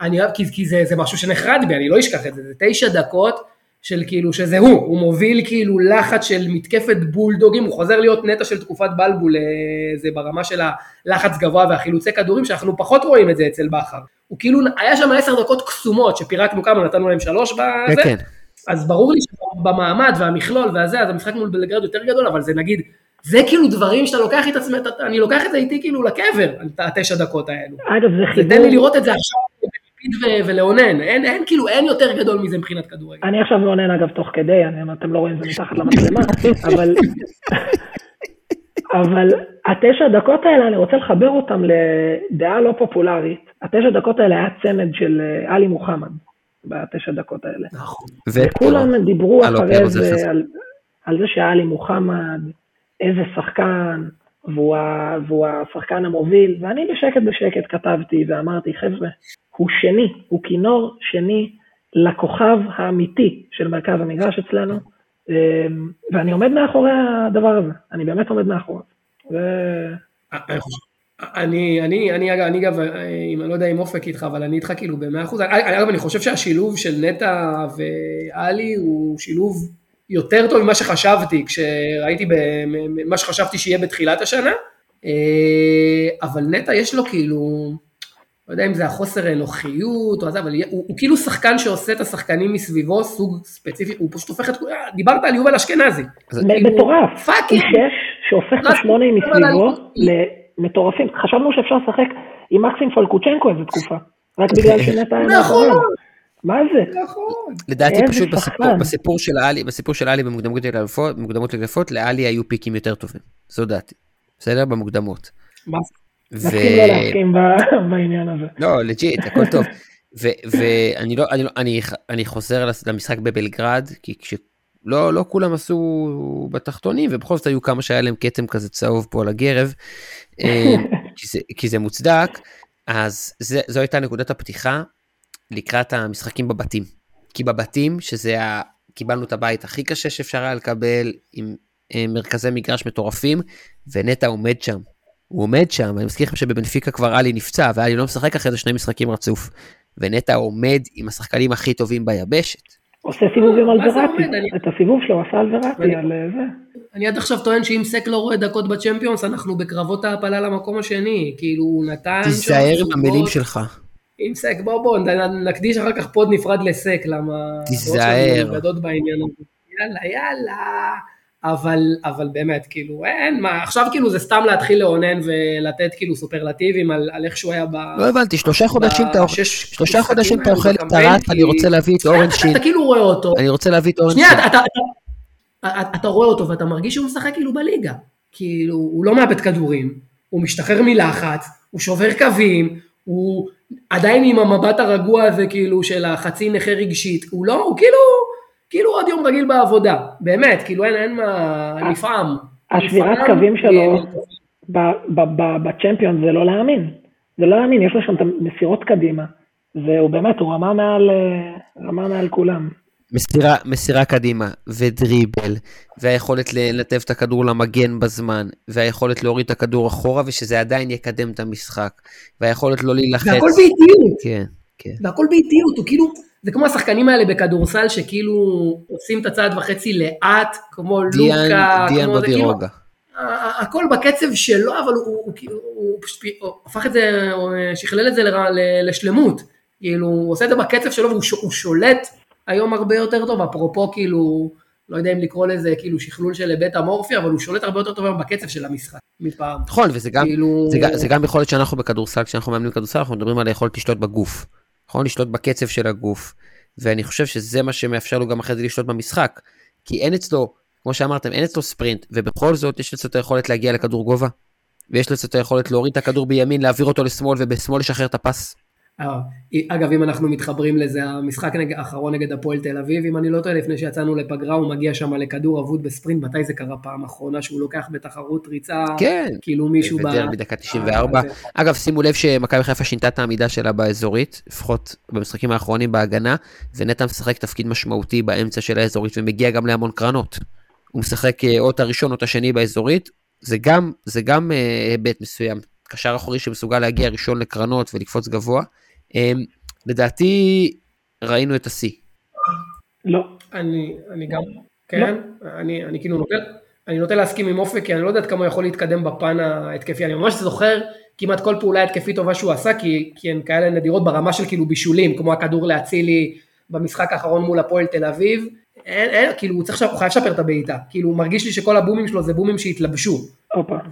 אני אוהב, כי, כי זה, זה משהו שנחרד בי, אני לא אשכח את זה, זה תשע דקות של כאילו שזה הוא, הוא מוביל כאילו לחץ של מתקפת בולדוגים, הוא חוזר להיות נטע של תקופת בלבול, אה, זה ברמה של הלחץ גבוה והחילוצי כדורים, שאנחנו פחות רואים את זה אצל בכר. הוא כאילו, היה שם עשר דקות קסומות, שפירקנו כמה, נתנו להם שלוש כן, בזה, כן. אז ברור לי שבמעמד והמכלול והזה, אז המשחק מול בלגרד יותר גדול, אבל זה נגיד, זה כאילו דברים שאתה לוקח את עצמך, אני לוקח את זה איתי כאילו לקבר, התשע דקות האלו. אגב, זה חיבור... תן לי לראות את זה עכשיו ולאונן, אין, אין כאילו, אין יותר גדול מזה מבחינת כדורגל. אני עכשיו מעונן אגב תוך כדי, אני, אתם לא רואים את זה מתחת למצלמה, אבל, אבל התשע דקות האלה, אני רוצה לחבר אותם לדעה לא פופולרית. התשע דקות האלה היה צמד של אה, עלי מוחמד, בתשע דקות האלה. נכון. וכולם דיברו אה, לא, אחרי פירו זה על, על זה שעלי מוחמד, איזה שחקן, והוא, והוא השחקן המוביל, ואני בשקט בשקט כתבתי ואמרתי, חבר'ה, הוא שני, הוא כינור שני לכוכב האמיתי של מרכז המגרש אצלנו, אמ, ואני עומד מאחורי הדבר הזה, אני באמת עומד מאחוריו. ו- אני אני, אני, אגב, אני אגב, אה, אני לא יודע אם אופק איתך, אבל אני איתך כאילו במאה אחוז. אני- אגב, אני חושב שהשילוב של נטע ואלי הוא שילוב יותר טוב ממה שחשבתי, כשראיתי, מה שחשבתי שיהיה בתחילת השנה. אה, אבל נטע יש לו כאילו, לא יודע אם זה החוסר אנוכיות או זה, אבל הוא, הוא כאילו שחקן שעושה את השחקנים מסביבו, סוג ספציפי, הוא פשוט הופך את, כולם- דיברת על יובל אשכנזי. כאילו, מטורף, fucking. הוא שש שהופך את רק- השמונה מסביבו למטורפים. חשבנו שאפשר לשחק עם מקסים פלקוצ'נקו איזה תקופה, רק בגלל שנטע היה נכון. מאחוריו. מה זה? נכון. לדעתי פשוט. בסיפור, בסיפור של עלי, בסיפור של עלי במוקדמות האלופות, לעלי היו פיקים יותר טובים. זו דעתי. בסדר? במוקדמות. מה ו... נסכים לא להסכים בעניין הזה. לא, לג'יט, הכל טוב. ואני לא, אני, לא, אני, אני חוזר למשחק בבלגרד, כי כש... לא, לא כולם עשו בתחתונים, ובכל זאת היו כמה שהיה להם כתם כזה צהוב פה על הגרב, אה, כי, זה, כי זה מוצדק, אז זה, זו הייתה נקודת הפתיחה לקראת המשחקים בבתים. כי בבתים, שזה ה... קיבלנו את הבית הכי קשה שאפשר היה לקבל, עם אה, מרכזי מגרש מטורפים, ונטע עומד שם. הוא עומד שם, אני מזכיר לכם שבבנפיקה כבר עלי נפצע, ואלי לא משחק אחרי זה שני משחקים רצוף. ונטע עומד עם השחקנים הכי טובים ביבשת. עושה סיבובים על וראטי, את הסיבוב שלו עשה על וראטי, על אה, זה. אני עד עכשיו טוען שאם סק לא רואה דקות בצ'מפיונס, אנחנו בקרבות ההעפלה למקום השני. כאילו, הוא נתן... תיזהר עם המילים שלך. עם סק, בוא בוא, נקדיש אחר כך פוד נפרד לסק, למה... תיזהר. בעניין הזה. יאללה, יאללה. אבל, אבל באמת, כאילו, אין מה, עכשיו כאילו זה סתם להתחיל לאונן ולתת כאילו סופרלטיבים על, על איך שהוא היה ב... לא הבנתי, שלושה חודשים אתה אוכל, שלושה חודשים אתה אוכל את הרק, אני רוצה להביא את אורן שין. אתה כאילו רואה אותו. אני רוצה להביא את אורן שין. שנייה, אתה רואה אותו ואתה מרגיש שהוא משחק כאילו בליגה. כאילו, הוא לא מאבד כדורים, הוא משתחרר מלחץ, הוא שובר קווים, הוא עדיין עם המבט הרגוע הזה כאילו של החצי נכה רגשית, הוא לא, הוא כאילו... כאילו עוד יום רגיל בעבודה, באמת, כאילו אין, אין מה, נפעם. השבירת קווים שלו בצ'מפיון זה לא להאמין, זה לא להאמין, יש לו שם את המסירות קדימה, והוא באמת, הוא רמה מעל, רמה מעל כולם. מסירה, מסירה קדימה, ודריבל, והיכולת לנתב את הכדור למגן בזמן, והיכולת להוריד את הכדור אחורה, ושזה עדיין יקדם את המשחק, והיכולת לא להילחץ. והכל באיטיות. כן, כן. והכל באיטיות, הוא כאילו, זה כמו השחקנים האלה בכדורסל שכאילו עושים את הצעד וחצי לאט, כמו דיאן, לוקה, דיאן כמו זה כאילו, הכל בקצב שלו, אבל הוא, הוא, הוא, הוא פשוט הוא הפך את זה, הוא שכלל את זה לשלמות, כאילו הוא עושה את זה בקצב שלו והוא שולט היום הרבה יותר טוב, אפרופו כאילו, לא יודע אם לקרוא לזה כאילו שכלול של היבט אמורפי, אבל הוא שולט הרבה יותר טוב היום בקצב של המשחק מפעם. נכון, וזה גם, כאילו... זה, זה גם יכול להיות שאנחנו בכדורסל, כשאנחנו מאמנים בכדורסל, אנחנו מדברים על היכולת לשלוט בגוף. נכון? לשלוט בקצב של הגוף. ואני חושב שזה מה שמאפשר לו גם אחרי זה לשלוט במשחק. כי אין אצלו, כמו שאמרתם, אין אצלו ספרינט, ובכל זאת יש אצלו את היכולת להגיע לכדור גובה. ויש לו את היכולת להוריד את הכדור בימין, להעביר אותו לשמאל, ובשמאל לשחרר את הפס. אה, אגב, אם אנחנו מתחברים לזה, המשחק האחרון נגד הפועל תל אביב, אם אני לא טועה, לפני שיצאנו לפגרה, הוא מגיע שם לכדור אבוד בספרינט, מתי זה קרה פעם אחרונה שהוא לוקח בתחרות ריצה, כן, כאילו מישהו ב... בדקה 94. אה, אגב, שימו לב שמכבי חיפה שינתה את העמידה שלה באזורית, לפחות במשחקים האחרונים בהגנה, ונטע משחק תפקיד משמעותי באמצע של האזורית, ומגיע גם להמון קרנות. הוא משחק אה, או את הראשון או את השני באזורית, זה גם, זה גם היבט מסוים. קשר אחורי שמסוגל להגיע ראשון לקרנות ולקפוץ גבוה. אמ, לדעתי ראינו את השיא. לא. אני, אני גם, כן, לא. אני, אני כאילו נוטה, אני נוטה להסכים עם אופק, כי אני לא יודעת כמה הוא יכול להתקדם בפן ההתקפי, אני ממש זוכר כמעט כל פעולה התקפית טובה שהוא עשה, כי, כי הן כאלה נדירות ברמה של כאילו בישולים, כמו הכדור להצילי במשחק האחרון מול הפועל תל אביב, אין, אין, כאילו הוא צריך, הוא חייב לשפר את הבעיטה, כאילו הוא מרגיש לי שכל הבומים שלו זה בומים שהתלבשו,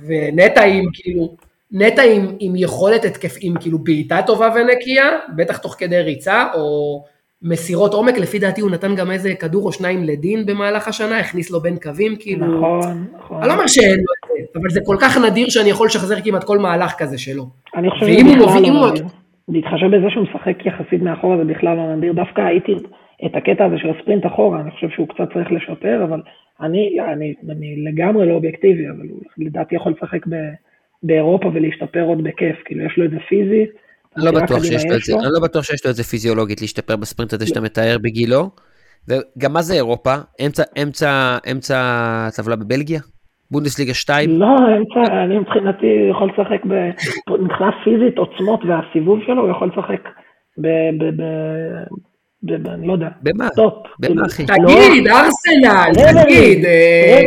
ונטע עם כאילו, נטע עם, עם יכולת התקף, עם כאילו בעיטה טובה ונקייה, בטח תוך כדי ריצה, או מסירות עומק, לפי דעתי הוא נתן גם איזה כדור או שניים לדין במהלך השנה, הכניס לו בין קווים, כאילו... נכון, נכון. אני לא אומר שאין לו את זה, אבל זה כל כך נדיר שאני יכול לשחזר כמעט כל מהלך כזה שלו. אני חושב שזה בכלל לא נדיר. להתחשב בזה שהוא משחק יחסית מאחורה זה בכלל לא נדיר, דווקא הייתי את הקטע הזה של הספרינט אחורה, אני חושב שהוא קצת צריך לשפר, אבל אני, אני, אני לגמרי לא אובייקטיבי, אבל הוא לדעתי יכול לשחק ב... באירופה ולהשתפר עוד בכיף, כאילו יש לו את זה פיזית. לא בטוח שיש לו את זה, אני לא בטוח שיש לו את זה פיזיולוגית להשתפר בספרינט הזה שאתה מתאר בגילו. וגם מה זה אירופה? אמצע, אמצע, אמצע טבלה בבלגיה? בונדסליגה 2? לא, אמצע, אני מבחינתי יכול לשחק מבחינה פיזית, עוצמות והסיבוב שלו, הוא יכול לשחק ב... אני לא יודע, במה? top. במה כאילו, אחי? תגיד, ארסנל, תגיד, אה,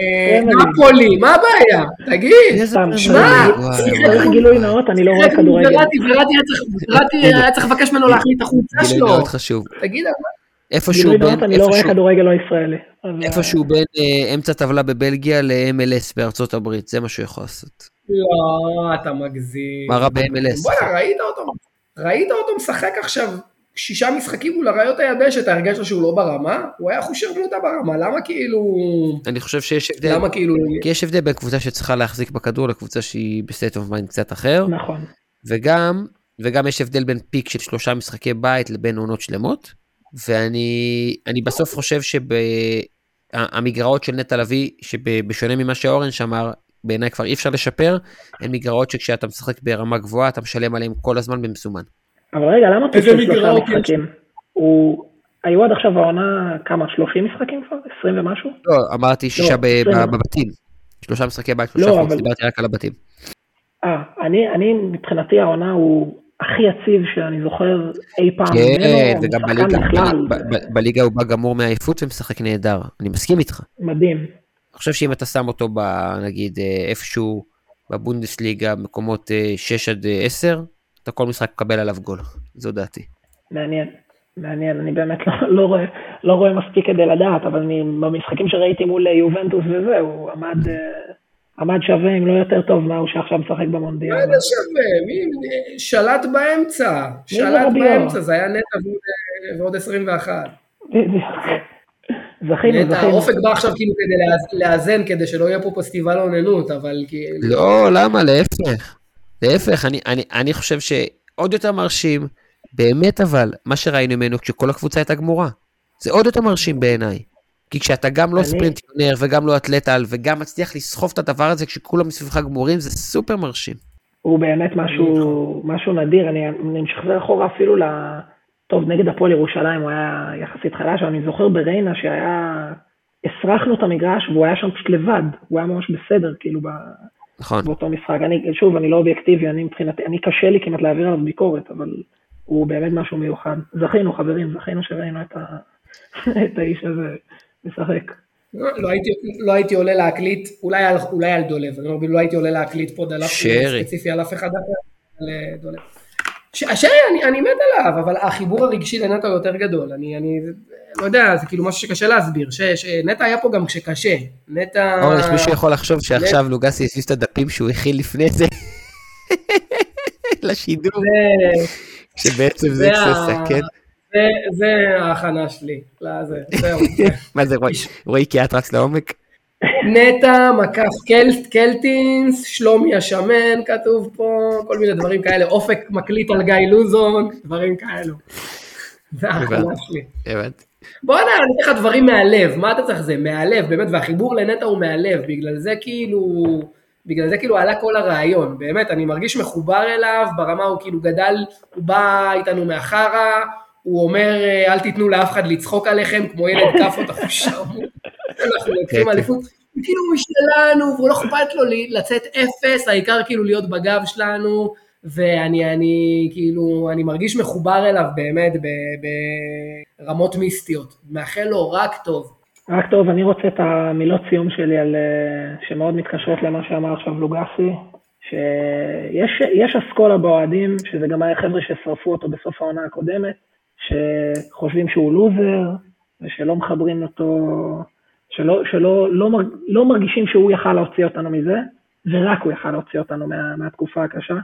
אה, נפולי, מה הבעיה? תגיד, שמע, צריך גילוי נאות, אני לא רואה כדורגל. וראטי היה צריך לבקש ממנו להחליף את החולצה שלו. גילוי נאות חשוב. תגיד, איפשהו בין, אני לא רואה כדורגל לא ישראלי. איפשהו בין אה, אמצע טבלה בבלגיה ל-MLS בארצות הברית, זה מה שהוא יכול לעשות. לא, אתה מגזים. מה רע ב-MLS? בוא'נה, ראית אותו, ראית אותו משחק עכשיו שישה משחקים מול אריות היבשת, הרגשת שהוא לא ברמה? הוא היה חושר מוטה ברמה, למה כאילו... אני חושב שיש הבדל. למה כאילו... כי יש הבדל בין קבוצה שצריכה להחזיק בכדור לקבוצה שהיא ב set of mind קצת אחר. נכון. וגם, וגם יש הבדל בין פיק של שלושה משחקי בית לבין עונות שלמות. ואני בסוף חושב שהמגרעות של נטע לביא, שבשונה ממה שאורן שמר, שבעיניי כבר אי אפשר לשפר, הן מגרעות שכשאתה משחק ברמה גבוהה, אתה משלם עליהן כל הזמן במזומן. אבל רגע, למה אתה עושה שלושה משחקים? הוא... היו עד עכשיו העונה כמה, 30 משחקים כבר? 20 ומשהו? לא, אמרתי שישה לא, בבתים. שלושה משחקי בית, שלושה לא, חוץ. דיברתי רק על הבתים. אה, אני, אני מבחינתי העונה הוא הכי יציב שאני זוכר אי פעם. כן, וגם בליגה, בליגה הוא בא גמור מעייפות ומשחק נהדר, אני מסכים איתך. מדהים. אני חושב שאם אתה שם אותו, ב, נגיד, אה, איפשהו בבונדסליגה, מקומות 6 אה, עד 10, אתה כל משחק מקבל עליו גול, זו דעתי. מעניין, מעניין, אני באמת לא, לא, רואה, לא רואה מספיק כדי לדעת, אבל אני, במשחקים שראיתי מול יובנטוס וזה, הוא עמד... עמד שווה אם לא יותר טוב מההוא שעכשיו משחק במונדיאל. מה זה שווה? מי שלט באמצע, שלט באמצע, זה היה נטע ועוד 21. זכינו, זכינו. האופק בא עכשיו כאילו כדי לאזן, כדי שלא יהיה פה פסטיבל אוננות, אבל כאילו... לא, למה? להפך. להפך, אני, אני, אני חושב שעוד יותר מרשים, באמת אבל, מה שראינו ממנו כשכל הקבוצה הייתה גמורה. זה עוד יותר מרשים בעיניי. כי כשאתה גם לא אני... ספרינטיונר וגם לא אתלט-על וגם מצליח לסחוב את הדבר הזה כשכולם מסביבך גמורים, זה סופר מרשים. הוא באמת משהו, משהו נדיר, אני, אני משחזר אחורה אפילו ל... טוב, נגד הפועל ירושלים הוא היה יחסית חלש, אבל אני זוכר בריינה שהיה... הסרחנו את המגרש והוא היה שם פשוט לבד, הוא היה ממש בסדר, כאילו, ב... נכון. באותו משחק. אני, שוב, אני לא אובייקטיבי, אני מבחינתי, אני קשה לי כמעט להעביר עליו ביקורת, אבל הוא באמת משהו מיוחד. זכינו, חברים, זכינו שראינו את, ה... את האיש הזה משחק. לא הייתי, לא הייתי עולה להקליט, אולי על, אולי על דולב, לא, לא הייתי עולה להקליט פה דלף ספציפי על אף אחד אחר, על אה, דולב. שרי, אני, אני מת עליו, אבל החיבור הרגשי לנטע יותר גדול, אני, אני לא יודע, זה כאילו משהו שקשה להסביר, ש, שנטע היה פה גם כשקשה, נטע... אורן, יש מישהו יכול לחשוב שעכשיו לוגסי הסיס את הדפים שהוא הכיל לפני זה לשידור, שבעצם זה סכן. זה ההכנה שלי, לזה, זהו. מה זה, רועי קיאט רץ לעומק? נטע, מקף קלטינס, שלומי השמן כתוב פה, כל מיני דברים כאלה, אופק מקליט על גיא לוזון, דברים כאלו. זה ההכנה שלי. הבנתי. בוא נראה, אני אתן לך דברים מהלב, מה אתה צריך זה? מהלב, באמת, והחיבור לנטע הוא מהלב, בגלל זה כאילו, בגלל זה כאילו עלה כל הרעיון, באמת, אני מרגיש מחובר אליו, ברמה הוא כאילו גדל, הוא בא איתנו מהחרא, הוא אומר, אל תיתנו לאף אחד לצחוק עליכם, כמו ילד כאפות אחושרמוט. אנחנו לוקחים כן, אליפות. כן. כאילו הוא שלנו, והוא לא אכפת לו לצאת אפס, העיקר כאילו להיות בגב שלנו, ואני אני, כאילו, אני מרגיש מחובר אליו באמת ברמות מיסטיות. מאחל לו רק טוב. רק טוב, אני רוצה את המילות סיום שלי על, אה, שמאוד מתקשרות למה שאמר עכשיו לוגסי, שיש אסכולה באוהדים, שזה גם היה חבר'ה ששרפו אותו בסוף העונה הקודמת, שחושבים שהוא לוזר, ושלא מחברים אותו, שלא, שלא לא, לא מרגישים שהוא יכל להוציא אותנו מזה, ורק הוא יכל להוציא אותנו מה, מהתקופה הקשה.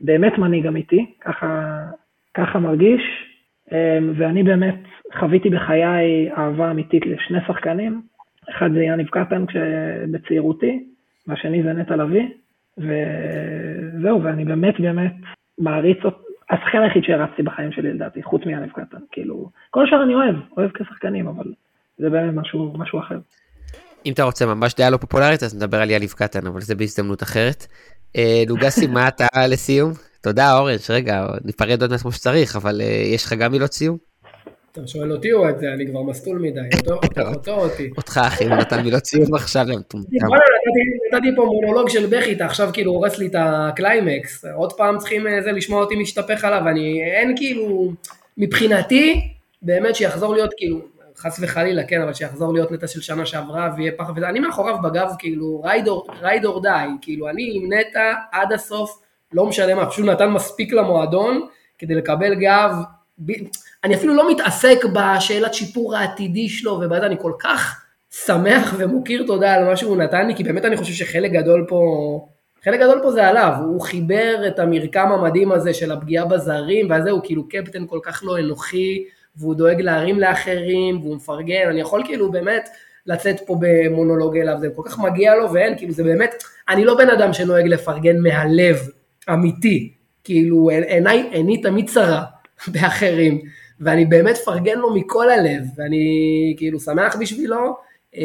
באמת מנהיג אמיתי, ככה, ככה מרגיש, אמ, ואני באמת חוויתי בחיי אהבה אמיתית לשני שחקנים, אחד זה יניב קטן בצעירותי, והשני זה נטע לביא, וזהו, ואני באמת באמת מעריץ, השחקן היחיד שהרצתי בחיים שלי לדעתי, חוץ מיאנב קטן, כאילו, כל השאר אני אוהב, אוהב כשחקנים, אבל זה באמת משהו, משהו אחר. אם אתה רוצה ממש דעה לא פופולרית, אז נדבר על יאליב קטן, אבל זה בהזדמנות אחרת. אה, לוגסי, מה אתה לסיום? תודה אורן, רגע, ניפרד עוד מעט כמו שצריך, אבל אה, יש לך גם מילות סיום? אתה שואל אותי או את זה, אני כבר מסטול מדי, אותו או אותי. אותך אחי, הוא נתן מילות סיום עכשיו, נתתי פה מונולוג של בכי, אתה עכשיו כאילו הורס לי את הקליימקס, עוד פעם צריכים אה, לשמוע אותי משתפך עליו, אני, אין כאילו, מבחינתי, באמת שיחזור להיות כאילו, חס וחלילה, כן, אבל שיחזור להיות נטע של שנה שעברה ויהיה פחד וזה, אני מאחוריו בגב, כאילו, ride or die, כאילו, אני עם נטע עד הסוף, לא משנה מה, פשוט נתן מספיק למועדון כדי לקבל גב, אני אפילו לא מתעסק בשאלת שיפור העתידי שלו, ובאמת אני כל כך שמח ומוקיר תודה על מה שהוא נתן לי, כי באמת אני חושב שחלק גדול פה, חלק גדול פה זה עליו, הוא חיבר את המרקם המדהים הזה של הפגיעה בזרים, ואז הוא כאילו קפטן כל כך לא אנוכי, והוא דואג להרים לאחרים, והוא מפרגן, אני יכול כאילו באמת לצאת פה במונולוג אליו, זה כל כך מגיע לו, ואין, כאילו זה באמת, אני לא בן אדם שנוהג לפרגן מהלב, אמיתי, כאילו עיניי, עיני תמיד צרה באחרים. ואני באמת פרגן לו מכל הלב, ואני כאילו שמח בשבילו. אה,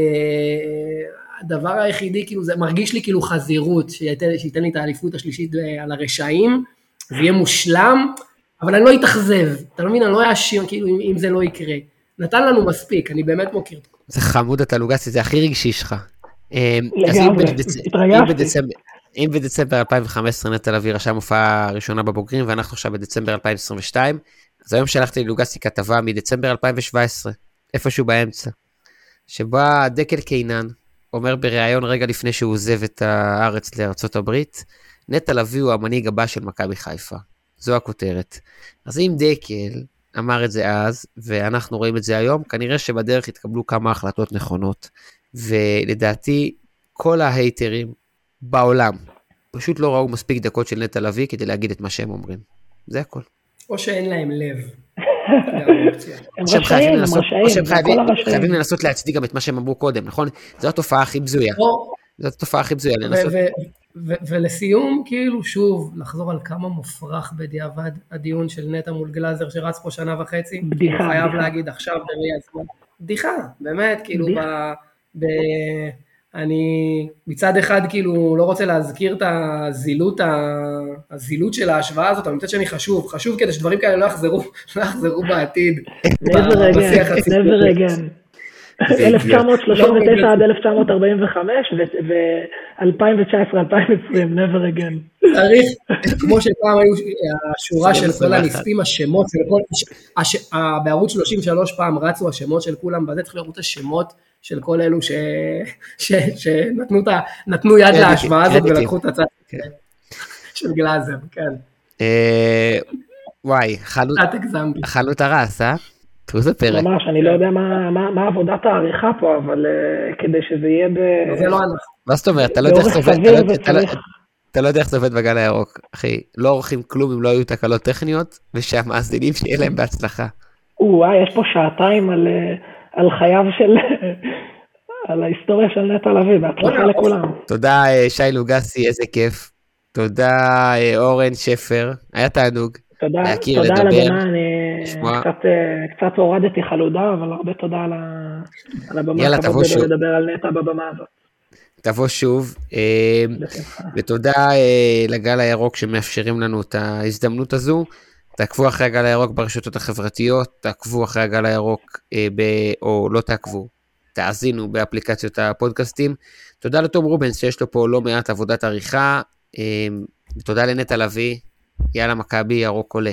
הדבר היחידי, כאילו, זה מרגיש לי כאילו חזירות, שייתן, שייתן לי את האליפות השלישית על הרשעים, זה יהיה מושלם, אבל אני לא אתאכזב, אתה לא מבין, אני לא אאשים כאילו אם, אם זה לא יקרה. נתן לנו מספיק, אני באמת מוקיר. זה חמוד אתה לוגסי, זה הכי רגשי שלך. אמ, לגמרי, התרגשתי. אם בדצמבר 2015 נטע לביא רשם הופעה ראשונה בבוגרים, ואנחנו עכשיו בדצמבר 2022, אז היום שלחתי ללוגסי כתבה מדצמבר 2017, איפשהו באמצע, שבה דקל קינן אומר בריאיון רגע לפני שהוא עוזב את הארץ לארצות הברית, נטע לביא הוא המנהיג הבא של מכבי חיפה. זו הכותרת. אז אם דקל אמר את זה אז, ואנחנו רואים את זה היום, כנראה שבדרך התקבלו כמה החלטות נכונות. ולדעתי, כל ההייטרים בעולם פשוט לא ראו מספיק דקות של נטע לביא כדי להגיד את מה שהם אומרים. זה הכל. או שאין להם לב. הם רשאים, הם רשאים, או שהם חייבים לנסות להצדיק גם את מה שהם אמרו קודם, נכון? זו התופעה הכי בזויה. זאת התופעה הכי בזויה לנסות. ולסיום, כאילו שוב, לחזור על כמה מופרך בדיעבד הדיון של נטע מול גלאזר שרץ פה שנה וחצי. בדיחה. חייב להגיד עכשיו בראי הזמן. בדיחה, באמת, כאילו, ב... אני מצד אחד כאילו לא רוצה להזכיר את הזילות, הזילות של ההשוואה הזאת, אבל מצד שני חשוב, חשוב כדי שדברים כאלה לא יחזרו, לא יחזרו בעתיד. never again, never again. 1939 עד 1945 ו-2019-2020, never again. צריך, כמו שפעם היו השורה של כל הנספים, השמות של כל, בערוץ 33 פעם רצו השמות של כולם, בזה צריך לראות השמות של כל אלו שנתנו יד להשוואה הזאת ולקחו את הצד כן. של גלאזר, כן. אה, וואי, את הרס, אה? תראו איזה פרק. ממש, אני לא יודע מה עבודת העריכה פה, אבל אה, כדי שזה יהיה ב... זה לא אנחנו. מה זאת אומרת? אתה לא יודע איך זה עובד, לא- אתה לא יודע איך זה עובד בגל הירוק, אחי. לא עורכים כלום אם לא היו תקלות טכניות, ושהמאזינים שיהיה להם בהצלחה. וואי, יש פה שעתיים על אה, חייו של... על ההיסטוריה של נטע לביא, בהצלחה לכולם. תודה אה, שי לוגסי, איזה כיף. תודה אורן שפר, היה תענוג. תודה, להכיר, תודה לדבר. על הבמה, אני לשמוע. קצת, אה, קצת הורדתי חלודה, אבל הרבה תודה על, ה... על הבמה. יאללה, תבוא שוב. לדבר על נטע בבמה הזאת. תבוא שוב, אה, ותודה אה, לגל הירוק שמאפשרים לנו את ההזדמנות הזו. תעקבו אחרי הגל הירוק ברשתות החברתיות, תעקבו אחרי הגל הירוק, ב... או לא תעקבו, תאזינו באפליקציות הפודקאסטים. תודה לתום רובנס שיש לו פה לא מעט עבודת עריכה, ותודה לנטע לביא, יאללה מכבי ירוק עולה.